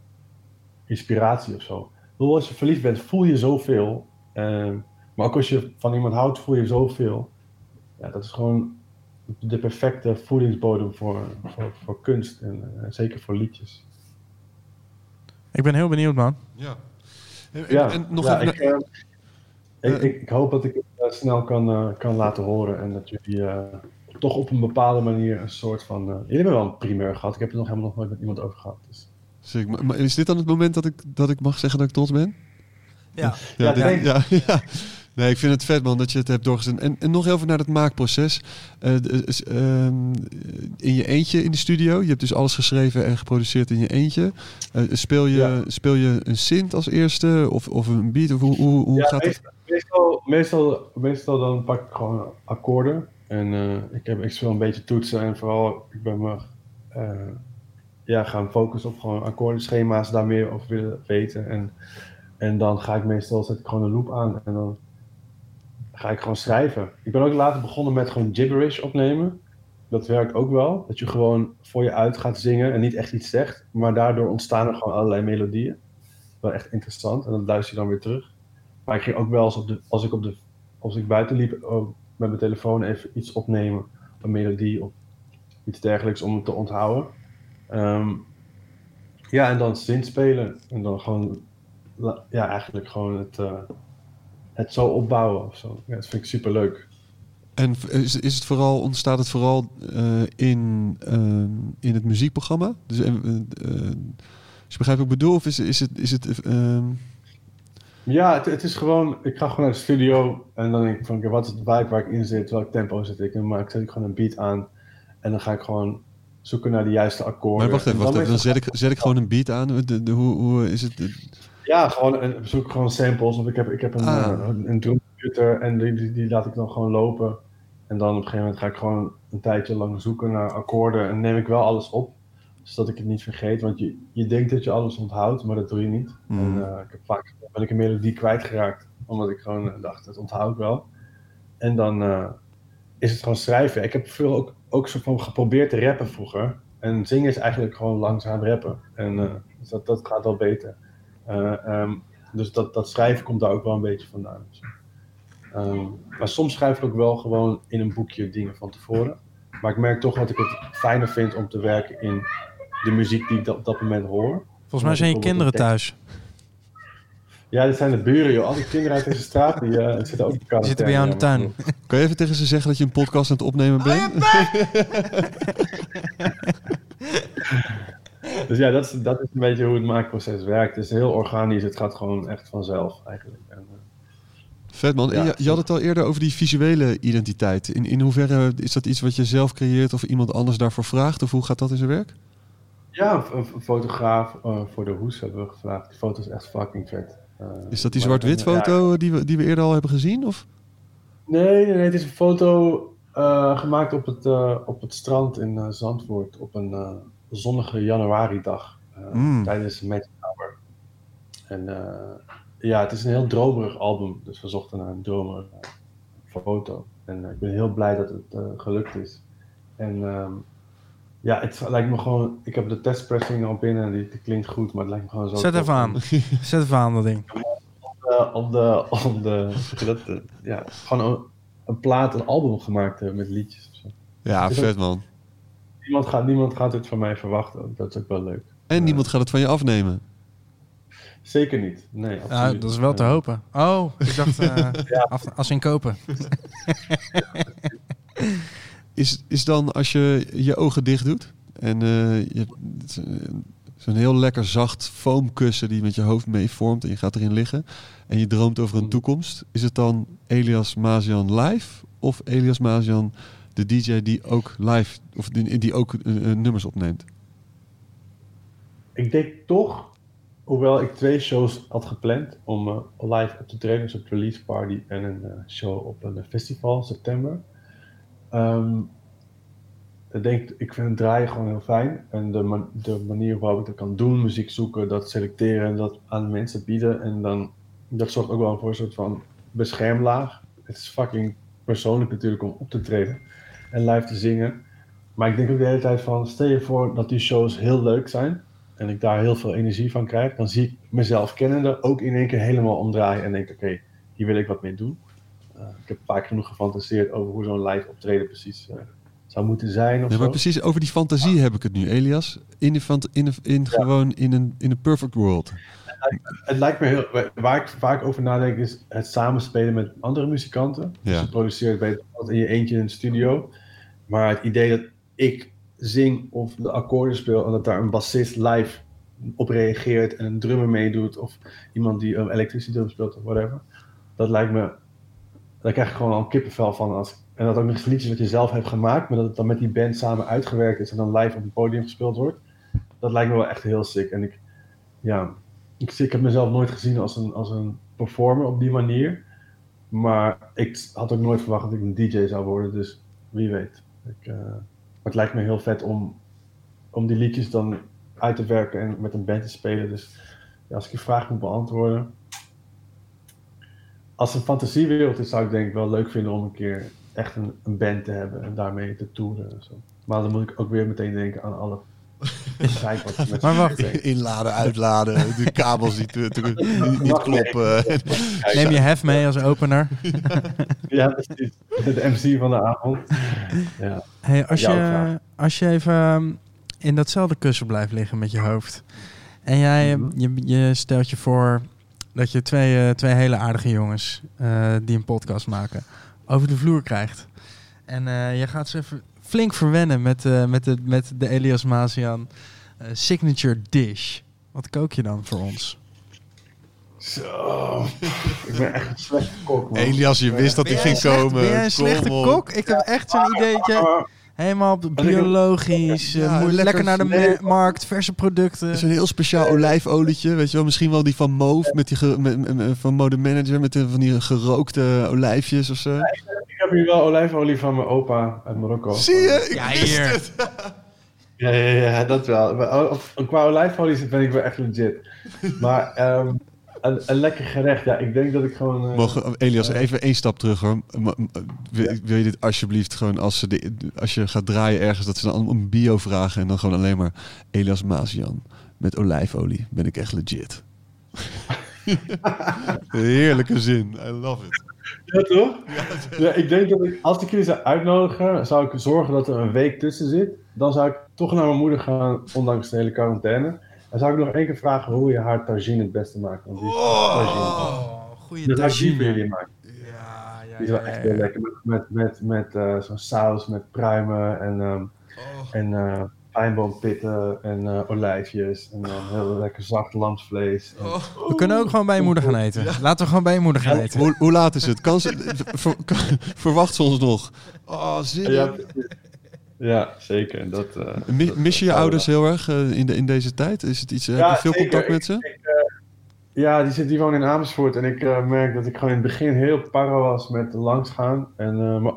inspiratie of zo. Bedoel, als je verliefd bent, voel je zoveel. eh, maar ook als je van iemand houdt, voel je zoveel. Ja, dat is gewoon de perfecte voedingsbodem voor, voor, voor kunst en eh, zeker voor liedjes. Ik ben heel benieuwd, man. Ja. En, Ja, en nog ja, even... ik, eh, ik, ik, hoop dat ik het snel kan, eh, kan laten horen en dat jullie toch op een bepaalde manier een soort van. eh, jullie hebben wel een primeur gehad, ik heb het nog helemaal nog nooit met iemand over gehad. Dus. Sick. Maar- maar is dit dan het moment dat ik, dat ik mag zeggen dat ik trots ben? Ja. Ja, Ja, dit- ja, ja. Nee, ik vind het vet man dat je het hebt doorgezet. En, en nog heel even naar het maakproces. Eh, d- is, ehm, in je eentje in de studio. Je hebt dus alles geschreven en geproduceerd in je eentje. Eh, speel, je, Ja. speel je een synth als eerste? Of, of een beat? Of hoe, hoe, hoe ja, gaat het? meestal, meestal, meestal, meestal dan pak ik gewoon akkoorden. En eh, ik, heb, ik speel een beetje toetsen en vooral ik ben me eh, ja, gaan focussen op gewoon akkoordenschema's, daar meer over willen weten. En, en dan ga ik meestal, zet ik gewoon een loop aan en dan ga ik gewoon schrijven. Ik ben ook later begonnen met gewoon gibberish opnemen. Dat werkt ook wel. Dat je gewoon voor je uit gaat zingen en niet echt iets zegt. Maar daardoor ontstaan er gewoon allerlei melodieën. Wel echt interessant. En dat luister je dan weer terug. Maar ik ging ook wel eens op de, als ik op de, als ik buiten liep, ook met mijn telefoon even iets opnemen. Een melodie of iets dergelijks om het te onthouden. Ehm, ja, en dan zin spelen. En dan gewoon, ja, eigenlijk gewoon het, eh, het zo opbouwen of zo. Dat vind ik super leuk. En is, is het vooral, ontstaat het vooral eh, in, ehm, in het muziekprogramma? Dus, als je begrijpt wat ik bedoel? Of is, is het... Is het ehm, Ja, het, het is gewoon, ik ga gewoon naar de studio en dan denk ik van, wat is het vibe waar ik in zit, welk tempo zit ik in, maar ik zet ik gewoon een beat aan en dan ga ik gewoon zoeken naar de juiste akkoorden. maar wacht even, En wacht even. Dan zet ik, zet ik gewoon een beat aan. De, de, hoe, hoe is het? Ja, gewoon een, zoek gewoon samples of ik heb, ik heb een, Ah. eh, een, een drumcomputer en die, die, die laat ik dan gewoon lopen. En dan op een gegeven moment ga ik gewoon een tijdje lang zoeken naar akkoorden en neem ik wel alles op, zodat ik het niet vergeet. Want je, je denkt dat je alles onthoudt, maar dat doe je niet. En eh, ik heb vaak ben ik een melodie kwijtgeraakt, omdat ik gewoon eh, dacht, het onthoud ik wel. En dan eh, is het gewoon schrijven. Ik heb veel ook, ook zo van geprobeerd te rappen vroeger. En zingen is eigenlijk gewoon langzaam rappen. En eh, dus dat, dat gaat wel beter. Eh, ehm, dus dat, dat schrijven komt daar ook wel een beetje vandaan. Ehm, maar soms schrijf ik ook wel gewoon in een boekje dingen van tevoren. Maar ik merk toch dat ik het fijner vind om te werken in de muziek die ik dat- op dat moment hoor. Volgens mij zijn je kinderen thuis. Ja, dit zijn de buren, joh. Al die kinderen uit deze straat, die eh, zitten ook in Die zitten bij jou in de tuin. Kan je even tegen ze zeggen dat je een podcast aan het opnemen bent? Dus ja, dat is, dat is een beetje hoe het maakproces werkt. Het is heel organisch, het gaat gewoon echt vanzelf eigenlijk. En, eh, Vet man. En Ja. je, je had het al eerder over die visuele identiteit. In, in hoeverre is dat iets wat je zelf creëert of iemand anders daarvoor vraagt? Of hoe gaat dat in zijn werk? ja, een, een fotograaf eh, voor de hoes hebben we gevraagd. Die foto is echt fucking vet. Eh, Is dat die zwart-wit ja, foto die, we, die we eerder al hebben gezien? Of? Nee, nee, nee, het is een foto eh, gemaakt op het, eh, op het strand in eh, Zandvoort op een eh, zonnige januaridag eh, Mm. tijdens Magic Hour. En eh, ja, het is een heel dromerig album, dus we zochten naar een dromerige foto. En eh, ik ben heel blij dat het eh, gelukt is. En ehm, ja, het lijkt me gewoon, ik heb de testpressing al binnen en die, die klinkt goed, maar het lijkt me gewoon zo Zet even aan. Zet even aan dat ding. eh, om de, om de, dat, eh, ja, gewoon een, een plaat, een album gemaakt hebben met liedjes. of zo. Ja, vet man. Niemand gaat, niemand gaat dit van mij verwachten, dat is ook wel leuk. En niemand gaat het van je afnemen. Zeker niet, nee, absoluut. Ja, dat is wel te Eh, hopen. Oh, ik dacht eh, af, als in kopen. Is, is dan als je je ogen dicht doet en eh, je zo'n heel lekker zacht foamkussen die met je hoofd meevormt en je gaat erin liggen en je droomt over een toekomst, is het dan Elias Mazian live of Elias Mazian de DJ die ook live of die, die ook eh, eh, nummers opneemt? Ik denk toch, hoewel ik twee shows had gepland om live op te treden, dus op release party en een show op een festival in september. Ehm, ik denk, ik vind het draaien gewoon heel fijn. En de, de manier waarop ik dat kan doen, muziek zoeken, dat selecteren en dat aan mensen bieden. En dan, dat zorgt ook wel voor een soort van beschermlaag. Het is fucking persoonlijk natuurlijk om op te treden en live te zingen. Maar ik denk ook de hele tijd van, stel je voor dat die shows heel leuk zijn en ik daar heel veel energie van krijg, dan zie ik mezelf kennende ook in één keer helemaal omdraaien en denk, oké, hier wil ik wat mee doen. Eh, ik heb vaak genoeg gefantaseerd over hoe zo'n live optreden precies eh, zou moeten zijn of Ja, maar zo. precies over die fantasie heb ik het nu, Elias. In, de fant- in, de- in gewoon in een, in een perfect world. Het lijkt me heel, waar ik vaak over nadenk is het samenspelen met andere muzikanten. Dus je produceert bij altijd in je eentje in de studio. Maar het idee dat ik zing of de akkoorden speel en dat daar een bassist live op reageert en een drummer meedoet of iemand die een elektrische drum speelt of whatever. Dat lijkt me, daar krijg ik gewoon al een kippenvel van. Als, en dat ook nog eens liedjes wat je zelf hebt gemaakt, maar dat het dan met die band samen uitgewerkt is en dan live op het podium gespeeld wordt. Dat lijkt me wel echt heel sick. En ik, ja, ik, ik heb mezelf nooit gezien als een, als een performer op die manier. Maar ik had ook nooit verwacht dat ik een DJ zou worden, dus wie weet. Ik, eh, het lijkt me heel vet om, om die liedjes dan uit te werken en met een band te spelen. Dus ja, als ik je vraag moet beantwoorden. Als een fantasiewereld is, zou ik denk ik wel leuk vinden om een keer echt een, een band te hebben en daarmee te toeren en zo. Maar dan moet ik ook weer meteen denken aan alle Maar wacht. Inladen, uitladen, de kabels die te- te- niet, niet kloppen. Neem je hef mee als opener. Ja, precies. De MC van de avond. Ja. Hey, als, je, als je even ehm, in datzelfde kussen blijft liggen met je hoofd. En jij, Mhm. je, je stelt je voor dat je twee, eh, twee hele aardige jongens eh, die een podcast maken over de vloer krijgt. En eh, je gaat ze even flink verwennen met, eh, met, de, met de Elias Mazian signature dish. Wat kook je dan voor ons? Zo. Ik ben echt een slechte kok, man. Elias, je wist dat hij ging slecht- komen. ben jij een slechte kok? Ik heb echt zo'n ideetje. Helemaal biologisch, eh, Ja, lekker, lekker- naar de nee. markt, verse producten. Het is een heel speciaal olijfolietje, weet je wel. Misschien wel die van Move, met die ge- met, van Mode Manager, met de, van die gerookte olijfjes of zo. Ik heb hier wel olijfolie van mijn opa uit Marokko. Zie je? Ik Ja, hier. het. Ja, ja, ja, dat wel. Maar, oh, op- Qua olijfolie ben ik wel echt legit. Maar ehm, een, een lekker gerecht, ja. Ik denk dat ik gewoon... eh, Mogen, Elias, even één stap terug hoor. Ma- Wil, wil je dit alsjeblieft gewoon, als, ze de, als je gaat draaien ergens, dat ze dan allemaal een bio vragen en dan gewoon alleen maar Elias Mazian met olijfolie. Ben ik echt legit. Heerlijke zin. I love it. Ja, toch? Ja, ik denk dat ik, als ik jullie zou uitnodigen, zou ik zorgen dat er een week tussen zit. Dan zou ik toch naar mijn moeder gaan, ondanks de hele quarantaine. Dan zou ik nog één keer vragen hoe je haar tagine het beste maakt. Want die Oh, goede tagine. jullie maken. Ja, ja, Die is wel echt heel lekker. Met, met, met, met eh, zo'n saus, met pruimen en, ehm en eh, pijnboompitten en eh, olijfjes. En dan heel lekker zacht lamsvlees. En- We kunnen ook gewoon bij je moeder gaan eten. Laten we gewoon bij je moeder gaan eten. Hoe, hoe laat is het? Kan ze, ver- kan- verwacht ze ons nog? Oh, zin Ja. Ja, zeker. En Dat, eh, Mi- dat- Mis je je ouders heel erg eh, in, de, in deze tijd? Is het iets, heb Ja, je veel zeker. contact met ze? Ik, eh, ja, die, zit, die woont in Amersfoort. En ik eh, merk dat ik gewoon in het begin heel para was met langsgaan. En, eh, maar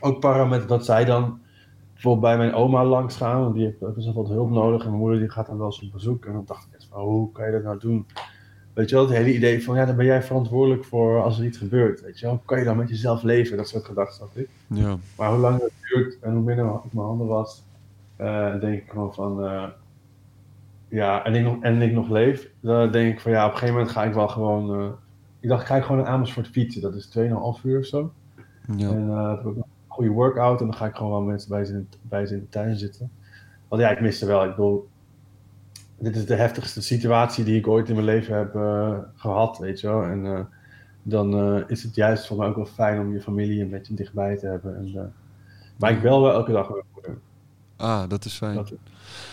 ook para met dat zij dan bijvoorbeeld bij mijn oma langsgaan. Want die heeft best wel wat hulp nodig. En mijn moeder die gaat dan wel eens op bezoek. En dan dacht ik van, hoe kan je dat nou doen? Weet je wel, het hele idee van, ja, dan ben jij verantwoordelijk voor als er iets gebeurt. Weet je wel, kan je dan met jezelf leven? Dat soort gedachten ik. Ja. Maar hoe langer het duurt en hoe minder ik mijn handen was, eh, denk ik gewoon van, eh, ja, en ik, nog, en ik nog leef, dan denk ik van, ja, op een gegeven moment ga ik wel gewoon, eh, ik dacht, ik ga gewoon naar Amersfoort fietsen, dat is 2,5 uur of zo. Ja. En dan heb ik een goede workout en dan ga ik gewoon wel mensen bij ze in, bij ze in de tuin zitten. Want ja, ik miste wel, ik bedoel, dit is de heftigste situatie die ik ooit in mijn leven heb eh, gehad, weet je wel. En eh, dan eh, is het juist voor mij ook wel fijn om je familie een beetje dichtbij te hebben. En, maar ik bel wel elke dag. Ah, dat is fijn. Dat,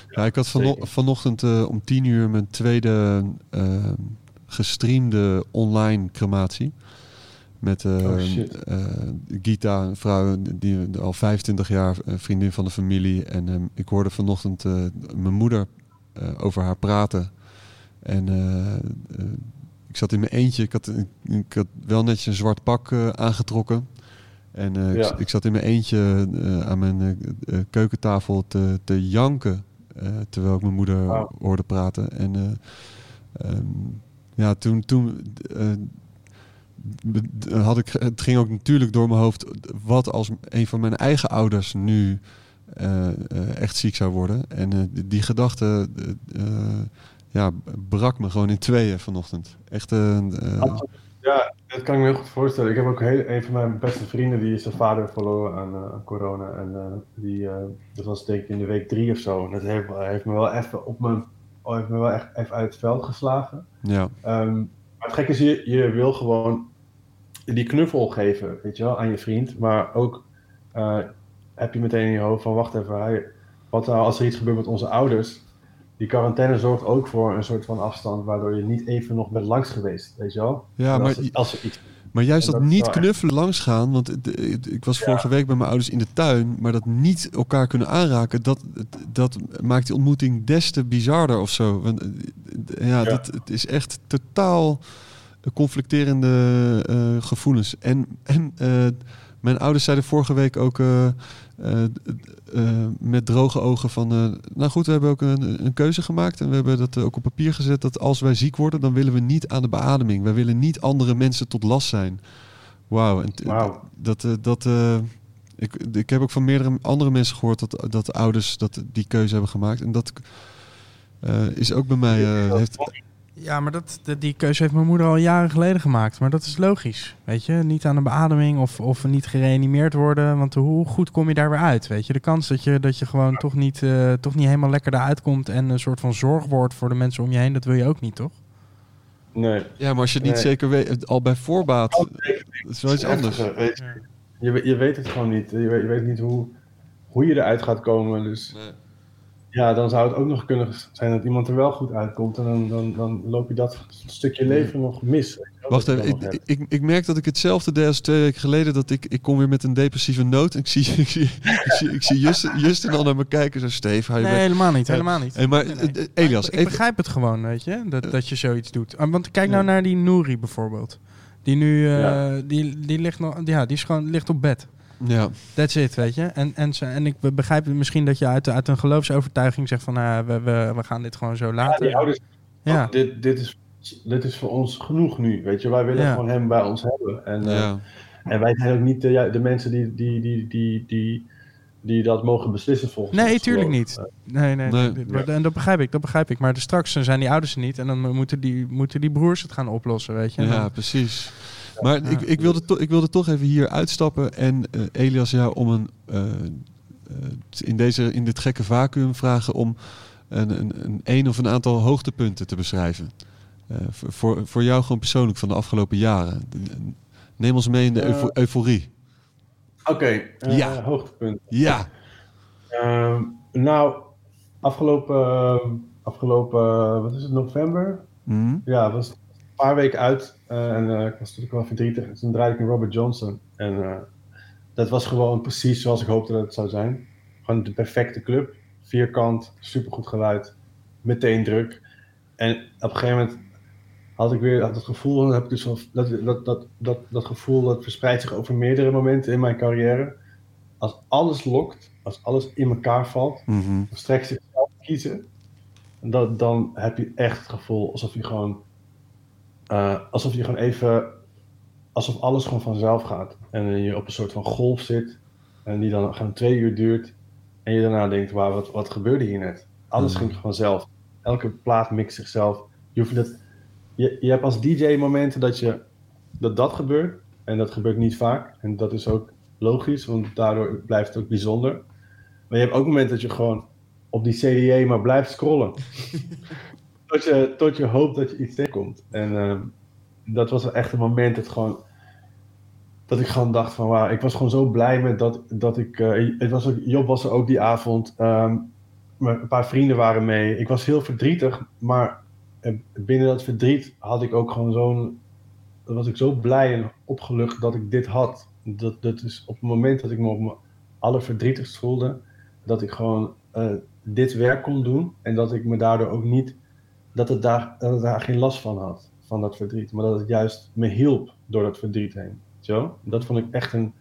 Ja, ik had vano- vanochtend om tien uur mijn tweede eh, gestreamde online crematie. Met Oh, shit. eh, Gita, een vrouw die al 25 jaar vriendin van de familie. En ehm, ik hoorde vanochtend mijn moeder over haar praten. En eh, eh, ik zat in mijn eentje. Ik had, ik had wel netjes een zwart pak eh, aangetrokken. En eh, ik, ik zat in mijn eentje eh, aan mijn eh, eh, keukentafel te, te janken. eh, terwijl ik mijn moeder hoorde praten. En eh, ehm, ja, toen, toen eh, had ik, het ging ook natuurlijk door mijn hoofd. Wat als een van mijn eigen ouders nu eh, eh, echt ziek zou worden? En eh, die, die gedachte eh, eh, ja, brak me gewoon in tweeën vanochtend. Echt eh, eh. Ja, dat kan ik me heel goed voorstellen. Ik heb ook heel, een van mijn beste vrienden, die is zijn vader verloren aan, eh, aan corona. En eh, die, eh, dat was denk ik in de week drie of zo. En dat heeft, heeft me wel even op mijn, oh, heeft me wel echt even uit het veld geslagen. ja. Ehm, maar het gekke is, je, je wil gewoon die knuffel geven, weet je wel, aan je vriend. Maar ook eh, heb je meteen in je hoofd van, wacht even, hij, wat nou als er iets gebeurt met onze ouders? Die quarantaine zorgt ook voor een soort van afstand, waardoor je niet even nog bent langs geweest, weet je wel? Ja, maar, als, er- als er iets... maar juist dat niet knuffelen langs gaan. Want ik was Ja. vorige week bij mijn ouders in de tuin. Maar dat niet elkaar kunnen aanraken. Dat, dat maakt die ontmoeting des te bizarder of zo. Want, eh, ja, Ja. Dat, het is echt totaal conflicterende eh, gevoelens. En, en eh, mijn ouders zeiden vorige week ook eh, eh, met droge ogen van... eh, nou goed, we hebben ook een, een keuze gemaakt. En we hebben dat ook op papier gezet. Dat als wij ziek worden, dan willen we niet aan de beademing. Wij willen niet andere mensen tot last zijn. Wauw. Wauw. dat... dat ik, ik heb ook van meerdere andere mensen gehoord dat, dat ouders dat, die keuze hebben gemaakt. En dat is ook bij mij... heeft, Ja, maar dat, dat- die keuze heeft mijn moeder al jaren geleden gemaakt. Maar dat is logisch, weet je. Niet aan de beademing of, of niet gereanimeerd worden. Want hoe goed kom je daar weer uit, weet je. De kans dat je, dat je gewoon toch, niet, eh, toch niet helemaal lekker eruit komt... en een soort van zorg wordt voor de mensen om je heen... dat wil je ook niet, toch? Nee. Ja, maar als je het niet Nee. zeker weet, al bij voorbaat, dat is wel iets anders. Je. Je, weet- je weet het gewoon niet. Je weet, je weet niet hoe, hoe je eruit gaat komen. Dus ja, dan zou het ook nog kunnen zijn dat iemand er wel goed uitkomt. En dan, dan, dan loop je dat stukje leven nog mis. Wacht even, ik, ik, ik merk dat ik hetzelfde deed als twee weken geleden. Dat ik, ik kom weer met een depressieve noot. Ik zie, ik zie, ik zie, ik zie Justin, Justin al naar me kijken. Zo, Steve, hou je Nee, helemaal niet. Ja. Helemaal niet. Hey, maar Nee, nee. eh, eh, Elias, ik, begrijp het gewoon, weet je, dat, dat je zoiets doet. Ah, Want kijk nou Ja. naar die Nouri bijvoorbeeld. Die nu, eh, Ja. die, die ligt nog, ja, die is gewoon, ligt op bed. Ja, That's it, weet je. En, en, ze, en ik be- begrijp misschien dat je uit, uit een geloofsovertuiging zegt van, nou, we, we, we gaan dit gewoon zo Ja, laten. die ouders, Ja. dit, dit, is, dit is voor ons genoeg nu. Weet je, wij willen Ja. gewoon hem bij ons hebben. En, eh, ja. en wij zijn ook niet de, ja, de mensen die, die, die, die, die, die dat mogen beslissen volgens Nee, ons tuurlijk geloof. niet. Eh, Nee, nee, Nee. nee. En dat begrijp ik, dat begrijp ik. Maar straks zijn die ouders er niet en dan moeten die, moeten die broers het gaan oplossen, weet je. Ja, dan- precies. Maar ik, ik, wilde to- ik wilde toch even hier uitstappen en eh, Elias jou om een, eh, eh, in, deze, in dit gekke vacuüm vragen om een, een, een, een of een aantal hoogtepunten te beschrijven. Voor, voor, jou gewoon persoonlijk van de afgelopen jaren. Neem ons mee in de eufo- euforie. Oké, Ja. hoogtepunt. Ja. Ehm, nou, afgelopen, afgelopen, wat is het, november? Mhm. Ja, was een paar weken uit eh, en eh, ik was natuurlijk wel verdrietig. En toen draaide ik in Robert Johnson. En eh, dat was gewoon precies zoals ik hoopte dat het zou zijn. Gewoon de perfecte club. Vierkant, supergoed geluid, meteen druk. En op een gegeven moment had ik weer had het gevoel, dan heb ik dus dat, dat, dat, dat, dat gevoel dat verspreidt zich over meerdere momenten in mijn carrière. Als alles lokt, als alles in elkaar valt, Mhm. of strekt zichzelf kiezen, dat, dan heb je echt het gevoel alsof je gewoon, eh, alsof je gewoon even, alsof alles gewoon vanzelf gaat. En je op een soort van golf zit en die dan gewoon twee uur duurt en je daarna denkt, wauw, wat, wat gebeurde hier net? Alles Mhm. ging vanzelf. Elke plaat mixt zichzelf. Je, hoeft dat, je, je hebt als DJ momenten dat, je, dat dat gebeurt en dat gebeurt niet vaak. En dat is ook logisch, want daardoor blijft het ook bijzonder. Maar je hebt ook momenten dat je gewoon op die CDA maar blijft scrollen. tot, je, tot je hoopt dat je iets tegenkomt. En ehm, dat was echt een moment dat gewoon... Dat ik gewoon dacht van, wauw, ik was gewoon zo blij met dat, dat ik... eh, het was ook, Job was er ook die avond. maar een paar vrienden waren mee. Ik was heel verdrietig, maar eh, binnen dat verdriet had ik ook gewoon zo'n... Was ik zo blij en opgelucht dat ik dit had. Dat, dat is op het moment dat ik me op mijn allerverdrietigst voelde, dat ik gewoon eh, dit werk kon doen en dat ik me daardoor ook niet, dat het daar, het daar geen last van had, van dat verdriet, maar dat het juist me hielp door dat verdriet heen. Zo? Dat vond ik echt een,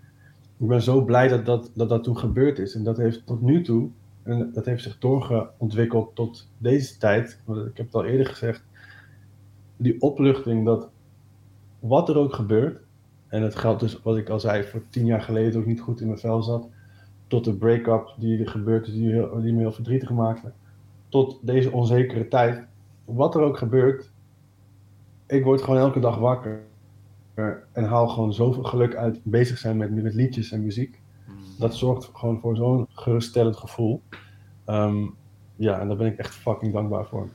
ik ben zo blij dat dat, dat dat toen gebeurd is en dat heeft tot nu toe, en dat heeft zich doorgeontwikkeld tot deze tijd, ik heb het al eerder gezegd, die opluchting dat wat er ook gebeurt, en dat geldt dus wat ik al zei, voor tien jaar geleden ook niet goed in mijn vel zat, tot de break-up die er gebeurd is, die, die me heel verdrietig maakte, tot deze onzekere tijd. Wat er ook gebeurt, ik word gewoon elke dag wakker en haal gewoon zoveel geluk uit bezig zijn met, met liedjes en muziek. Dat zorgt gewoon voor zo'n geruststellend gevoel. Ehm, ja, en daar ben ik echt fucking dankbaar voor.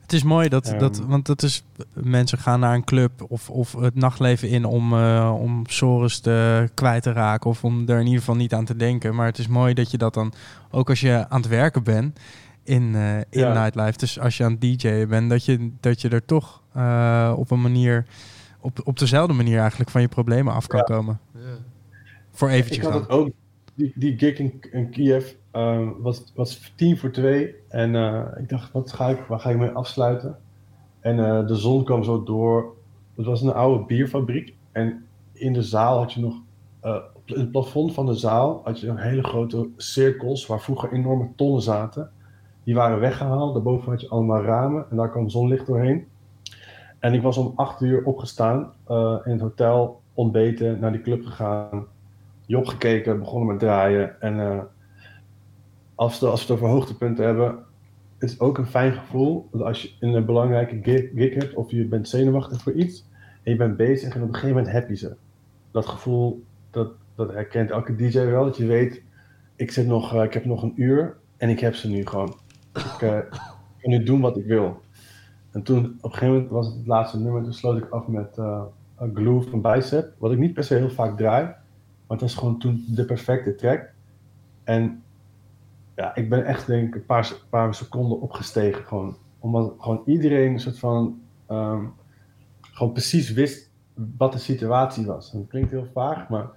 Het is mooi dat, Ehm. dat want dat is, mensen gaan naar een club of, of het nachtleven in om, eh, om sores te, kwijt te raken of om er in ieder geval niet aan te denken. Maar het is mooi dat je dat dan, ook als je aan het werken bent in, eh, in Ja. nightlife, dus als je aan het DJ'en bent, dat je, dat je er toch eh, op een manier, op, op dezelfde manier eigenlijk van je problemen af kan Ja. komen. Voor eventjes Ik had het ook, die, die gig in, in Kiev eh, was, was tien voor twee. En eh, ik dacht, wat ga ik, waar ga ik mee afsluiten? En eh, de zon kwam zo door. Het was een oude bierfabriek. En in de zaal had je nog, eh, op het plafond van de zaal had je een hele grote cirkels waar vroeger enorme tonnen zaten. Die waren weggehaald. Daarboven had je allemaal ramen en daar kwam zonlicht doorheen. En ik was om acht uur opgestaan eh, in het hotel, ontbeten, naar die club gegaan. Job gekeken, begonnen met draaien. En eh, als, we, als we het over hoogtepunten hebben, het is ook een fijn gevoel als je een belangrijke gig, gig hebt of je bent zenuwachtig voor iets en je bent bezig en op een gegeven moment heb je ze. Dat gevoel, dat, dat herkent elke DJ wel, dat je weet, ik, zit nog, eh, ik heb nog een uur en ik heb ze nu gewoon. Ik eh, kan nu doen wat ik wil. En toen, op een gegeven moment was het het laatste nummer, toen sloot ik af met A Glue van Bicep, wat ik niet per se heel vaak draai, maar het was gewoon toen de perfecte track. En ja, ik ben echt denk ik een paar, paar seconden opgestegen gewoon. Omdat gewoon iedereen een soort van, ehm, gewoon precies wist wat de situatie was. Het klinkt heel vaag, maar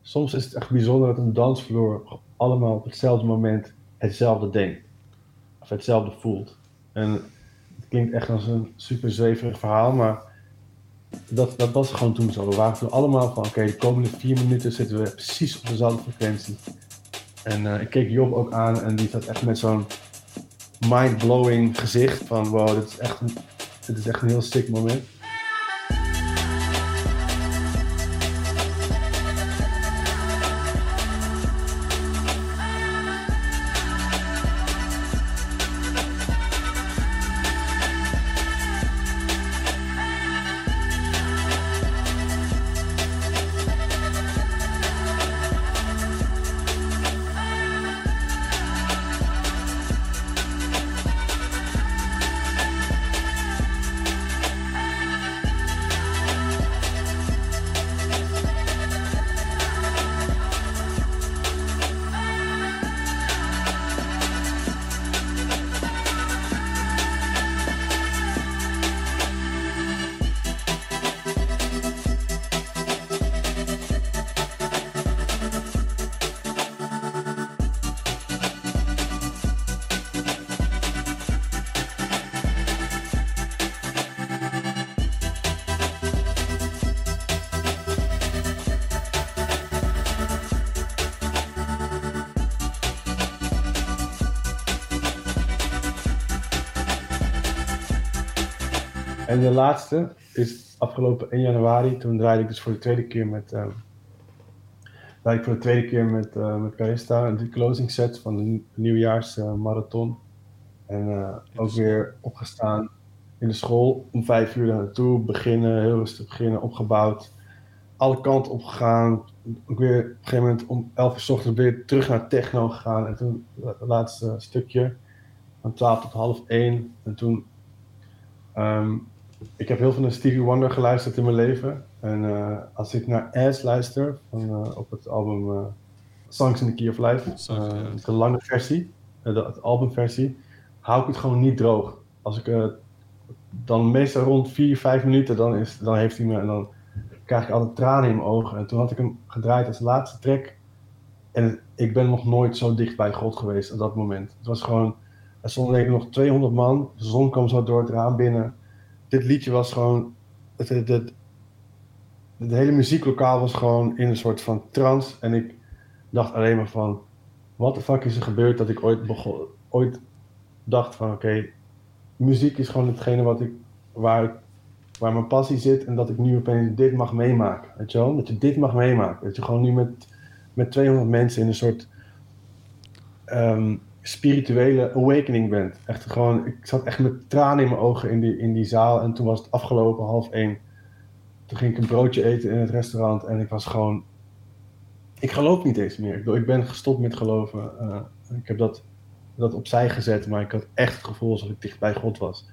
soms is het echt bijzonder dat een dansvloer allemaal op hetzelfde moment hetzelfde denkt. Hetzelfde voelt. En het klinkt echt als een super zweverig verhaal, maar dat, dat was gewoon toen zo. We waren toen allemaal van, oké, de komende vier minuten zitten we precies op dezelfde frequentie. En eh, ik keek Job ook aan en die zat echt met zo'n mind-blowing gezicht van, wow, dit is echt een, dit is echt een heel sick moment. Laatste is afgelopen 1 januari. Toen draaide ik dus voor de tweede keer met. eh draaide ik voor de tweede keer met, eh met Carista. De closing set van de nieuw- nieuwjaarsmarathon. en eh, ook weer opgestaan in de school. Om vijf uur daar naartoe. Beginnen, heel rustig beginnen, opgebouwd. Alle kanten opgegaan. Ook weer op een gegeven moment om 11 uur 's ochtends weer terug naar techno gegaan. En toen het laatste stukje. Van 12 tot half 1. En toen Ehm, ik heb heel veel naar Stevie Wonder geluisterd in mijn leven. En eh, als ik naar As luister, van, eh, op het album eh, Songs in the Key of Life, Songs, ja. de lange versie, de, albumversie, hou ik het gewoon niet droog. Als ik dan meestal rond 4, 5 minuten, dan, is, dan heeft hij me en dan krijg ik altijd tranen in mijn ogen. En toen had ik hem gedraaid als laatste track. En ik ben nog nooit zo dicht bij God geweest op dat moment. Het was gewoon, er stonden denk ik nog 200 man. De zon kwam zo door het raam binnen. Dit liedje was gewoon, het, het, het, hele muzieklokaal was gewoon in een soort van trance. En ik dacht alleen maar van, wat de fuck is er gebeurd dat ik ooit, begon, ooit dacht van, oké, muziek is gewoon hetgene wat ik, waar, waar mijn passie zit. En dat ik nu opeens dit mag meemaken. Weet je wel? Dat je dit mag meemaken. Dat je gewoon nu met, met 200 mensen in een soort ehm, spirituele awakening bent. Echt gewoon, ik zat echt met tranen in mijn ogen in die, in die zaal. En toen was het afgelopen, half één. Toen ging ik een broodje eten in het restaurant. En ik was gewoon... Ik geloof niet eens meer. Ik, ik ben gestopt met geloven. Eh, ik heb dat, dat opzij gezet. Maar ik had echt het gevoel alsof ik dicht bij God was.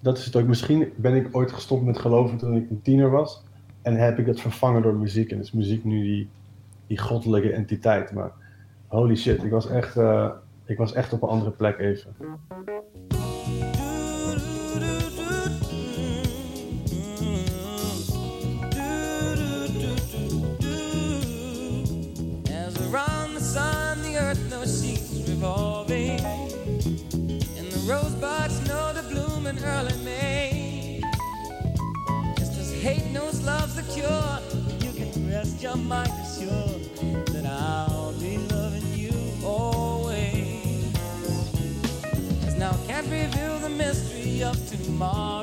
Dat is het ook. Misschien ben ik ooit gestopt met geloven toen ik een tiener was. En heb ik dat vervangen door muziek. En is muziek nu die, die goddelijke entiteit. Maar holy shit, ik was echt, eh, ik was echt op een andere plek even. The the revolving. And the know to bloom in early May. Just as hate knows love's the cure, you can rest your mind assured that I'll reveal the mystery of tomorrow,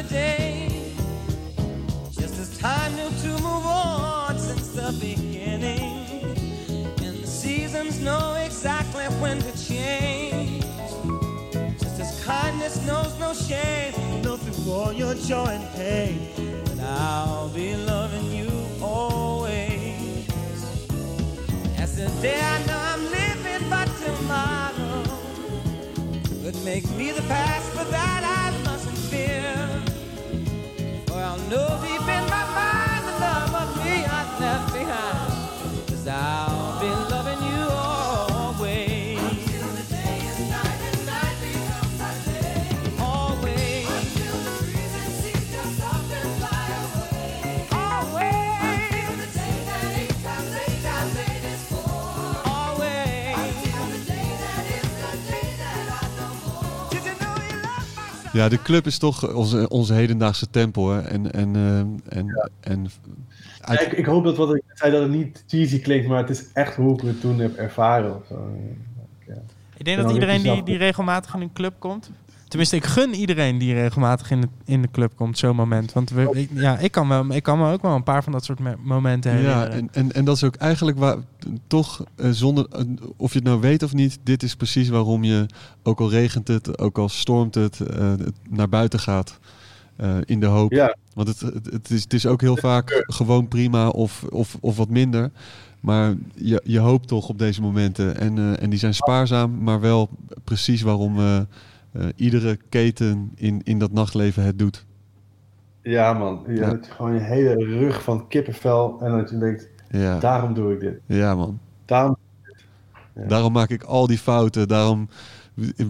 another day? Just as time knew to move on since the beginning, and the seasons know exactly when to change. Just as kindness knows no shame, know through all your joy and pain, that I'll be loving you always. As the day I know I'm living, but tomorrow could make me the past, but that I Ja, de club is toch onze, onze hedendaagse tempel. Hè? En, en, eh, en, en uit- Ik, ik hoop dat wat ik zei dat het niet cheesy klinkt, maar het is echt hoe ik het toen heb ervaren. Of zo. Ja. Ik denk dat iedereen die, die regelmatig in een club komt. Tenminste, ik gun iedereen die regelmatig in de, in de club komt, zo'n moment. Want we, ik, ja, ik, kan wel, ik kan me ook wel een paar van dat soort me- momenten Ja, herinneren. en, en, en dat is ook eigenlijk waar, toch eh, zonder, eh, of je het nou weet of niet, dit is precies waarom je, ook al regent het, ook al stormt het, eh, naar buiten gaat. eh, in de hoop. Ja. Want het, het, het is, het is ook heel vaak gewoon prima of, of, of wat minder. Maar je, je hoopt toch op deze momenten. En, eh, en die zijn spaarzaam, maar wel precies waarom eh, eh, iedere keten in, in dat nachtleven het doet. Ja, man. Je Ja. hebt gewoon je hele rug van kippenvel. En dat je denkt, Ja, daarom doe ik dit. ja man. Daarom. Ja. Daarom maak ik al die fouten. Daarom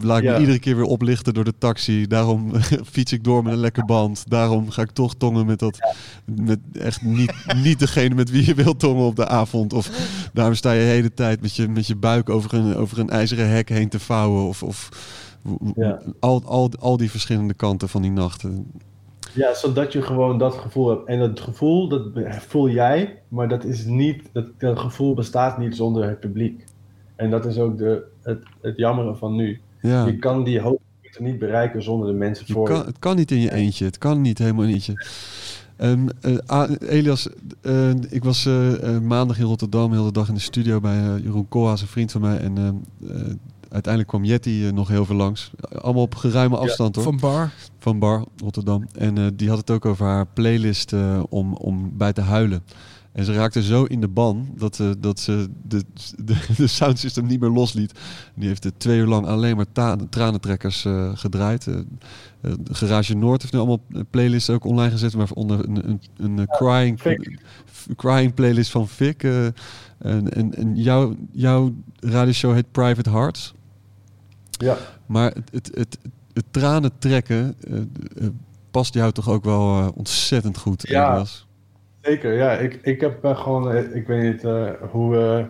laat ik me iedere keer weer oplichten door de taxi. Daarom fiets ik door met een lekker band. Daarom ga ik toch tongen met dat. Met echt niet, niet degene met wie je wilt tongen op de avond. Of daarom sta je de hele tijd met je, met je buik over een, over een ijzeren hek heen te vouwen. Of, of Ja. al, al, al die verschillende kanten van die nachten. Ja, zodat je gewoon dat gevoel hebt. En dat gevoel, dat voel jij, maar dat is niet, dat, dat gevoel bestaat niet zonder het publiek. En dat is ook de, het, het jammere van nu. Ja. Je kan die hoogtepunten niet bereiken zonder de mensen Je voor kan, je. het kan niet in je eentje. Het kan niet helemaal in eentje. Ehm, eh, Elias, eh, ik was eh, maandag in Rotterdam, heel de dag in de studio bij Jeroen Koolhaas, een vriend van mij. En ehm, eh, uiteindelijk kwam Jetty eh, nog heel veel langs. Allemaal op geruime afstand hoor, Van Bar. van Bar Rotterdam. En eh, die had het ook over haar playlist eh, om, om bij te huilen. En ze raakte zo in de ban dat, ze dat ze de, de, de soundsystem niet meer losliet. Die heeft er twee uur lang alleen maar ta- tranentrekkers gedraaid. Garage Noord heeft nu allemaal playlists ook online gezet, maar onder een, een, een, crying, f- crying playlist van Vic. en en, en jouw, jouw radioshow heet Private Hearts. Ja, Maar het, het, het, het tranen trekken eh, eh, past jou toch ook wel eh, ontzettend goed, Ja. Elias? zeker. Ja, ik, ik heb gewoon, ik weet niet hoe,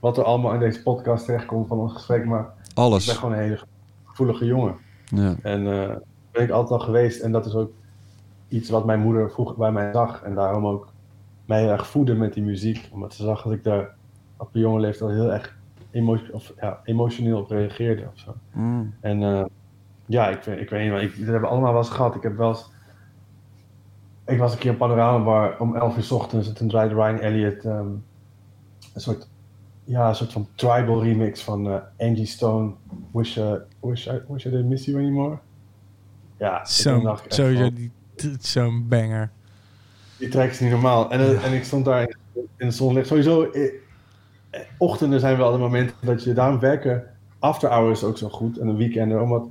wat er allemaal in deze podcast terechtkomt van ons gesprek, maar ik Alles. ben gewoon een hele gevoelige jongen. Ja. En ben ik altijd al geweest. En dat is ook iets wat mijn moeder vroeger bij mij zag. En daarom ook mij heel erg voedde met die muziek. Omdat ze zag dat ik daar op een jonge leeftijd al heel erg of, ja, emotioneel op reageerde. Of zo. Mm. En eh, ja, ik, weet- ik weet niet, maar ik, dat hebben we allemaal wel eens gehad. Ik heb wel eens... Ik was een keer in Panorama Bar om 11 uur 's ochtends en toen draaide Ryan Elliott ehm, een soort, ja, een soort van tribal remix van eh, Angie Stone. Wish, uh, wish, I, wish I didn't miss you anymore. Ja, Zo'n t- zo'n banger. die track is niet normaal. En, en ik stond daar in, in de zonlicht. Sowieso, ochtenden zijn wel de momenten dat je daarom werken. After hours ook zo goed en een weekend. Omdat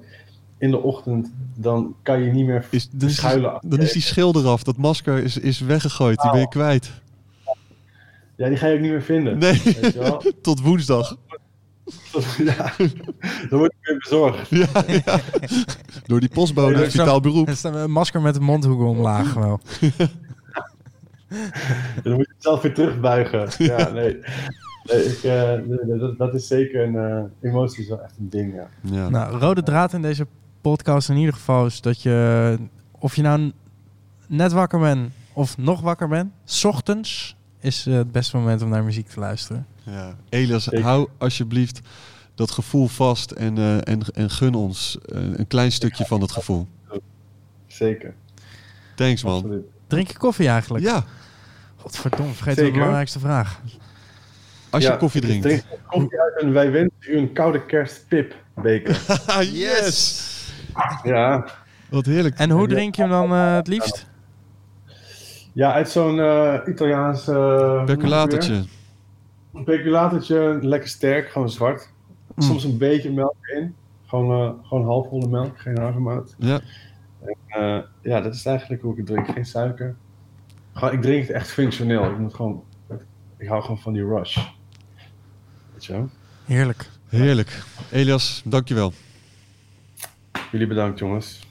in de ochtend dan kan je niet meer Is, dan, is schuilen. achter dan is die schil eraf. Dat masker is, is weggegooid. Die ben je kwijt. Ja, die ga je ook niet meer vinden. Nee, Weet je wel? tot woensdag. ja, dan word ik weer bezorgd. Ja, ja. Door die postbode, Nee, vitaal beroep. Er staat een masker met een mondhoek omlaag wel. Dan moet je het zelf weer terugbuigen. Ja, nee. Nee, ik, eh, dat, dat is zeker een eh, emotie, is wel echt een ding. Ja. Ja. Nou, rode draad in deze podcast in ieder geval is dat je, of je nou net wakker bent of nog wakker bent, 's ochtends is eh, het beste moment om naar muziek te luisteren. Ja. Elias, hou alsjeblieft dat gevoel vast en, eh, en, en gun ons een klein stukje van dat gevoel. Zeker. Thanks man. Absoluut. Drink je koffie eigenlijk? Ja, Godverdomme, vergeet de belangrijkste vraag. Als je koffie drinkt. drink koffie uit en wij wensen u een koude kerstpipbeker. yes! ja. Wat heerlijk. En hoe drink je hem dan eh, het liefst? ja, uit zo'n eh, Italiaans... Percolatertje. Een percolatertje, lekker sterk, gewoon zwart. Mm. Soms een beetje melk in. Gewoon, eh, gewoon halfvolle melk, geen havermout. Ja. Eh, ja, dat is eigenlijk hoe ik het drink. Geen suiker. Gewoon, ik drink het echt functioneel. Ik, moet gewoon, ik hou gewoon van die rush. Weet je wel? Heerlijk. Heerlijk. Elias, dankjewel. Jullie bedankt, jongens.